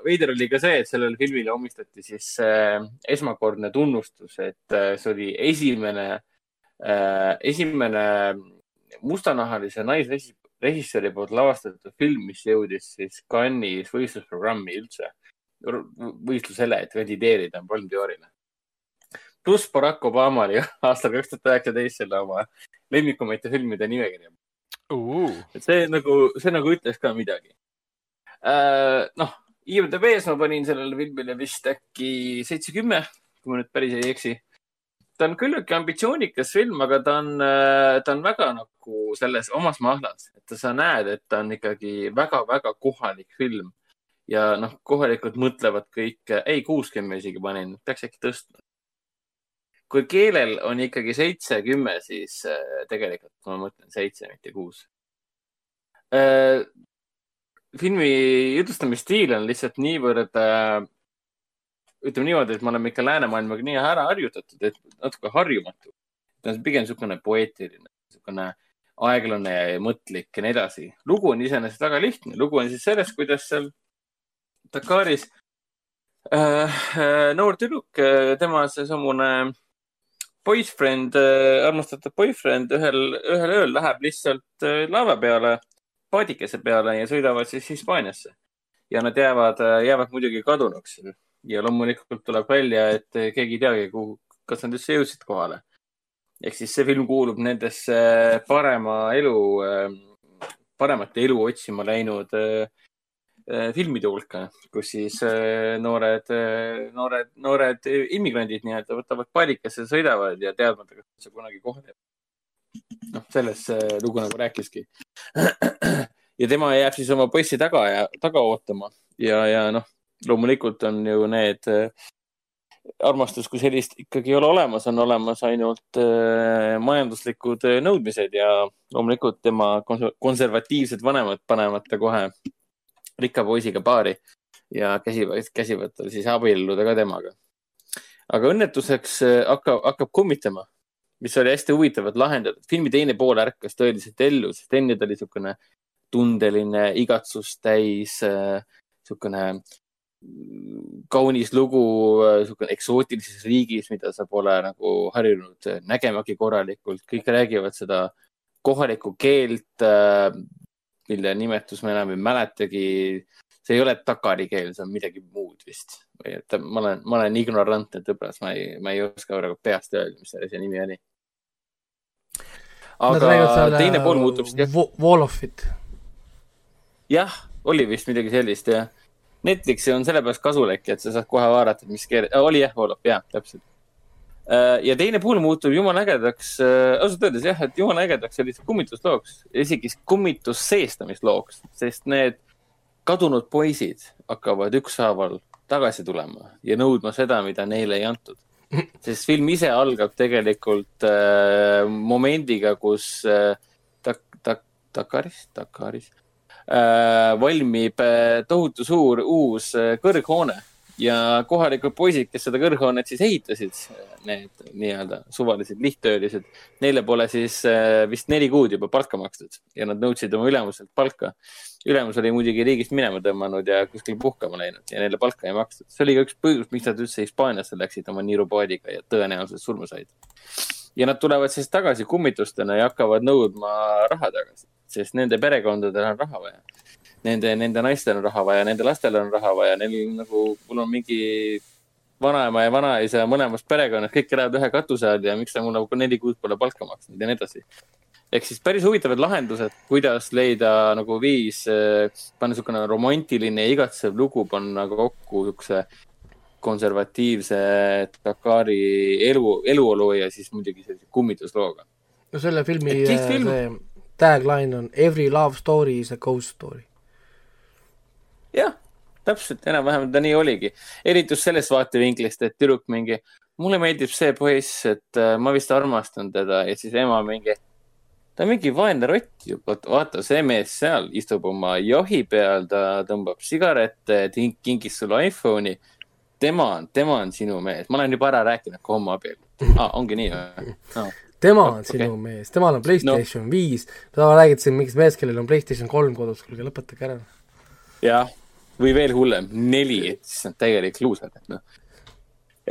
veider oli ka see, et sellele filmile omistati siis äh, esmakordne tunnustus, et äh, see oli esimene äh,, esimene mustanahalise naisrežissööri poolt lavastatud film, mis jõudis siis Cannes'is võistlusprogrammi üldse, võistlusele, et kandideerida Palm d'Orile. Pluss Barack Obama oli aastal kaks tuhat üheksateist selle oma lemmikumaite filmide nimekirja uh.. see nagu, see nagu ütles ka midagi uh,. noh, IMDB-s ma panin sellele filmile vist äkki seitse, kümme, kui ma nüüd päris ei eksi. ta on küllaltki ambitsioonikas film, aga ta on, äh, ta on väga nagu selles omas mahlas, et sa näed, et ta on ikkagi väga-väga kohalik film ja noh, kohalikud mõtlevad kõik, ei kuuskümmend isegi panin, peaks äkki tõstma. Kui keelel on ikkagi seitse, kümme, siis äh, tegelikult ma mõtlen seitse, mitte kuus äh, filmi jutustamisstiil on lihtsalt niivõrd äh,, ütleme niimoodi, et me oleme ikka läänemaailmaga nii ära harjutatud, et natuke harjumatu. ta on pigem niisugune poeetiline, niisugune aeglane ja mõtlik ja nii edasi. lugu on iseenesest väga lihtne, lugu on siis sellest, kuidas seal Dakaris noor tüdruk tema seesamune boyfriend äh,, armastatud boyfriend ühel, ühel ööl läheb lihtsalt äh, laeva peale paadikese peale ja sõidavad siis Hispaaniasse. ja nad jäävad, jäävad muidugi kadunuks ja loomulikult tuleb välja, et keegi ei teagi, kuhu, kas nad üldse jõudsid kohale. ehk siis see film kuulub nendesse parema elu, paremat elu otsima läinud äh, filmide hulka, kus siis äh, noored, noored, noored immigrandid nii-öelda võtavad paadikesse, sõidavad ja teadmata, kas see kunagi kohale jääb noh, sellest see lugu nagu rääkiski. ja tema jääb siis oma poissi taga ja taga ootama ja, ja noh, loomulikult on ju need äh, armastus kui sellist ikkagi ei ole olemas, on olemas ainult äh, majanduslikud äh, nõudmised ja loomulikult tema konservatiivsed vanemad panevad ta kohe rikka poisiga paari ja käsivad, käsivad tal siis abielluda ka temaga. aga õnnetuseks äh, hakkab, hakkab kummitama mis oli hästi huvitavalt lahendatud. filmi teine pool ärkas tõeliselt ellu, sest enne ta oli niisugune tundeline, igatsust täis, niisugune äh, kaunis lugu niisugune eksootilises riigis, mida sa pole nagu harjunud nägemagi korralikult. kõik räägivad seda kohalikku keelt, äh, mille nimetus ma enam ei mäletagi. see ei ole takari keel, see on midagi muud vist. või et ma olen, ma olen ignorantne tõbras, ma ei, ma ei oska praegu peast öelda, mis selle asja nimi oli aga teine pool muutub siis Wolofit. jah, oli vist midagi sellist jah. Netflixi on sellepärast kasulik, et sa saad kohe vaadata, mis keel äh,, oli jah, Wolof, jah, täpselt. Ja teine pool muutub jumala ägedaks äh,, ausalt öeldes jah, et jumala ägedaks selliseks kummituslooks, isegi kummitusseestamislooks, sest need kadunud poisid hakkavad ükshaaval tagasi tulema ja nõudma seda, mida neile ei antud. Sest film ise algab tegelikult äh, momendiga, kus äh, tak-, tak-, Dakaris, Dakaris äh, valmib äh, tohutu suur uus äh, kõrghoone ja kohalikud poisid, kes seda kõrghoonet siis ehitasid, need nii-öelda suvalised lihttöölised, neile pole siis äh, vist neli kuud juba palka makstud ja nad nõudsid oma ülemuselt palka. ülemus oli muidugi riigist minema tõmmanud ja kuskil puhkama läinud ja neile palka ei makstud. see oli ka üks põhjus, miks nad üldse Hispaaniasse läksid oma niirupaadiga ja tõenäoliselt surma said. ja nad tulevad siis tagasi kummitustena ja hakkavad nõudma raha tagasi, sest nende perekondadel on raha vaja nende, nende naistel on raha vaja, nende lastel on raha vaja, neil nagu, mul on mingi vanaema ja vanaisa mõlemas perekonnas, kõik elavad ühe katuse all ja miks ta mulle nagu neli kuud pole palka maksnud ja nii edasi. ehk siis päris huvitavad lahendused, kuidas leida nagu viis, eh, panna niisugune romantiline ja igatsev lugu panna kokku niisuguse konservatiivse Dakari elu, eluolu ja siis muidugi sellise kummituslooga. no selle filmi film... see tagline on Every love story is a ghost story jah, täpselt, enam-vähem ta nii oligi. eriti just sellest vaatevinklist, et tüdruk mingi, mulle meeldib see poiss, et äh, ma vist armastan teda ja siis ema mingi, ta on mingi vaene rott ju, vaata see mees seal istub oma johi peal, ta tõmbab sigarette, kingis sulle iPhone'i. tema on, tema on sinu mees, ma olen juba ära rääkinud ka homoabielu ah,. ongi nii või no.? tema on Okei. sinu mees, temal on Playstation no. viis, sa räägid siin mingist mehest, kellel on Playstation kolm kodus, kuulge lõpetage ära. jah, või veel hullem, neli, et siis on täielik luuser, et noh.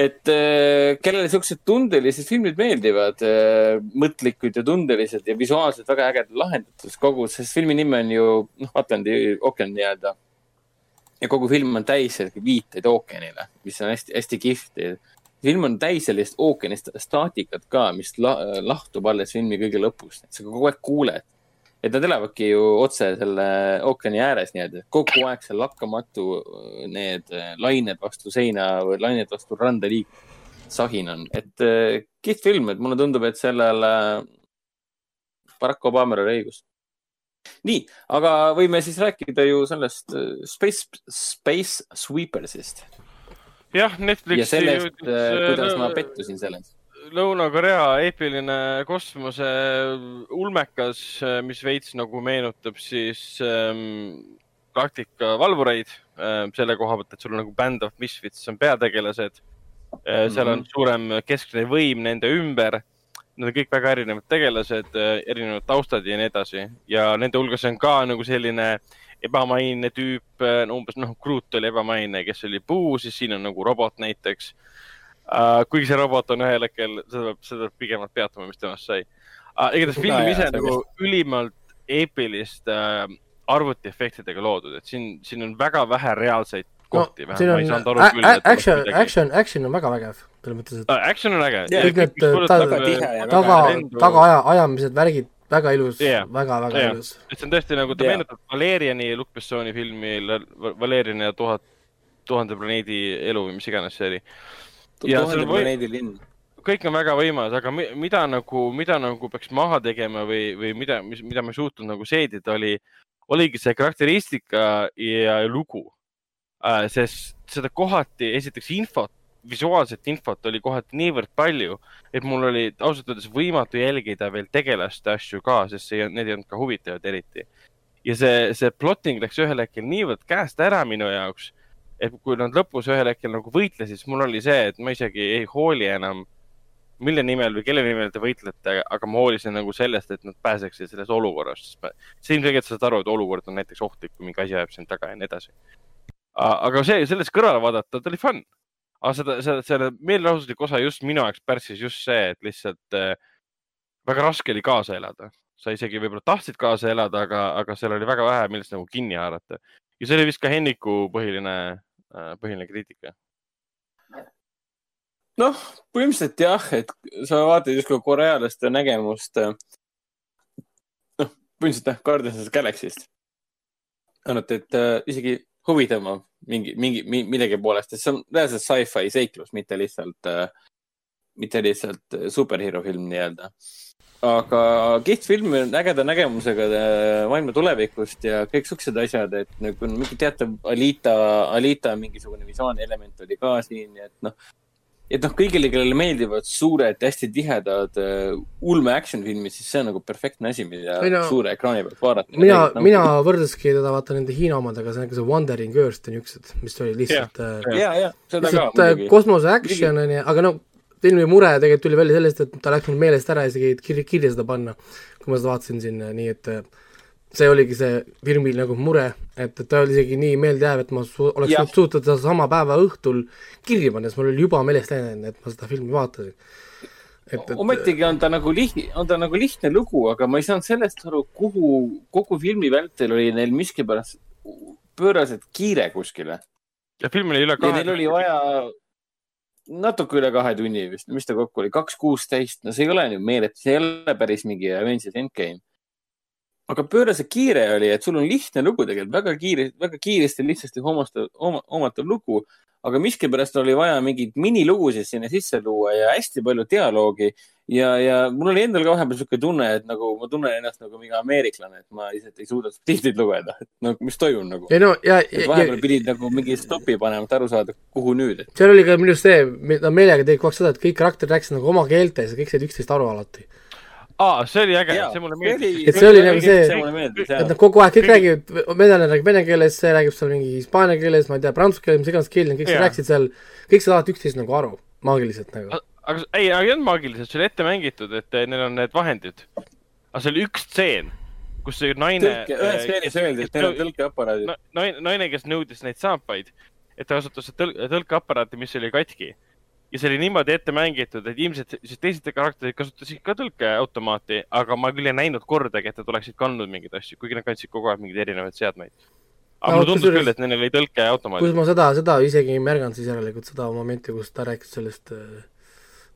et äh, kellele siuksed tundelised filmid meeldivad äh,, mõtlikud ja tundelised ja visuaalselt väga ägedad lahendatud, kogu, sest filmi nimi on ju noh, Atlandi ookean nii-öelda. ja kogu film on täis viiteid ookeanile, mis on hästi-hästi kihvt. film on täis sellist ookeanist staatikat ka, mis la, lahtub alles filmi kõige lõpus, et sa kogu aeg kuuled et nad elavadki ju otse selle ookeani ääres nii-öelda, kogu aeg seal lakkamatu äh, need äh, lained vastu seina või lained vastu randa liiguvad. sahin on, et äh, kihvt film, et mulle tundub, et sellel Barack Obamal oli õigus. nii, aga võime siis rääkida ju sellest Space, Space Sweepersist jah, ja Netflixi sellest, jõudis, kuidas ma pettusin selles. Lõuna-Korea eepiline kosmose ulmekas, mis veits nagu meenutab siis ähm, Galactica valvureid ähm, selle koha pealt, et sul on nagu Band of Misfits on peategelased äh,. seal on suurem keskne võim nende ümber. Nad on kõik väga erinevad tegelased, erinevad taustad ja nii edasi ja nende hulgas on ka nagu selline ebamaine tüüp, umbes noh, Groot oli ebamaine, kes oli puu, siis siin on nagu robot näiteks uh,. kuigi see robot on ühel hetkel, seda peab, seda peab pigemalt peatuma, mis temast sai uh,. igatahes film jaa, ise see nagu ülimalt eepilist uh, arvutiefektidega loodud, et siin, siin on väga vähe reaalseid no kohti siin ma ei on action, midagi. action, action on väga vägev, selles mõttes, et Action on äge. Kõik need ja taga taga aja, ajamised, värgid, väga ilus Jah. väga, väga Jah. ilus. et see on tõesti nagu, ta Jaa. meenutab Valeriani Luc Bessoni filmi Valerian ja tuhat, tuhande planeedi elu või mis iganes see oli. Ja tuhande seal või- planeedi linn. kõik on väga võimas, aga mi- mida nagu, mida nagu peaks maha tegema või, või mida, mis, mida ma ei suutnud nagu seedida, oli, oligi see karakteristika ja lugu äh,. sest seda kohati, esiteks infot, visuaalset infot oli kohati niivõrd palju, et mul oli ausalt öeldes võimatu jälgida veel tegelaste asju ka, sest see, need ei olnud ka huvitavad eriti. ja see, see plotting läks ühel hetkel niivõrd käest ära minu jaoks, et kui nad lõpus ühel hetkel nagu võitlesid, siis mul oli see, et ma isegi ei hooli enam, mille nimel või kelle nimel te võitlete, aga ma hoolisin nagu sellest, et nad pääseksid sellest olukorrast, sest ma, sa ilmselgelt saad aru, et olukord on näiteks ohtlik, kui mingi asi ajab sind taga ja nii edasi. aga see, sellest kõrvale vaadata, ta oli fun. aga seda, seda, selle meelelahutuslik osa just minu jaoks pärssis just see, et lihtsalt äh, väga raske oli kaasa elada. sa isegi võib-olla tahtsid kaasa elada, aga, aga seal oli väga vähe, millest nagu kinni haarata. ja see oli vist ka Henniku põhiline, põhiline kriitika. noh, põhimõtteliselt jah, et sa vaatad justkui korealaste nägemust. noh, põhimõtteliselt jah, Guardians Galaxy'st. ainult, et äh, isegi huvitavam mingi, mingi, millegi poolest, et see on reaalselt sci-fi seiklus, mitte lihtsalt äh,, mitte lihtsalt äh, superhero film nii-öelda. Aga kihvt film, ägeda nägemusega äh, maailma tulevikust ja kõik siuksed asjad, et nagu on mingi teatav Alita, Alita mingisugune visuaalne element oli ka siin, et noh, et noh, kõigile, kellele meeldivad suured, hästi tihedad uh, ulme action filmid, siis see on nagu perfektne asi, mida Mina- suure ekraani pealt vaadata. mina, mina võrdleski teda vaata nende Hiina omadega, see on ikka see Wandering Earth ja niisugused, mis oli lihtsalt äh, ja, ja seda ka lihtsalt äh, muidugi. kosmose action on ju, aga no filmi mure tegelikult tuli välja sellest, et ta läks mul meelest ära isegi kirja, kirja seda panna, kui ma seda vaatasin siin, nii et äh, see oligi see filmil nagu mure, et, et ta oli isegi nii meeldejääv, et ma su oleks suut- suutnud seda sama päeva õhtul kirja panna, sest mul oli juba meelest läinud, et ma seda filmi vaatasin. et, et ometigi on ta nagu lihtne, on ta nagu lihtne lugu, aga ma ei saanud sellest aru, kuhu kogu filmi vältel oli neil miskipärast pööraselt kiire kuskile ja film oli üle kahe neil oli vaja natuke üle kahe tunni vist, mis ta kokku oli, kaks kuusteist, no see ei ole nüüd meeletu, see ei ole päris mingi Avengers Endgame. Aga pööraselt kiire oli, et sul on lihtne lugu tegelikult, väga kiire, väga kiiresti, lihtsasti hoomatav, hoomatav lugu. aga miskipärast oli vaja mingeid minilugusid sinna sisse luua ja hästi palju dialoogi ja, ja mul oli endal ka vahepeal sihuke tunne, et nagu ma tunnen ennast nagu mingi ameeriklane, et ma lihtsalt ei suuda subtiitreid lugeda, et no mis toimub nagu. ei no ja, vahepeal ja pidid nagu mingi stopi panema, et aru saada, kuhu nüüd, seal oli ka minu arust see, ta meelega tegi kogu aeg seda, et kõik karakterid rääkisid nagu oma keeltes ja kõik said üksteist aru alati. aa, see oli äge, see mulle meeldis. oli- Et see oli nagu see- et nad. kogu aeg kõik räägivad, venelane räägib vene keeles, see räägib seal mingi hispaania keeles, ma ei tea, prantsuse keeles, mis iganes keel, kõik rääkisid seal, kõik saavad üksteist nagu aru, maagiliselt nagu. aga ei, aga ei olnud maagiliselt, see oli ette mängitud, et neil on need vahendid. aga see oli üks stseen, kus see naine. ühes keeles öeldi, et neil on tõlkeaparaadid. naine, naine, kes nõudis neid saapaid, et ta kasutas tõl-, tõlkeaparaati, mis oli katki. Ja see oli niimoodi ette mängitud, et ilmselt siis teised karakterid kasutasid ka tõlkeautomaati, aga ma küll ei näinud kordagi, et nad oleksid kandnud mingeid asju, kuigi nad kandsid kogu aeg mingeid erinevaid seadmeid. aga No mulle tundus küll, et neil oli tõlkeautomaat kus. ma seda, seda isegi ei märganud siis järelikult, seda momenti, kus ta rääkis sellest äh,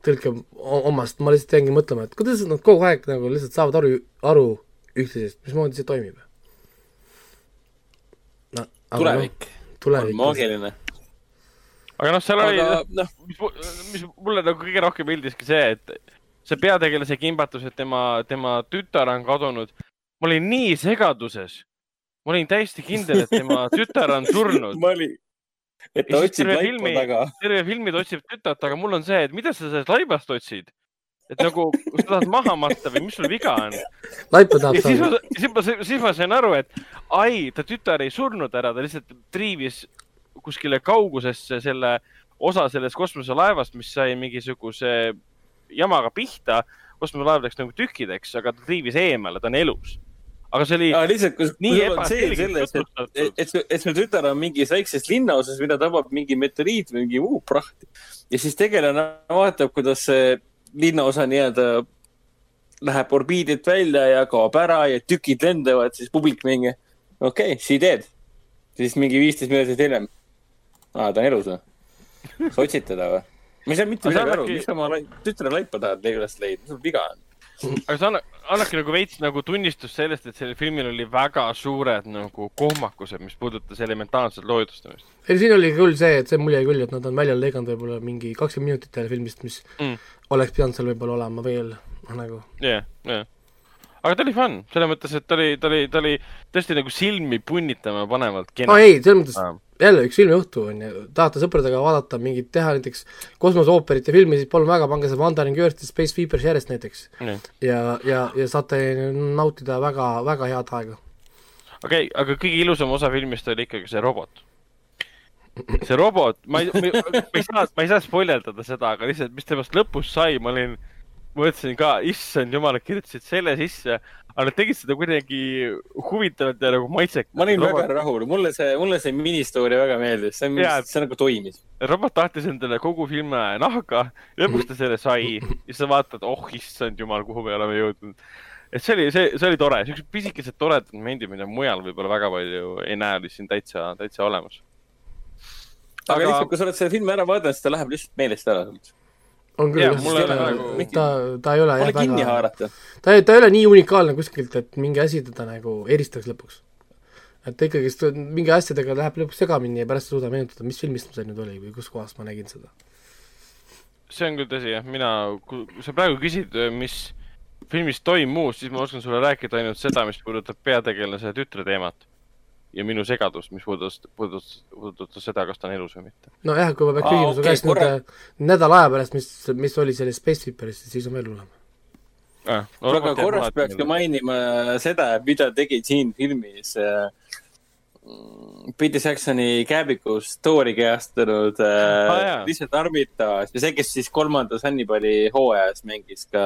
tõlke omast, ma lihtsalt jäingi mõtlema, et kuidas nad kogu aeg nagu lihtsalt saavad aru, aru üksteisest, mismoodi see toimib? no tulevik on tulevik. maagiline. Aga noh, seal oli aga noh, mis, mis mulle nagu kõige rohkem meeldiski see, et see peategelase kimbatus, et tema, tema tütar on kadunud. ma olin nii segaduses. ma olin täiesti kindel, et tema tütar on surnud. ma olin, et ta otsib laipa filmi- taga. terve filmi ta otsib tütart, aga mul on see, et mida sa sellest laibast otsid? et nagu, kas sa tahad maha matta või mis sul viga on? laipa tahab saada., siis ma, siis ma sain aru, et ai, ta tütar ei surnud ära, ta lihtsalt triivis kuskile kaugusesse selle osa sellest kosmoselaevast, mis sai mingisuguse jamaga pihta. kosmoselaev läks nagu tükkideks, aga ta triivis eemale, ta on elus. aga see oli lihtsalt, kui nii see ebaselgelt sellest, et, et, et, et su tütar on mingis väikses linnaosas, mida tabab mingi meteoriit või mingi muu praht. ja siis tegelane vaatab, kuidas see linnaosa nii-öelda läheb orbiidilt välja ja kaob ära ja tükid lendavad, siis publik mingi, okei okay,, she dead. siis mingi viisteist minutit hiljem. aa, ta on elus või? sa otsid teda või? ma ei saa mitte midagi aru, miks sa oma tütre laipa tahad üles leida, mis sul viga on? aga see anna- annabki nagu veits nagu tunnistust sellest, et sellel filmil oli väga suured nagu kohmakused, mis puudutas elementaarset loodustamist. ei, siin oli küll see, et see mulje küll, et nad on välja lõiganud võib-olla mingi kakskümmend minutit jälle filmist, mis Mm. oleks pidanud seal võib-olla olema veel noh, nagu jah, jah. aga ta oli fun, selles mõttes, et ta oli, ta oli, ta oli tõesti nagu silmi punnitama panevalt kena no ei, selles mõttes Aa. Jälle üks filmiõhtu on ju, tahate sõpradega vaadata mingit, teha näiteks kosmoseooperit ja filmi, siis palun väga, pange see Wandering Earth ja Space Fever järjest näiteks. Nii. ja, ja, ja saate nautida väga, väga head aega. okei okay,, aga kõige ilusam osa filmist oli ikkagi see robot. see robot, ma ei, ma ei- saa, ma ei saa spoileldada seda, aga lihtsalt, mis temast lõpus sai, ma olin, mõtlesin ka, issand jumal, kirjutasid selle sisse, aga nad tegid seda kuidagi huvitavalt ja nagu maitsekalt. ma olin robot, väga rahul, mulle see, mulle see ministoori väga meeldis, see, see nagu toimis. robot tahtis endale kogu filmi nahka, lõpuks ta selle sai ja sa vaatad, oh issand jumal, kuhu me oleme jõudnud. et see oli, see, see oli tore, siuksed pisikesed toredad momendid, mida mujal võib-olla väga palju ei näe, olid siin täitsa, täitsa olemas. aga Aga- lihtsalt, kui sa oled selle filmi ära vaadanud, siis ta läheb lihtsalt meelest ära. On küll ta nagu-, ta, ta ei ole jah kinni väga, ta ei, ta ei ole nii unikaalne kuskilt, et mingi asi teda nagu eristaks lõpuks. et ta ikkagist mingi asjadega läheb lõpuks segamini ja pärast ei suuda meenutada, mis filmist see nüüd oli või kus kohas ma nägin seda. see on küll tõsi jah, mina, kui sa praegu küsid, mis filmis toimus, siis ma oskan sulle rääkida ainult seda, mis puudutab peategelase tütre teemat. Ja minu segadust, mis puudutas, puudutas, puudutas seda, kas ta on elus või mitte. nojah, kui ma küsima su okei, käest korra- nüüd äh, nädala aja pärast, mis, mis oli selles Space Viperis, siis on veel hullem. Ah, aga korraks peaks ka mainima seda, mida tegid siin filmis äh, Peter Jacksoni käebikus Thori kehastunud Ah, äh, jaa. Richard Armitage ja see, kes siis kolmandas Hannibali hooajas mängis ka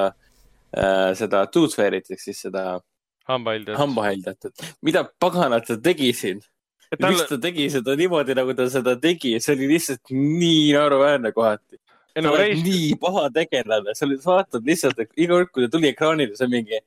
äh, seda Tooth Fairy't ehk siis seda hambahaldjad. hambahaldjat, et mida paganat ta tegi siin. Tal- miks ta tegi seda niimoodi, nagu ta seda tegi, see oli lihtsalt nii naeruväärne kohati. sa oled reis, nii paha tegelane, sa oled, vaatad lihtsalt, iga kord, kui ta tuli ekraanile, see on mingi,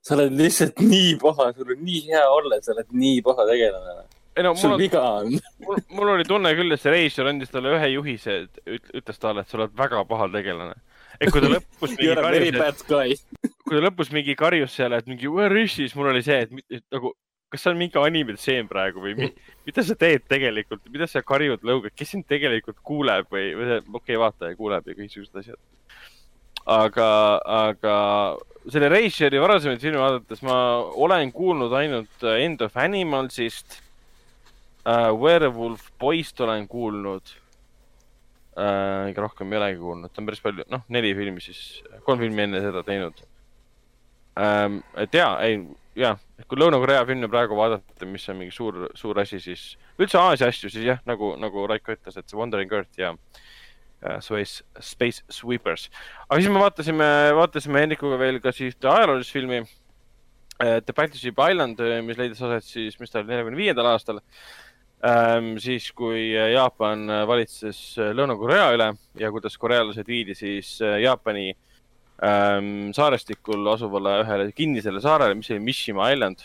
sa oled lihtsalt nii paha, sul on nii hea olla, sa oled nii paha tegelane. ei no mul on, mul, mul oli tunne küll, et see reisijal andis talle ühe juhise, ütles talle, et sa oled väga paha tegelane. Et kui ta lõpus mingi karjus, kui ta lõpus mingi karjus seal, et mingi where is she, siis mul oli see, et, nagu, kas see on mingi animetseen praegu või mi, mida sa teed tegelikult, mida sa karjud lõugad, kes sind tegelikult kuuleb või, või okei okay,, vaataja kuuleb ja kõiksugused asjad. aga, aga selle Reisjeri varasemaid filme vaadates ma olen kuulnud ainult äh, End of Animalsist uh,. Werewolf Boyst olen kuulnud uh,. ega rohkem ei olegi kuulnud, ta on päris palju, noh, neli filmi siis, kolm filmi enne seda teinud ähm,. et ja, ei, ja, kui Lõuna-Korea filme praegu vaadata, mis on mingi suur, suur asi, siis üldse Aasia asju, siis jah, nagu, nagu Raiko ütles, et see Wandering Earth ja äh, Space, Space Sweepers. aga siis me vaatasime, vaatasime Hendrikuga veel ka siis ajaloolist filmi äh, The Battleship Island, mis leidis aset siis, mis ta oli, neljakümne viiendal aastal. siis, kui Jaapan valitses Lõuna-Korea üle ja kuidas korealased viidi siis äh, Jaapani ähm, saarestikul asuvale ühele kinnisele saarele, mis oli Mishima Island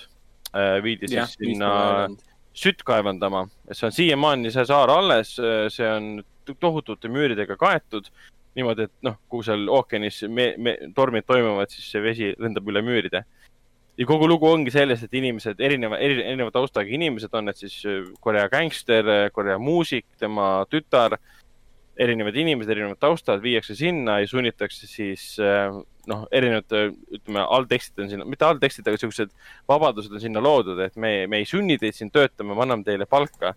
äh,, viidi siis, sinna sütt kaevandama, see on siiamaani see saar alles, see on tohutute müüridega kaetud niimoodi, et noh, kui seal ookeanis me, me, tormid toimuvad, siis see vesi lendab üle müüride. Ja kogu lugu ongi selles, et inimesed, erineva, erineva taustaga inimesed on need siis äh, Korea gängster, Korea muusik, tema tütar, erinevad inimesed, erinevad taustad viiakse sinna ja sunnitakse siis äh, noh, erinevad, ütleme, alltekstid on sinna, mitte alltekstid, aga siuksed vabadused on sinna loodud, et me, me ei sunni teid siin töötama, me anname teile palka.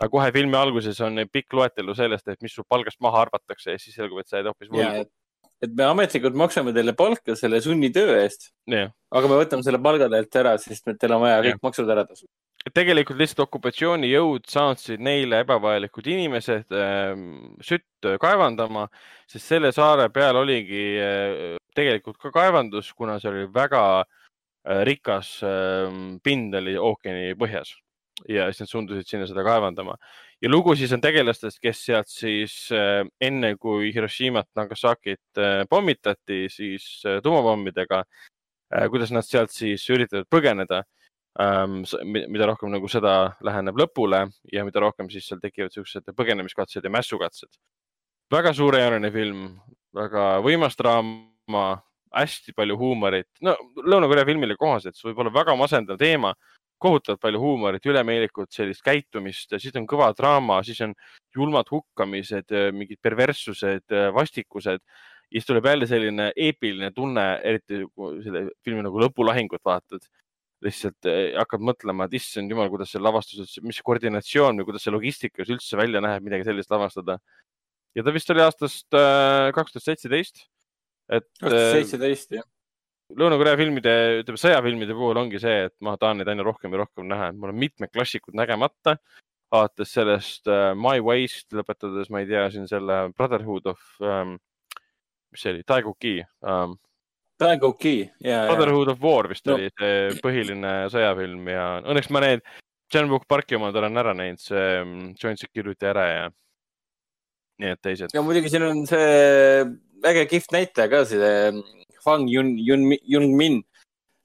aga kohe filmi alguses on pikk loetelu sellest, et mis su palgast maha arvatakse ja siis selgub, et sa jääd hoopis võlgu. et, me ametlikult maksame teile palka selle sunnitöö eest, jah, aga me võtame selle palga teilt ära, sest teil on vaja Jah. kõik maksud ära tasuda. tegelikult lihtsalt okupatsioonijõud saatsid neile ebavajalikud inimesed ähm, sütt kaevandama, sest selle saare peal oligi äh, tegelikult ka kaevandus, kuna see oli väga äh, rikas äh, pind oli ookeani põhjas ja siis nad sundusid sinna seda kaevandama. Ja lugu siis on tegelastest, kes sealt siis äh, enne kui Hiroshimat, Nagasakit äh, pommitati, siis äh, tuumapommidega kuidas nad sealt siis üritavad põgeneda ähm,, mida rohkem nagu sõda läheneb lõpule ja mida rohkem siis seal tekivad siuksed põgenemiskatsed ja mässukatsed. väga suurejooneline film, väga võimas draama, hästi palju huumorit, no Lõuna-Korea filmile kohaselt, see võib olla väga masendav teema, kohutavalt palju huumorit, ülemeelikut sellist käitumist, siis on kõva draama, siis on julmad hukkamised, mingid perverssused, vastikused ja siis tuleb jälle selline eepiline tunne, eriti kui selle filmi nagu lõpulahingut vaatad lihtsalt eh, hakkad mõtlema, et issand jumal, kuidas see lavastus, mis koordinatsioon või kuidas see logistikas üldse välja näeb, midagi sellist lavastada. ja ta vist oli aastast kaks tuhat seitseteist. et kaks tuhat eh, seitseteist, jah. Lõuna-Korea filmide, ütleme sõjafilmide puhul ongi see, et ma tahan neid aina rohkem ja rohkem näha, et mul on mitmed klassikud nägemata. alates sellest uh, My Waste lõpetades, ma ei tea, siin selle Brotherhood of um,, mis see oli, Taeguki um,. Taeguki ja, ja, Brotherhood of War vist No. oli see põhiline sõjafilm ja õnneks ma need John Book Parki omad olen ära näinud, see mm, Joint Security ära ja need teised. ja muidugi siin on see äge kihvt näitleja ka, see Hwang Yun, Yun, Yun Min.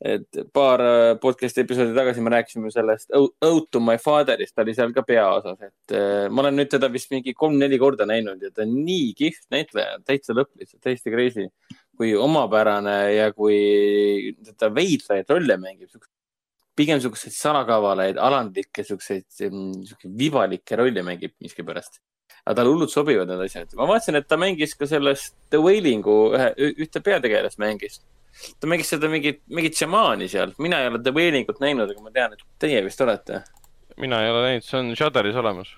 et paar äh, podcast'i episoodi tagasi me rääkisime sellest O- Ode to my father'ist, ta oli seal ka peaosas, et äh, ma olen nüüd teda vist mingi kolm-neli korda näinud ja ta on nii kihvt näitleja, täitsa lõpp lihtsalt, täiesti crazy. kui omapärane ja kui ta veidraid rolle mängib, pigem siukseid salakavalaid, alandlikke, siukseid, siukseid vibalikke rolle mängib miskipärast. Aga talle hullult sobivad need asjad. ma vaatasin, et ta mängis ka selles The Wailingu ühe, ühte peategelast mängis. ta mängis seda mingit, mingit šamaani seal. mina ei ole The Wailingut näinud, aga ma tean, et teie vist olete. mina ei ole näinud, see on Shudderis olemas.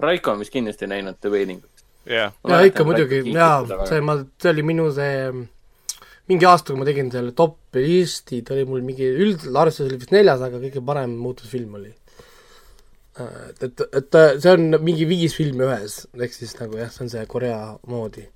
Raiko on vist kindlasti näinud The Wailingut. jah, jaa, ikka muidugi, jaa, see, ma, see oli minu see mingi aasta, kui ma tegin selle top listi, ta oli mul mingi üldarvestus oli vist neljas, aga kõige parem muutusfilm oli. et, et, et see on mingi viis filmi ühes, ehk siis nagu jah, see on see Korea moodi.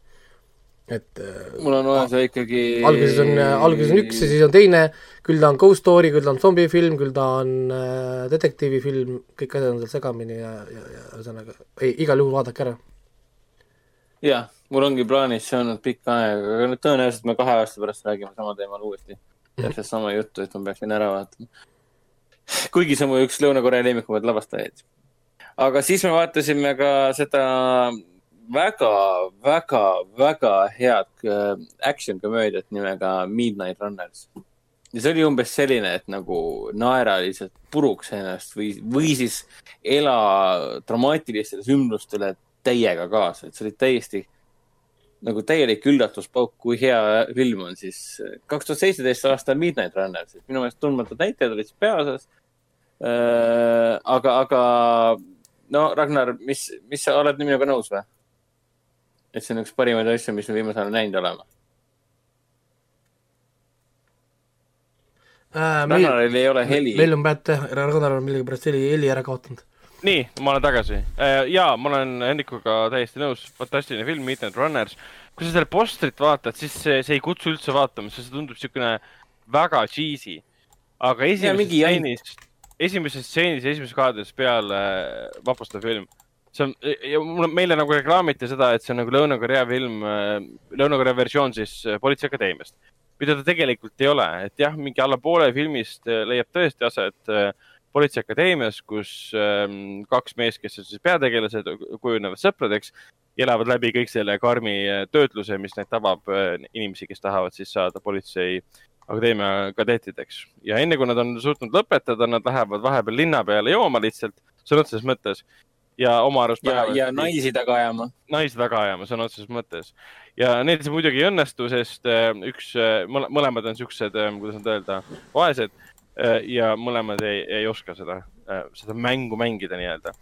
et äh, mul on vaja see ikkagi. alguses on, alguses on üks ja siis on teine, küll ta on ghost story, küll ta on zombifilm, küll ta on äh, detektiivifilm, kõik asjad on seal segamini ja, ja, ja ühesõnaga, ei, igal juhul vaadake ära. jah, mul ongi plaanis see olnud pikka aega, aga nüüd tõenäoliselt me kahe aasta pärast räägime sama teemal uuesti. täpselt sama juttu, et ma peaksin ära vaatama. Kuigi see on mu üks Lõuna-Korea lemmikumaid lavastajaid. aga siis me vaatasime ka seda väga, väga, väga head äh, action komöödiat nimega Midnight Runners. ja see oli umbes selline, et nagu naera lihtsalt puruks ennast või, või siis ela dramaatilistele sündmustele täiega kaasa, et see oli täiesti nagu täielik üllatuspauk, kui hea film on siis kaks tuhat seitseteist aasta Midnight Runners, et minu meelest tundmatud näitlejad olid siis peaosas äh,. aga, aga no Ragnar, mis, mis sa oled minuga nõus või? et see on üks parimaid asju, mis me viimasel ajal näinud oleme. äh, meil, Ragnaril ei ole heli. meil on teha, Ragnar on millegipärast heli, heli ära kaotanud. nii, ma olen tagasi. ja ma olen Hendrikuga täiesti nõus, fantastiline film, Midnight Runners. kui sa seda postrit vaatad, siis see, see ei kutsu üldse vaatama, sest see tundub siukene väga cheesy. aga esimeses stseenis, esimeses stseenis, esimeses kaadris peale äh, vapustav film. see on, ja mulle, meile nagu reklaamiti seda, et see on nagu Lõuna-Korea film, Lõuna-Korea versioon siis äh, Politseiakadeemiast. mida ta tegelikult ei ole, et jah, mingi alla poole filmist äh, leiab tõesti aset äh, politseiakadeemias, kus ähm, kaks meest, kes on siis peategelased, kujunevad sõpradeks ja elavad läbi kõik selle karmi äh, töötluse, mis neid tabab äh, inimesi, kes tahavad siis saada politseiakadeemia kadettideks. ja enne kui nad on suutnud lõpetada, nad lähevad vahepeal linna peale jooma lihtsalt, sõna otseses mõttes. ja oma arust ja, ja naisi taga ajama. naisi taga ajama sõna otseses mõttes. ja neil see muidugi ei õnnestu, sest äh, üks, mõlemad on siuksed, kuidas nüüd öelda, vaesed ja mõlemad ei, ei oska seda, seda mängu mängida nii-öelda.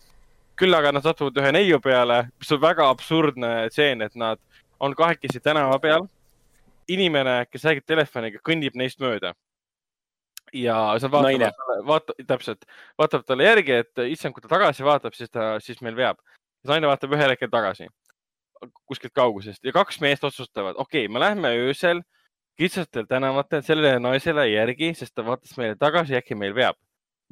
küll aga nad satuvad ühe neiu peale, mis on väga absurdne tseen, et nad on kahekesi tänava peal. inimene, kes räägib telefoniga, kõnnib neist mööda. ja sa Naine. vaatad, vaata, täpselt, vaatab talle järgi, et issand, kui ta tagasi vaatab, siis ta, siis meil veab. naine vaatab ühel hetkel tagasi kuskilt kaugusest ja kaks meest otsustavad, okei okay,, me lähme öösel kitsatel tänavatel sellele naisele järgi, sest ta vaatas meile tagasi, äkki meil veab.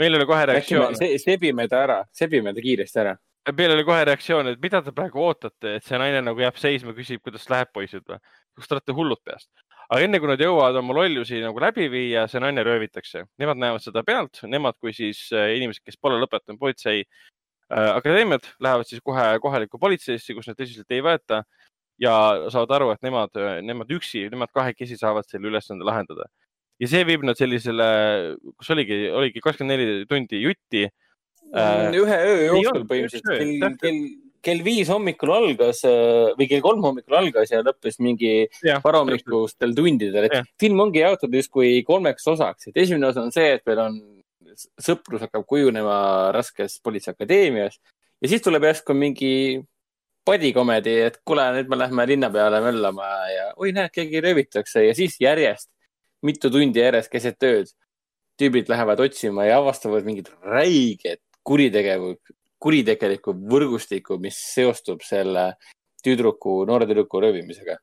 meil oli kohe reaktsioon, se- sebime ta ära, sebime ta kiiresti ära. meil oli kohe reaktsioon, et mida te praegu ootate, et see naine nagu jääb seisma, küsib, kuidas läheb, poisid või? kas te olete hullud peast? aga enne kui nad jõuavad oma lollusi nagu läbi viia, see naine röövitakse. Nemad näevad seda pealt, nemad kui siis äh, inimesed, kes pole lõpetanud politsei äh, akadeemiat, lähevad siis kohe kohalikku politseisse, kus neid tõsiselt ei võeta ja saavad aru, et nemad, nemad üksi, nemad kahekesi saavad selle ülesande lahendada. ja see viib nad sellisele, kus oligi, oligi kakskümmend neli tundi jutti Äh, ühe öö jooksul põhimõtteliselt. kell, kell, kell viis hommikul algas äh, või kell kolm hommikul algas ja lõppes mingi varahommikustel tundidel, et film ongi jaotatud justkui kolmeks osaks, et esimene osa on see, et meil on sõprus hakkab kujunema raskes politseiakadeemias ja siis tuleb järsku mingi bodycomedy, et kuule, nüüd me lähme linna peale möllama ja oi, näed, keegi röövitakse ja siis järjest mitu tundi järjest keset ööd tüübid lähevad otsima ja avastavad mingit räiget kuritegevu, kuritegelikku võrgustikku, mis seostub selle tüdruku, noore tüdruku röövimisega.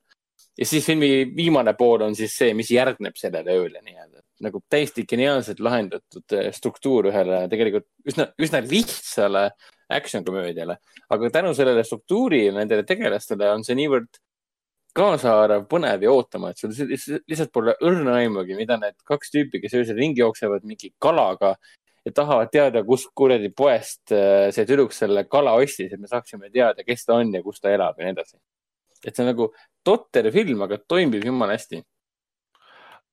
ja siis filmi viimane pool on siis see, mis järgneb sellele ööle nii-öelda. nagu täiesti geniaalselt lahendatud eh, struktuur ühele tegelikult üsna, üsna lihtsale action komöödiale, aga tänu sellele struktuurile, nendele tegelastele on see niivõrd kaasaarv, põnev ja ootamatu, sul lihtsalt- pole õrna aimugi, mida need kaks tüüpi, kes öösel ringi jooksevad mingi kalaga ja tahavad teada, kust kuradi poest äh, see tüdruk selle kala ostis, et me saaksime teada, kes ta on ja kus ta elab ja nii edasi. et see on nagu totter film, aga toimib jumala hästi.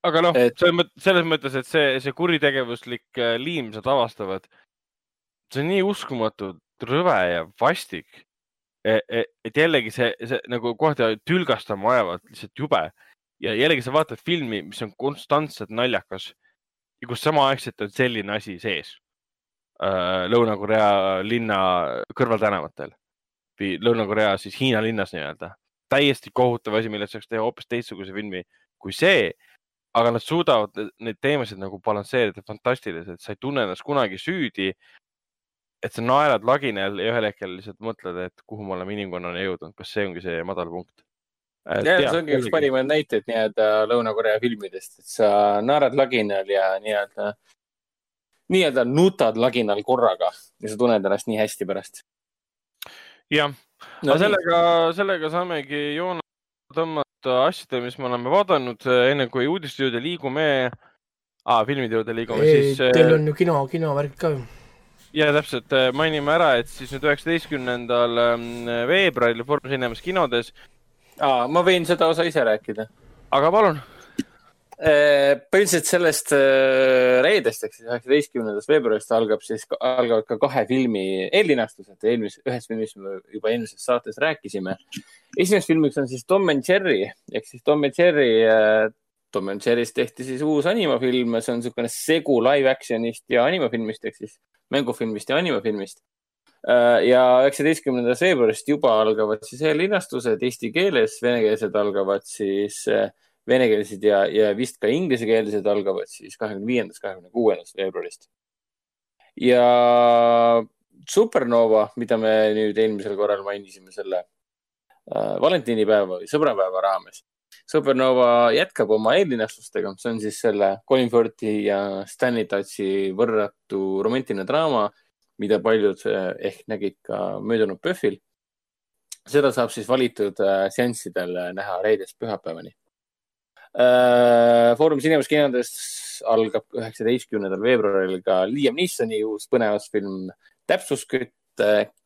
aga noh Et-, selles mõttes, et see, see kuritegevuslik äh, liim, mis nad avastavad, see on nii uskumatult rõve ja vastik. et jällegi see, see nagu kohati tülgastama ajavad, lihtsalt jube. ja jällegi sa vaatad filmi, mis on konstantselt naljakas ja kus samaaegselt on selline asi sees äh, Lõuna-Korea linna kõrvaltänavatel või Lõuna-Korea siis Hiina linnas nii-öelda. täiesti kohutav asi, millest saaks teha hoopis teistsuguse filmi kui see aga nad suudavad neid teemasid nagu balansseerida fantastiliselt, sa ei tunne ennast kunagi süüdi. Et sa naerad laginal ja ühel hetkel lihtsalt mõtled, et kuhu me oleme inimkonnana jõudnud, kas see ongi see madal punkt? ja see ongi üks parimaid näiteid nii-öelda Lõuna-Korea filmidest, et sa naerad laginal ja nii-öelda, nii-öelda nutad laginal korraga ja sa tunned ennast nii hästi pärast. jah, no, aga sellega, sellega saamegi joone tõmmata asjadele, mis me oleme vaadanud, enne kui uudiste juurde liigume ah,, filmide juurde liigume, siis. Teil on ju kino, kinovärk ka ju. Ja täpselt äh, mainime ära, et siis nüüd üheksateistkümnendal ähm, veebruaril Foorum Cinemas kinodes, Aa, ma võin seda osa ise rääkida. aga palun. põhiliselt sellest äh, reedest ehk siis üheksateistkümnendast veebruarist algab siis, algavad ka kahe filmi eellinastused. eelmises, ühest filmist me juba eelmises saates rääkisime. esimeseks filmiks on siis Tom and Jerry ehk siis Tom and Jerry. Tom and Jerry'st tehti siis uus animafilm, see on niisugune segu live action'ist ja animafilmist ehk siis mängufilmist ja animafilmist. ja üheksateistkümnendast veebruarist juba algavad siis eellinastused eesti keeles, venekeelsed algavad siis äh, venekeelsed ja, ja vist ka inglisekeelsed algavad siis kahekümne viiendast, kahekümne kuuendast veebruarist. ja Supernova, mida me nüüd eelmisel korral mainisime selle äh, valentiinipäeva või sõbrapäeva raames. Supernova jätkab oma eellinastustega, see on siis selle Colin Firthi ja Stanley Tatsi võrratu romantiline draama, mida paljud äh, ehk nägid ka möödunud PÖFFil. seda saab siis valitud äh, seanssidel näha reedest pühapäevani. Foorum Cinemas kinodes algab üheksateistkümnendal veebruaril ka Liam Neesoni uus põnevusfilm Täpsuskütt,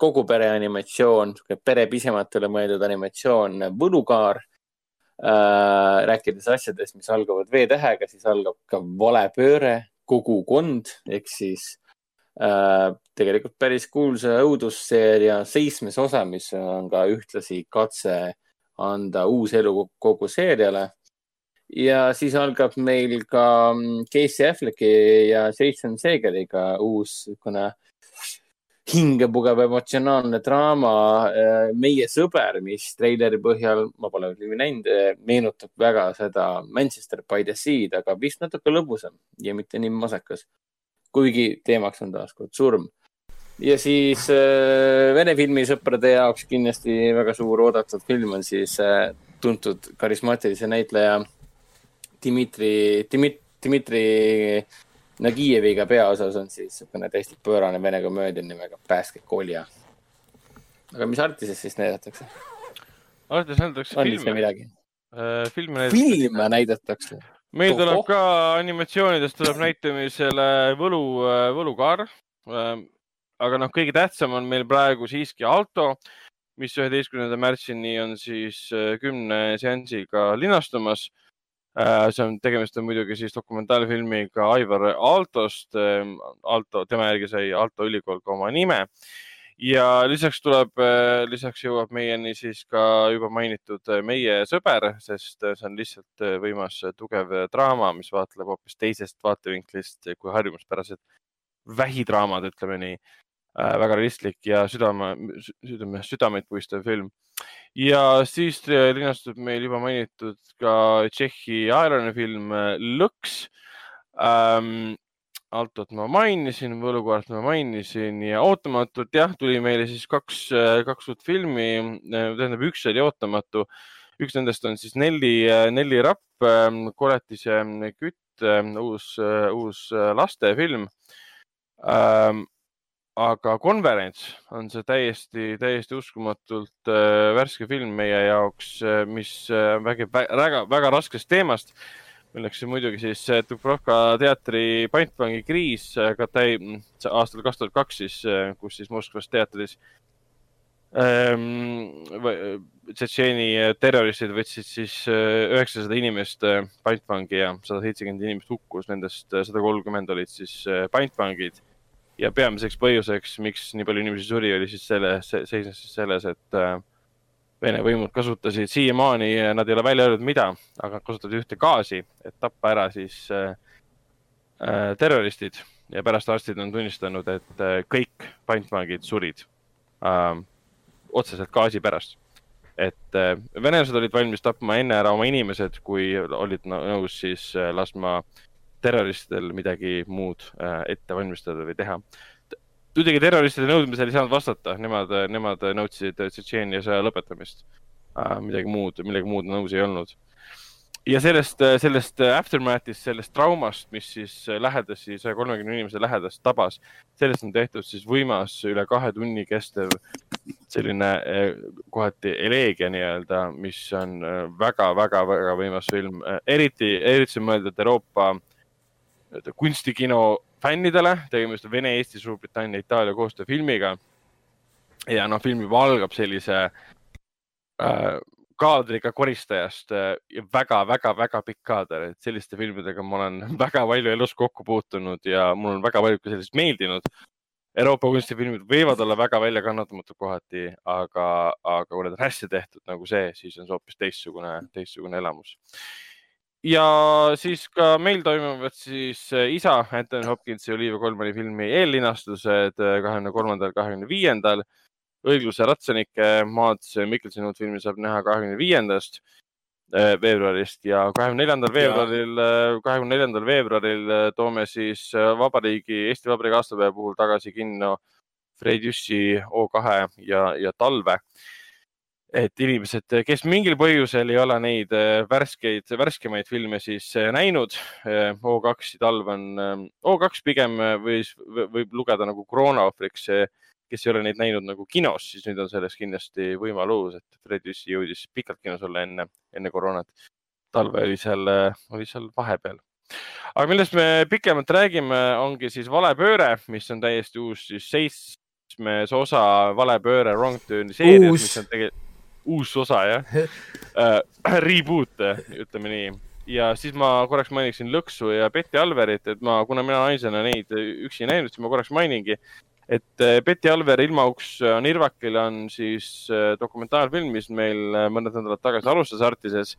kogu pere animatsioon, pere pisematele mõeldud animatsioon Võlukaar. Rääkides asjadest, mis algavad V-tähega, siis algab ka valepööre, kogukond ehk siis äh, tegelikult päris kuulsa õudusseeria seitsmes osa, mis on ka ühtlasi katse anda uus elu kogu seeriale. Ja siis algab meil ka mm, Casey Afflecki ja Jason Segeliga uus niisugune hingepugev emotsionaalne draama Meie sõber, mis treileri põhjal, ma pole veel näinud, meenutab väga seda Manchester by the Sea'd, aga vist natuke lõbusam ja mitte nii masekas. kuigi teemaks on taaskord surm. ja siis Vene filmisõprade jaoks kindlasti väga suur oodatud film on siis tuntud karismaatilise näitleja Dmitri, Dmitri, Dmitri Nagieviga peaosas on siis niisugune täiesti pöörane vene komöödia nimega Päästke kolja. aga mis Artises siis näidatakse? Artises näidatakse filme. midagi uh,? filme näidatakse. filme näidatakse. meil Toho. tuleb ka animatsioonidest tuleb näitamisele Võlu, äh, Võlukaar uh,. aga noh, kõige tähtsam on meil praegu siiski Alto, mis üheteistkümnenda märtsini on siis kümne seansiga linastumas Äh, see on, tegemist on muidugi siis dokumentaalfilmiga Aivar Aaltost. Ähm, Aalto, tema järgi sai Aalto ülikool ka oma nime. ja lisaks tuleb, äh, lisaks jõuab meieni siis ka juba mainitud äh, Meie sõber, sest see on lihtsalt võimas tugev draama, mis vaatleb hoopis teisest vaatevinklist kui harjumuspärased vähidraamad, ütleme nii väga realistlik ja südame, südame, südameid puistav film ja siis linastub meil juba mainitud ka Tšehhi ajalooline film äh, Lõks ähm,. Altot ma mainisin, Võlukaart ma mainisin ja ootamatult jah, tuli meile siis kaks, äh, kaks uut filmi. Äh, tähendab, üks oli ootamatu. üks nendest on siis Nelli, Nelli Rapp, ähm, Koletise kütt, uus, uus lastefilm ähm, aga konverents on see täiesti, täiesti uskumatult äh, värske film meie jaoks, äh, mis äh, räägib väga, väga raskest teemast, milleks on muidugi siis äh, Dubrovka teatri pantvangi kriis ka täi-, aastal kaks tuhat kaks siis, kus siis Moskvas teatris ähm, Tšetšeeni terroristid võtsid siis üheksasada inimest pantvangi ja sada seitsekümmend inimest hukkus, nendest sada kolmkümmend olid siis pantvangid ja peamiseks põhjuseks, miks nii palju inimesi suri, oli siis selle, seisnes siis selles, et äh, Vene võimud kasutasid siiamaani, nad ei ole välja öelnud, mida, aga nad kasutasid ühte gaasi, et tappa ära siis äh, äh, terroristid ja pärast arstid on tunnistanud, et äh, kõik pantvangid surid äh, otseselt gaasi pärast. et äh, venelased olid valmis tapma enne ära oma inimesed, kui olid nõus siis äh, laskma äh, terroristidel midagi muud äh, ette valmistada või teha. muidugi terroristide nõudmisel ei saanud vastata, nemad, nemad nõudsid Tšetšeenia sõja lõpetamist. Äh, midagi muud, millegi muud nõus ei olnud. ja sellest, sellest aftermath'ist, sellest traumast, mis siis lähedasi, saja kolmekümne inimese lähedast tabas, sellest on tehtud siis võimas üle kahe tunni kestev selline äh, kohati eleegia nii-öelda, mis on väga-väga-väga võimas film, eriti, eriti mõeldud Euroopa kunstikino fännidele, tegemist on Vene, Eesti, Suurbritannia, Itaalia koostööfilmiga. ja noh, film juba algab sellise äh, kaadriga koristajast äh, ja väga-väga-väga pikk kaader, et selliste filmidega ma olen väga palju elus kokku puutunud ja mul on väga palju ka sellest meeldinud. Euroopa kunstifilmid võivad olla väga väljakannatamatud kohati, aga, aga kui need on hästi tehtud nagu see, siis on see hoopis teistsugune, teistsugune elamus ja siis ka meil toimuvad siis äh, isa Anthony Hopkinsi Olivia Colmani filmi eellinastused äh, kahekümne kolmandal, kahekümne viiendal. õigluse ratsanike Mads Mikkelsoni uut filmi saab näha kahekümne viiendast äh, veebruarist ja kahekümne neljandal veebruaril, kahekümne neljandal veebruaril toome siis Vabariigi, Eesti Vabariigi aastapäeva puhul tagasi kinno Fred Jüssi O2 ja, ja Talve. Et inimesed, kes mingil põhjusel ei ole neid värskeid, värskemaid filme siis näinud, O2 ja Talv on, O2 pigem võis, võib lugeda nagu koroonaohvriks kes ei ole neid näinud nagu kinos, siis nüüd on selles kindlasti võimalus, et Fred Jüssi jõudis pikalt kinos olla enne, enne koroonat. talve oli seal, oli seal vahepeal. aga millest me pikemalt räägime, ongi siis valepööre, mis on täiesti uus siis seitsmes osa valepööre Wrong Turn seerias, mis on tegelikult uus osa jah uh,. Reboot, ütleme nii ja siis ma korraks mainiksin Lõksu ja Betty Alverit, et ma, kuna mina naisena neid üksi ei näinud, siis ma korraks mainingi, et äh, Betty Alver ilmauks on äh, Irvakil on siis äh, dokumentaalfilm, mis meil mõned nädalad tagasi alustas Artises.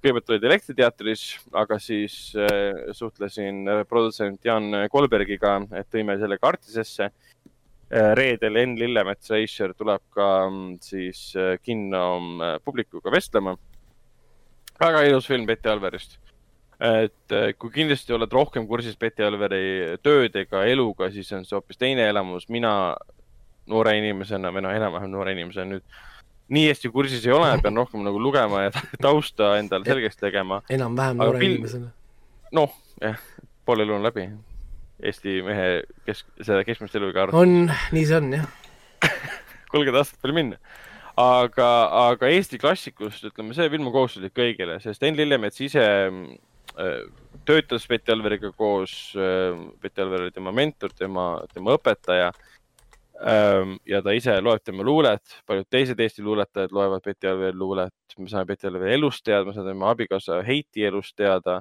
kõigepealt olid Elektriteatris, aga siis suhtlesin produtsent Jan Kolbergiga, et tõime selle ka Artisesse. Reedel Enn Lillemets Reischer tuleb ka mm, siis kinno publikuga vestlema. väga ilus film Betty Alverist et äh, kui kindlasti oled rohkem kursis Betty Alveri töödega, eluga, siis on see hoopis teine elamus. mina noore inimesena või noh, enam-vähem noore inimesena nüüd nii hästi kursis ei ole, pean rohkem nagu lugema ja tausta endale selgeks tegema. enam-vähem noore pil... inimesena. noh, jah, pool elu on läbi. Eesti mehe kesk, seda keskmist eluiga arvestades. on, nii see on, jah kolmkümmend aastat veel minna aga, aga Eesti klassikust, ütleme, see film on kohustuslik kõigile, sest Enn Lillemets ise Äh, töötas Betty Alveriga koos. Betty äh, Alver oli tema mentor, tema, tema õpetaja. Ähm, ja ta ise loeb tema luulet, paljud teised Eesti luuletajad loevad Betty Alveri luulet. me saame Betty Alveri elust teada, me saame tema abikaasa Heiti elust teada.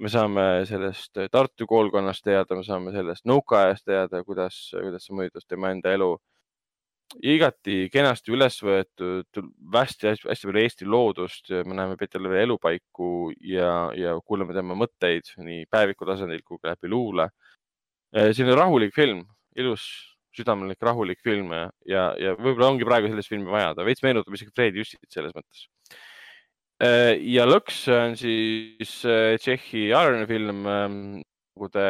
Me saame sellest Tartu koolkonnast teada, me saame sellest nõukaajast teada, kuidas, kuidas see mõjutas tema enda elu igati kenasti üles võetud, hästi, hästi palju Eesti loodust, me näeme Peeter elupaiku ja, ja kuuleme tema mõtteid nii päeviku tasandil kui ka läbi luule. selline rahulik film, ilus, südamlik, rahulik film ja, ja, võib-olla ongi praegu sellist filmi vaja, ta veits meenutab isegi Fred Jussit selles mõttes. Ja Lõks on siis Tšehhi Aaroni film, nagu te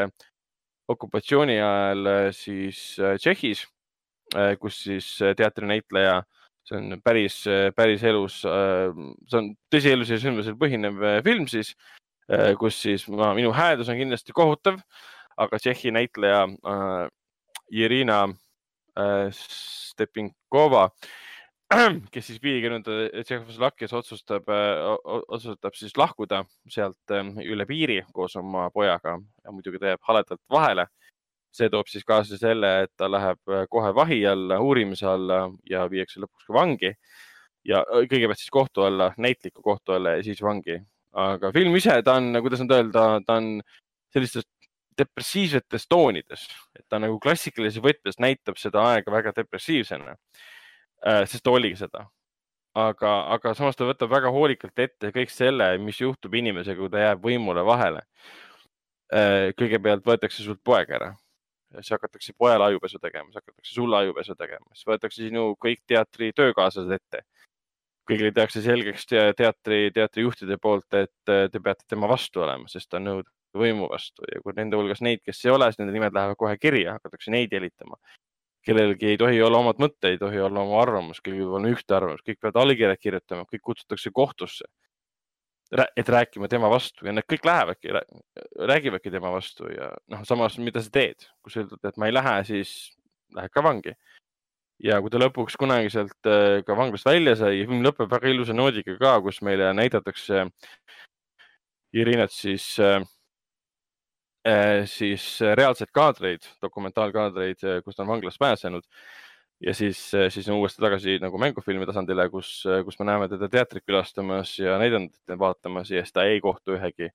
okupatsiooni ajal siis Tšehhis Äh, kus siis äh, teatrinäitleja, see on päris, äh, päris elus, see on tõsielusel sündmusel põhinev film siis, kus siis ma, minu hääldus on kindlasti kohutav, aga Tšehhi näitleja Irina Stepinkova, kes siis viiekümnenda Tšehhoslovakkias otsustab, otsustab siis lahkuda sealt üle piiri koos oma pojaga ja muidugi ta jääb haledalt vahele see toob siis kaasa selle, et ta läheb äh, kohe vahi alla, uurimise alla ja viiakse lõpuks ka vangi. ja äh, kõigepealt siis kohtu alla, näitliku kohtu alla ja siis vangi. aga film ise, ta on, kuidas nüüd öelda, ta on sellistes depressiivsetes toonides, et ta nagu klassikalises võtmes näitab seda aega väga depressiivsena. Äh, sest ta oligi seda. aga, aga samas ta võtab väga hoolikalt ette kõik selle, mis juhtub inimesega, kui ta jääb võimule vahele. kõigepealt võetakse sult poeg ära siis hakatakse pojale ajupesu tegema, siis hakatakse sulle ajupesu tegema, siis võetakse sinu kõik teatri töökaaslased ette. kõigile tehakse selgeks teatri, teatrijuhtide poolt, et te peate tema vastu olema, sest ta nõudab võimu vastu ja kui nende hulgas neid, kes ei ole, siis nende nimed lähevad kohe kirja, hakatakse neid jälitama. Kellelgi ei tohi olla omad mõtted, ei tohi olla oma arvamus, kellelgi peab olema ühte arvamust, kõik peavad allkirjad kirjutama, kõik kutsutakse kohtusse et rääkima tema vastu ja nad kõik lähevadki, räägivadki tema vastu ja noh, samas, mida sa teed, kui sa ütled, et ma ei lähe, siis lähed ka vangi. ja kui ta lõpuks kunagi sealt äh, ka vanglast välja sai, film lõpeb väga ilusa noodiga ka, kus meile näidatakse Irinat siis äh siis reaalseid kaadreid, dokumentaalkaadreid, kus ta on vanglast pääsenud ja siis, siis uuesti tagasi nagu mängufilmi tasandile, kus, kus me näeme teda teatrit külastamas ja näidandeid vaatamas ja siis ta ei kohtu ühegi,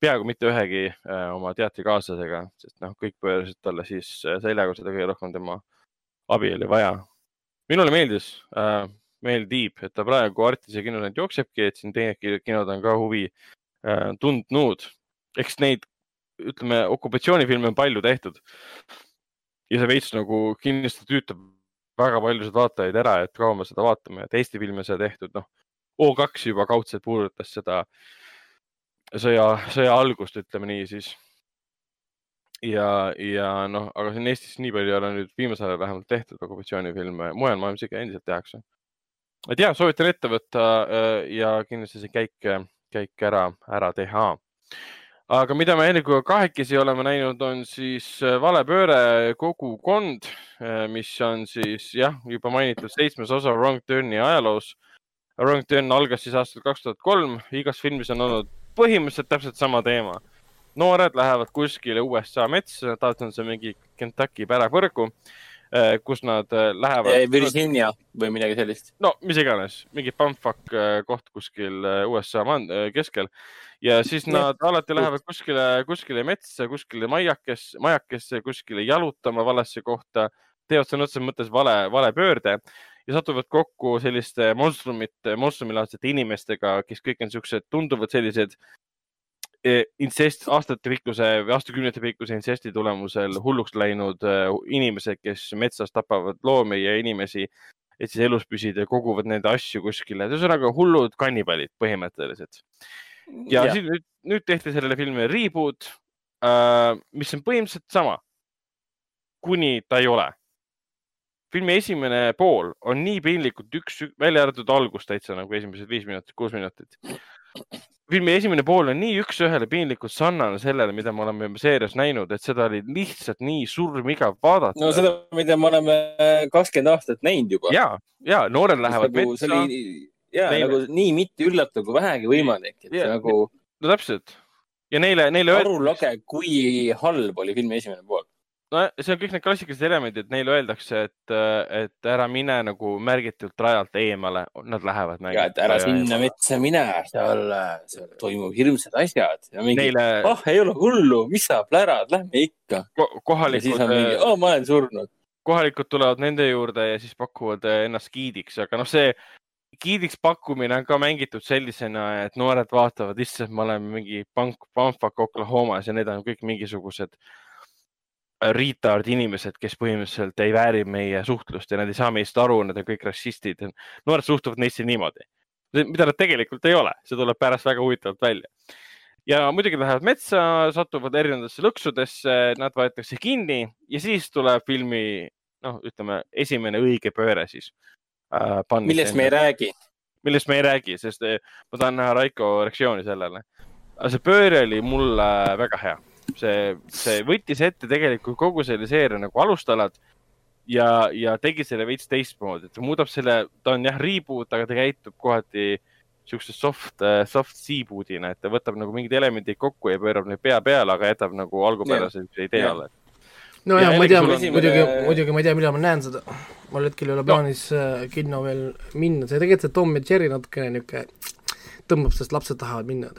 peaaegu mitte ühegi äh, oma teatrikaaslasega, sest noh, kõik pöörasid talle siis äh, seljaga seda kõige rohkem tema abi oli vaja. minule meeldis äh,, meeldib, et ta praegu Artise kinos ainult jooksebki, et siin teine kinod on ka huvi äh, tundnud. eks neid, ütleme, okupatsioonifilme on palju tehtud ja see veits nagu kindlasti tüütab väga paljusid vaatajaid ära, et kaua me seda vaatame, et Eesti filme sai tehtud, noh, O2 juba kaudselt puudutas seda sõja, sõja algust, ütleme nii siis. ja, ja noh, aga siin Eestis nii palju ei ole nüüd viimasel ajal vähemalt tehtud okupatsioonifilme, mujal maailmas ikka endiselt tehakse. et ja soovitan ette võtta äh, ja kindlasti see käik, käik ära, ära teha aga mida me Helikuga kahekesi oleme näinud, on siis äh, Valepööre kogukond, mis on siis jah, juba mainitud seitsmes osa Wrong Turni ajaloos. Wrong Turn algas siis aastal kaks tuhat kolm, igas filmis on olnud põhimõtteliselt täpselt sama teema. noored lähevad kuskile USA metsa, on see mingi Kentucky pärapõrgu, kus nad äh, lähevad. Virginia või midagi sellist. no mis iganes, mingi äh, koht kuskil äh, USA äh, keskel. Ja siis nad alati lähevad kuskile, kuskile metsa, kuskile maiakesse, majakesse, kuskile jalutama valesse kohta, teevad sõna otseses mõttes vale, vale pöörde ja satuvad kokku selliste monstrumite, monstrumilaadsete inimestega, kes kõik on siuksed, tunduvad sellised intsest, aastate pikkuse või aastakümnete pikkuse intsesti tulemusel hulluks läinud eh, inimesed, kes metsas tapavad loomi ja inimesi, et siis elus püsida ja koguvad nende asju kuskile. ühesõnaga hullud kannibaalid põhimõtteliselt. ja, ja. Siis, nüüd, nüüd tehti sellele filmile reboot äh,, mis on põhimõtteliselt sama, kuni ta ei ole. filmi esimene pool on nii piinlikult üks, välja arvatud algus täitsa nagu esimesed viis minutit, kuus minutit. Filmi esimene pool on nii üks-ühele piinlikult sarnane sellele, mida me oleme seerias näinud, et seda oli lihtsalt nii surmigav vaadata. no seda, mida me oleme kakskümmend aastat näinud juba. ja, ja noored lähevad nagu, metsa. Oli, ja Neile- nagu nii mitte üllatav kui vähegi võimalik, et Ja- nagu no täpselt. ja neile, neile aru öeldakse, lage, kui halb oli filmi esimene pool. No see on kõik need klassikalised elemendid, neile öeldakse, et, et ära mine nagu märgitult rajalt eemale, nad lähevad. ja et ära sinna metsa mine, seal, seal toimub hirmsad asjad ja mingi, Neile ah, ei ole hullu, mis sa plärad, lähme ikka. ko kohalikud oh, ma olen surnud. kohalikud tulevad nende juurde ja siis pakuvad eh, ennast giidiks, aga noh, see giidiks pakkumine on ka mängitud sellisena, et noored vaatavad, issand, me oleme mingi pank, Pamfak Oklahomas ja need on kõik mingisugused retard inimesed, kes põhimõtteliselt ei vääri meie suhtlust ja nad ei saa meist aru, nad on kõik rassistid. noored suhtuvad neisse niimoodi, mida nad tegelikult ei ole, see tuleb pärast väga huvitavalt välja. ja muidugi lähevad metsa, satuvad erinevatesse lõksudesse, nad võetakse kinni ja siis tuleb filmi, noh, ütleme esimene õige pööre siis äh,. millest me ei räägi. millest me ei räägi, sest eh, ma tahan näha Raiko reaktsiooni sellele. aga see pööre oli mulle väga hea, see, see võttis ette tegelikult kogu selle seeria nagu alustalad ja, ja tegi selle veits teistmoodi, et ta muudab selle, ta on jah reboot, aga ta käitub kohati siukse soft, soft seaboot'ina, et ta võtab nagu mingid elemendid kokku ja pöörab neid pea peale, aga jätab nagu algupärase idee alla. no Ja ja, ma ei tea, muidugi, muidugi ma ei tea, millal ma näen seda. mul hetkel ei ole plaanis no. kinno veel minna, see tegelikult see Tom ja Jerry natukene niisugune tõmbab, sest lapsed tahavad minna.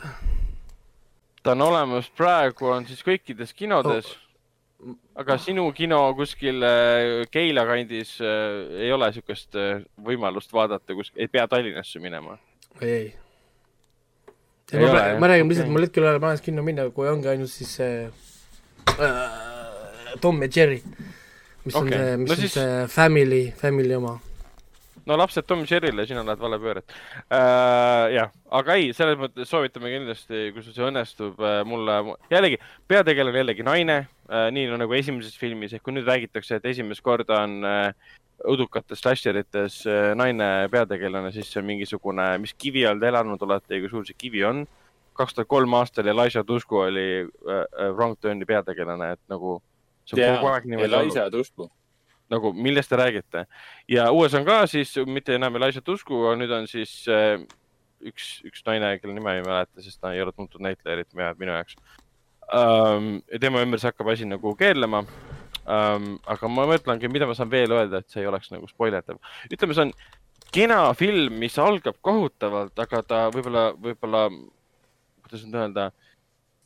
Ta on olemas praegu, on siis kõikides kinodes oh.. aga sinu kino kuskil äh, Keila kandis äh, ei ole niisugust äh, võimalust vaadata, kus ei pea Tallinnasse minema. ei, ei. Ma, ma räägin lihtsalt, mul hetkel ei ole plaanis kinno minna, kui ongi ainult siis see äh, Tom ja Jerry, mis okay. on see, mis No on siis... see family, family oma. No lapsed Tom Jerry'le, sina lähed vale pööret äh,. jah, aga ei, selles mõttes soovitame kindlasti, kui sul see õnnestub äh, mulle, jällegi peategelane jällegi naine äh,, nii nagu esimeses filmis, ehk kui nüüd räägitakse, et esimest korda on äh, õudukates slasherites äh, naine peategelane, siis see on mingisugune, mis kivi all te elanud olete ja kui suur see kivi on. kaks tuhat kolm aastal Elijah Tusku oli äh, äh, Wrong Turni peategelane, et nagu olnud Elisa Tusku. Nagu millest te räägite ja uues on ka siis mitte enam Elijah Tusku, nüüd on siis äh, üks, üks naine, kelle nime ei mäleta, sest ta ei ole tuntud näitleja eriti minu, jaoks um,. tema ümber see hakkab asi nagu keerlema um,. aga ma mõtlengi, mida ma saan veel öelda, et see ei oleks nagu spoilerdav. ütleme, see on kena film, mis algab kohutavalt, aga ta võib-olla, võib-olla, kuidas nüüd öelda,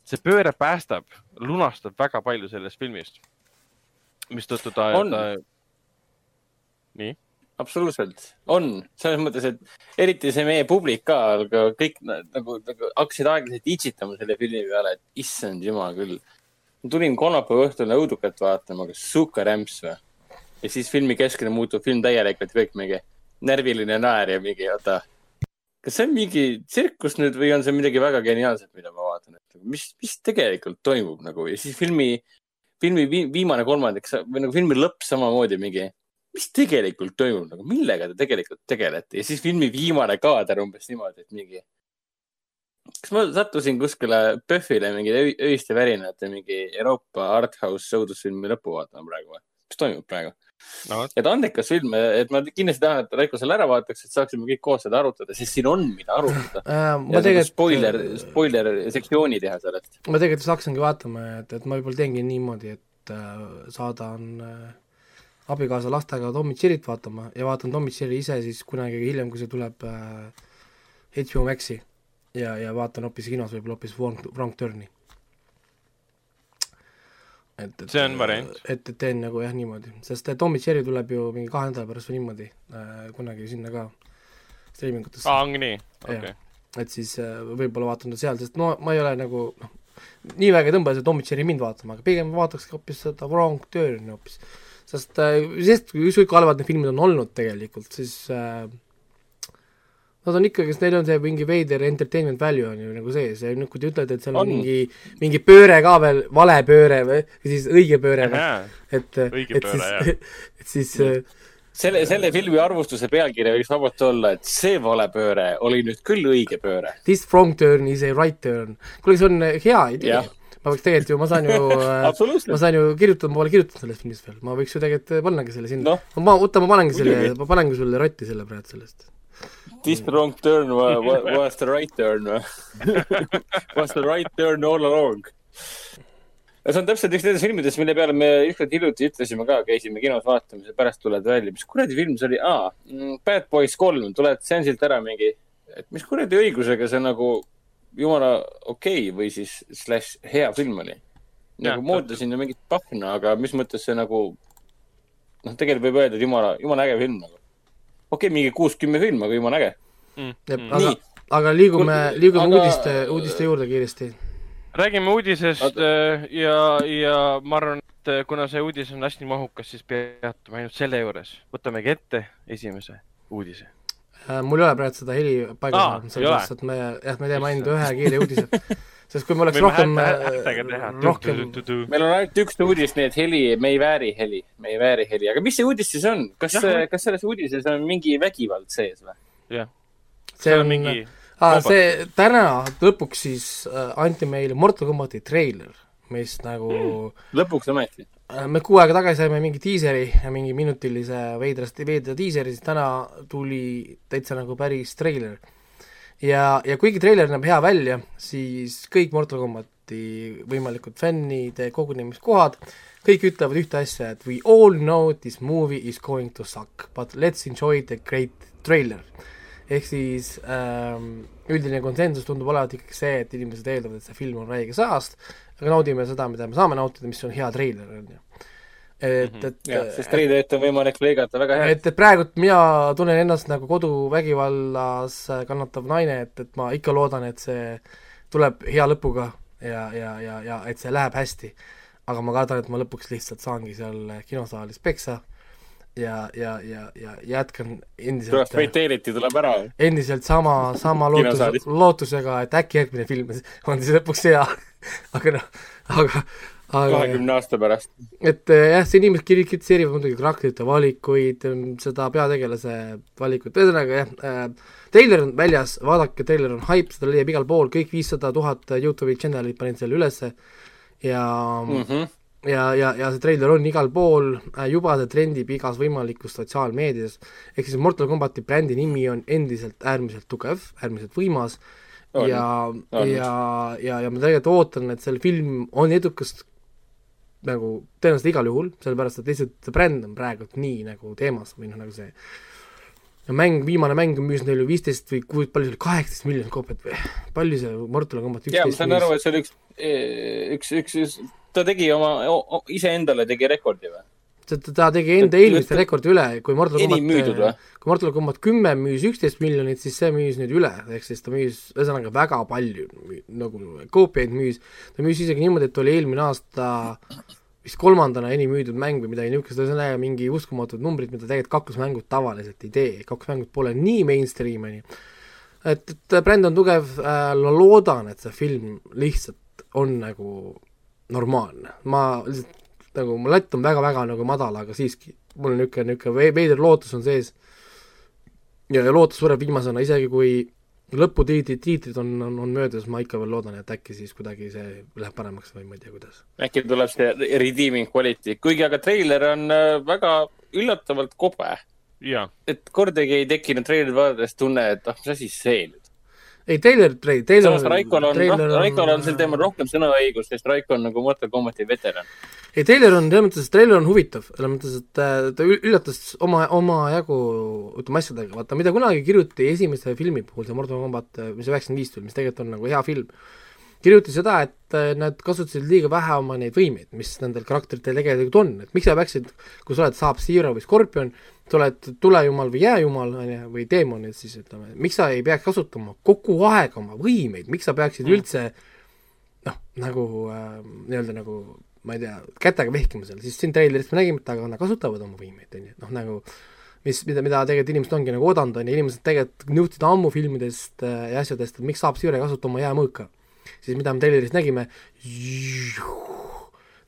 see pööre päästab, lunastab väga palju sellest filmist. mistõttu ta, ta nii, absoluutselt, on, selles mõttes, et eriti see meie publik ka, aga kõik na- nagu, nagu hakkasid aeglaselt itsitama selle filmi peale, et issand jumal küll. tulin kolmapäeva õhtul õudukat vaatama, aga suka rämps või. ja siis filmi keskel muutub film täielikult, kõik mingi närviline naer ja mingi, oota. kas see on mingi tsirkus nüüd või on see midagi väga geniaalset, mida ma vaatan, et mis, mis tegelikult toimub nagu ja siis filmi, filmi vi- viimane kolmandik või nagu filmi lõpp samamoodi mingi, mis tegelikult toimub nagu, millega te tegelikult tegelete ja siis filmi viimane kaader umbes niimoodi, et mingi. kas ma sattusin kuskile PÖFFile mingi öi- öiste värinate mingi Euroopa arthouse õudusfilmi lõppu vaatama praegu või? mis toimub praegu? no et andekas film, et ma kindlasti tahan, et Raiko selle ära vaataks, et saaksime kõik koos seda arutada, sest siin on, mida arutada. äh, ja ma nagu tegelikult spoiler, spoiler sektsiooni teha sellest. ma tegelikult hakkasingi vaatama, et, et ma võib-olla teengi niimoodi, et äh, saadan äh, abikaasa lastega Tom ja Jerry't vaatama ja vaatan Tom ja Jerry ise siis kunagi hiljem, kui see tuleb äh, HBO Maxi ja, ja vaatan hoopis kinos võib-olla hoopis Wrong, Wrong Turni. et, et See on variant. et, et teen nagu jah niimoodi, sest Tom ja Jerry tuleb ju mingi kahe nädala pärast või niimoodi äh, kunagi sinna ka striimingutesse aa, ongi nii, okei Jah.. et siis äh, võib-olla vaatan ta seal, sest no ma ei ole nagu noh, nii väga ei tõmba see Tom ja Jerry mind vaatama, aga pigem vaatakski hoopis seda Wrong Turni hoopis. Sest äh,, sest kui ükskõik kui halvad need filmid on olnud tegelikult, siis äh, Nad on ikkagi, sest neil on see mingi veider entertainment value on ju nagu sees ja nüüd, kui te ütlete, et seal on, On. mingi, mingi pööre ka veel, vale pööre või siis õige pööre või, et, et pööre, siis, et siis äh, selle, selle filmi arvustuse pealkiri võiks vabalt olla, et see valepööre oli nüüd küll õige pööre. this wrong turn is a right turn. kuule, see on hea idee Jah.. Ma võiks tegelikult ju, ma saan ju äh, ma saan ju kirjutada, ma pole kirjutanud sellest filmist veel, ma võiks ju tegelikult pannagi selle sinna noh, ma, oota, ma panengi selle Muidugi., ma panengi sulle rotti selle praegu sellest. this wrong turn wa- wa- was the right turn? Was the right turn all along. see on täpselt üks nendest filmidest, mille peale me ükskord hiljuti ütlesime ka, käisime kinos vaatamas ja pärast tuled välja, mis kuradi film see oli, aa, Bad Boys kolm, tuled seansilt ära mingi, et mis kuradi õigusega see nagu jumala okei okay, või siis slaš hea film oli. Nagu moodasin ju mingit pahna, aga mis mõttes see nagu, noh, tegelikult võib öelda, et jumala, jumala äge film nagu. okei okay,, mingi kuus-kümme film, aga jumala äge. Mm. aga Nii., aga liigume liigume aga- uudiste, uudiste juurde kiiresti. räägime uudisest äh, ja, ja ma arvan, et äh, kuna see uudis on hästi mahukas, siis peatume ainult selle juures. võtamegi ette esimese uudise. Äh, mul ei ole praegu seda heli paigas ei sellepärast et me, jah, me teeme ainult ühe kiire uudise. sest kui me oleks rohkem, teha. rohkem, meil on ainult üks uudis, nii et heli, me ei vääri heli, me ei vääri heli, aga mis see uudis siis on? kas kas selles uudises on mingi vägivald sees või? jah, see on mingi, kombat. see täna lõpuks siis äh, anti meile Mortal Combati treiler, mis nagu mm. lõpuks ometi. Me kuu aega tagasi saime mingi diiseri, mingi minutilise veidrast, veidra diiseri, siis täna tuli täitsa nagu päris treiler. ja, ja kuigi treiler näeb hea välja, siis kõik Mortal Combati võimalikud fännide kogunemiskohad, kõik ütlevad ühte asja, et we all know this movie is going to suck, but let's enjoy the great trailer. ehk siis ähm, üldine konsensus tundub olevat ikkagi see, et inimesed eeldavad, et see film on räige saast, aga naudime seda, mida me saame nautida, mis on hea treiler, on ju. et, et jah, sest treilerit on võimalik lõigata väga hästi. et, et praegult mina tunnen ennast nagu koduvägivallas kannatav naine, et, et ma ikka loodan, et see tuleb hea lõpuga ja, ja, ja, ja et see läheb hästi. aga ma kardan, et ma lõpuks lihtsalt saangi seal kinosaalis peksa ja, ja, ja, ja jätkan tuleb endiselt, Fatality tuleb ära. endiselt sama, sama lootus lootusega, et äkki järgmine film on siis lõpuks hea. Aga noh, aga, kahekümne aasta pärast. et eh, jah, see inimesed kritiseerivad muidugi karakterite valikuid, seda peategelase valikut, ühesõnaga jah äh,, treiler on väljas, vaadake, treiler on haip, seda leiab igal pool, kõik viissada tuhat Youtube'i channel'it panid selle ülesse ja mm. Mhm. ja, ja, ja see treiler on igal pool äh,, juba see trendib igas võimalikus sotsiaalmeedias, ehk siis Mortal Combati brändi nimi on endiselt äärmiselt tugev, äärmiselt võimas On, ja, ja, ja, ja ma tegelikult ootan, et see film on edukas nagu tõenäoliselt igal juhul, sellepärast et lihtsalt see bränd on praegult nii nagu teemas või noh, nagu see mäng, viimane mäng müüs neil ju viisteist või kui palju see oli, kaheksateist miljonit koopiat või? Palju see Mortal Combat ja ma üksteist saan aru, et see oli üks, üks, üks, üks, ta tegi oma, iseendale tegi rekordi või? Ta, tegi enda eelmiste rekordi üle, kui Mortal Combat, kui Mortal Combat kümme müüs üksteist miljonit, siis see müüs nüüd üle, ehk siis ta müüs ühesõnaga väga palju nagu koopiaid müüs, ta müüs isegi niimoodi, et oli eelmine aasta vist kolmandana enim müüdud mäng või midagi niisugust, ühesõnaga mingi uskumatud numbrid, mida tegelikult kaklusmängud tavaliselt ei tee, kaklusmängud pole nii mainstream, on ju. et, et bränd on tugev äh,, ma loodan, et see film lihtsalt on nagu normaalne, ma lihtsalt nagu, mu latt on väga-väga nagu madal, aga siiski, mul on niisugune, niisugune veider lootus on sees ja, ja lootus sureb viimasena, isegi kui lõputiitrid, tiitrid on, on, on möödas, ma ikka veel loodan, et äkki siis kuidagi see läheb paremaks või ma ei tea, kuidas. äkki tuleb see redeeming quality, kuigi aga treiler on äh, väga üllatavalt kobe. ja, et kordagi ei tekkinud treilerit vaadates tunne, et ah, mis asi see nüüd. ei, treiler, treiler samas Raikol on, Raikol on sel teemal rohkem sõnaõigust, sest Raiko on nagu Mortal Combati veteran. ei, treiler on selles mõttes, treiler on huvitav, selles mõttes, et äh, ta ül- üllatas oma, omajagu ütleme asjadega, vaata mida kunagi kirjutati esimese filmi puhul, see Mortal Combat, mis üheksakümmend viis tuli, mis tegelikult on nagu hea film, kirjuti seda, et äh, nad kasutasid liiga vähe oma neid võimeid, mis nendel karakteritel tegelikult on, et miks sa peaksid, kui sa oled Sub-Zero või Scorpion, sa oled tulejumal või jääjumal, on ju, või teemon, et siis ütleme, miks sa ei peaks kasutama kogu aeg oma võimeid, miks sa peaksid Mm. üldse noh, nagu äh, nii-öelda nagu ma ei tea, kätega vehkima seal, siis siin treilerist me nägime, et aga nad kasutavad oma võimeid, on ju, noh nagu mis, mida, mida tegelikult inimesed ongi nagu oodanud, on ju, inimesed tegelikult nõudsid ammu filmidest äh, ja asjadest, et miks saab Siire kasutada oma jäämõõka. siis mida me treilerist nägime,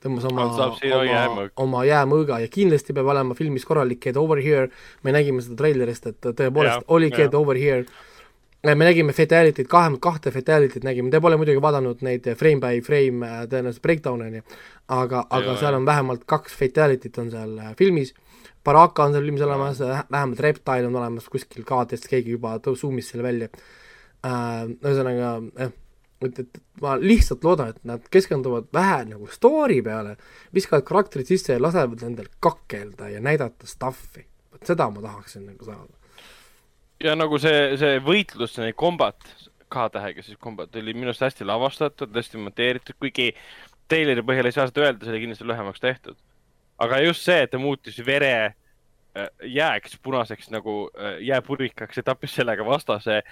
tõmbas oma oma, oma jäämõõga ja kindlasti peab olema filmis korralik Get Over Here, me nägime seda treilerist, et tõepoolest Jah, oli Get jah. Over Here, me nägime fatality't, kahe, kahte fatality't nägime, te pole muidugi vaadanud neid frame by frame äh, tõenäoliselt breakdown'e, on ju, aga, aga ole. seal on vähemalt kaks fatality't on seal äh, filmis, Baraka on seal filmis olemas, vähemalt Reptile on olemas kuskil kaadrist, keegi juba tõ- zoom'is selle välja. Äh,, ühesõnaga jah, et, et ma lihtsalt loodan, et nad keskenduvad vähe nagu story peale, viskavad karakterid sisse ja lasevad nendel kakelda ja näidata stuff'i. vot seda ma tahaksin nagu saada. ja nagu see, see võitlus, see kombat, K-tähega siis kombat oli minu arust hästi lavastatud, hästi monteeritud, kuigi treileri põhjal ei saa seda öelda, see oli kindlasti lühemaks tehtud. aga just see, et ta muutis vere äh, jääks punaseks nagu äh, jääpurikaks ja tappis sellega vastase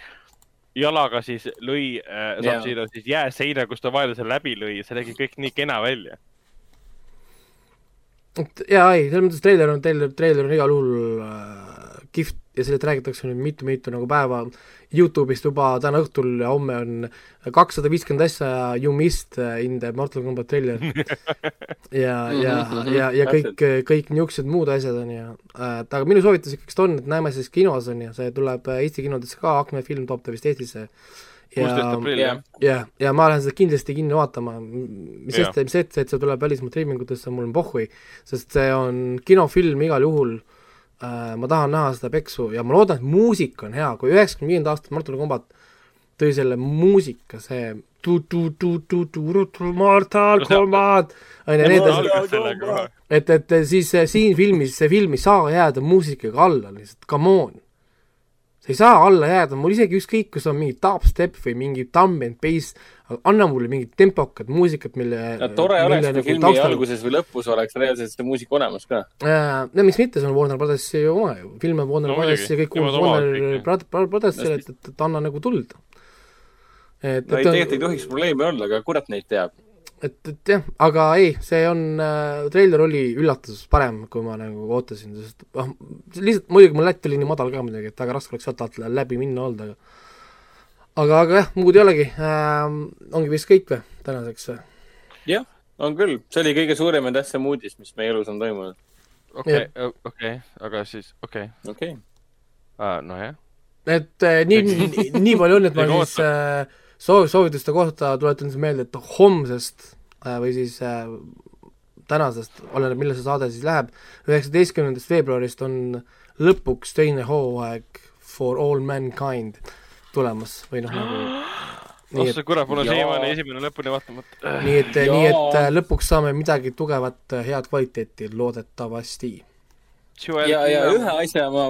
jalaga siis lõi äh. Sub-Zero siis jääseina, kus ta vaenlase läbi lõi ja see nägi kõik nii kena välja. jaa, ei, selles mõttes treiler on, treiler, treiler on igal juhul äh, kihvt ja sellest räägitakse nüüd mitu-mitu nagu päeva Youtube'ist juba täna õhtul ja homme on kakssada viiskümmend asja you missed in the Mortal Combat trailer. ja, ja, ja, ja kõik, kõik niisugused muud asjad on ju, et aga minu soovitus ikkagist on, et näeme siis kinos on ju, see tuleb Eesti kinodesse ka, Akme film toob ta vist Eestisse. kuusteist aprill jah. jah. ja ma lähen seda kindlasti kinni vaatama, mis sest, mis see, et see tuleb välismaa striimingutesse, mul on pohhui, sest see on kinofilm igal juhul ma tahan näha seda peksu ja ma loodan, et muusika on hea, kui üheksakümne viienda aasta Mortal Combat tõi selle muusika, see Mortal Combat, on ju, need asjad, et, et siis äh, siin filmis, see film ei saa jääda muusikaga alla lihtsalt, come on. See ei saa alla jääda, mul isegi ükskõik, kas on mingi dubstep või mingi thumb and bass, anna mulle mingit tempokat muusikat, mille no tore oleks, mille kui filmi taustal- alguses või lõpus oleks reaalselt see muusika olemas ka. Äh, no miks mitte, see on Warner Brothersi oma ju, film on Warner No Brothers ja kõik kuulub Warner Brothersile, et, et, et anna nagu tuld. et, no ei, tegelikult ei tohiks probleemi olla, aga kurat neid teab. et, et jah, aga ei, see on äh,, treiler oli üllatus parem, kui ma nagu ootasin, sest noh, lihtsalt muidugi mul lätt oli nii madal ka muidugi, et väga raske oleks sealt alt läbi minna olnud, aga aga, aga jah, muud ei olegi ähm,, ongi vist kõik või, tänaseks või? jah, on küll, see oli kõige suurem ja tähtsam uudis, mis meie elus on toimunud. okei, okei, aga siis, okei, okei okay., nojah. et äh, nii, nii, nii palju on, et ma siis äh, soov, soovituste kohta tuletan siis meelde, et homsest äh, või siis äh, tänasest, oleneb, millal see saade siis läheb, üheksateistkümnendast veebruarist on lõpuks teine hooaeg For All Mankind tulemas või noh, nagu nii oh et kurat, mul on siiamaani esimene lõpuni vaatamata. nii et, nii et äh, lõpuks saame midagi tugevat, head kvaliteeti loodetavasti. ja, ja ühe asja ma,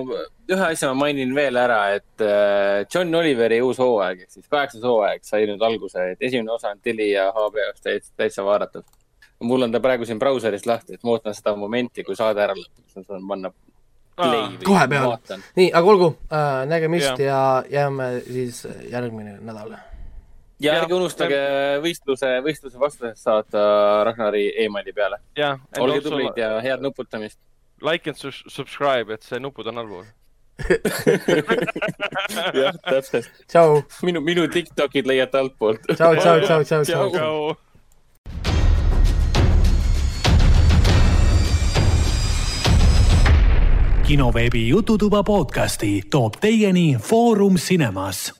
ühe asja ma mainin veel ära, et äh, John Oliveri uus hooaeg ehk siis kaheksas hooaeg sai nüüd alguse, et esimene osa on Telia HBO-st täitsa, täitsa vaadatav. mul on ta praegu siin brauseris lahti, et ma ootan seda momenti, kui saade ära lõpeb, siis ma saan panna play Kohe peale. nii, aga olgu äh,, nägemist Jah. ja jääme siis järgmine nädal. ja ärge unustage võistluse, võistluse vastused saata Ragnari emaili peale. olge tublid ja head nuputamist. Like and subscribe, et see nupud on allpool. jah, täpselt. tšau, minu, minu Tiktokid leiate altpoolt. tšau, tšau, tšau, tšau. tšau. kinoveebi Jututuba podcasti toob teieni Foorum Cinemas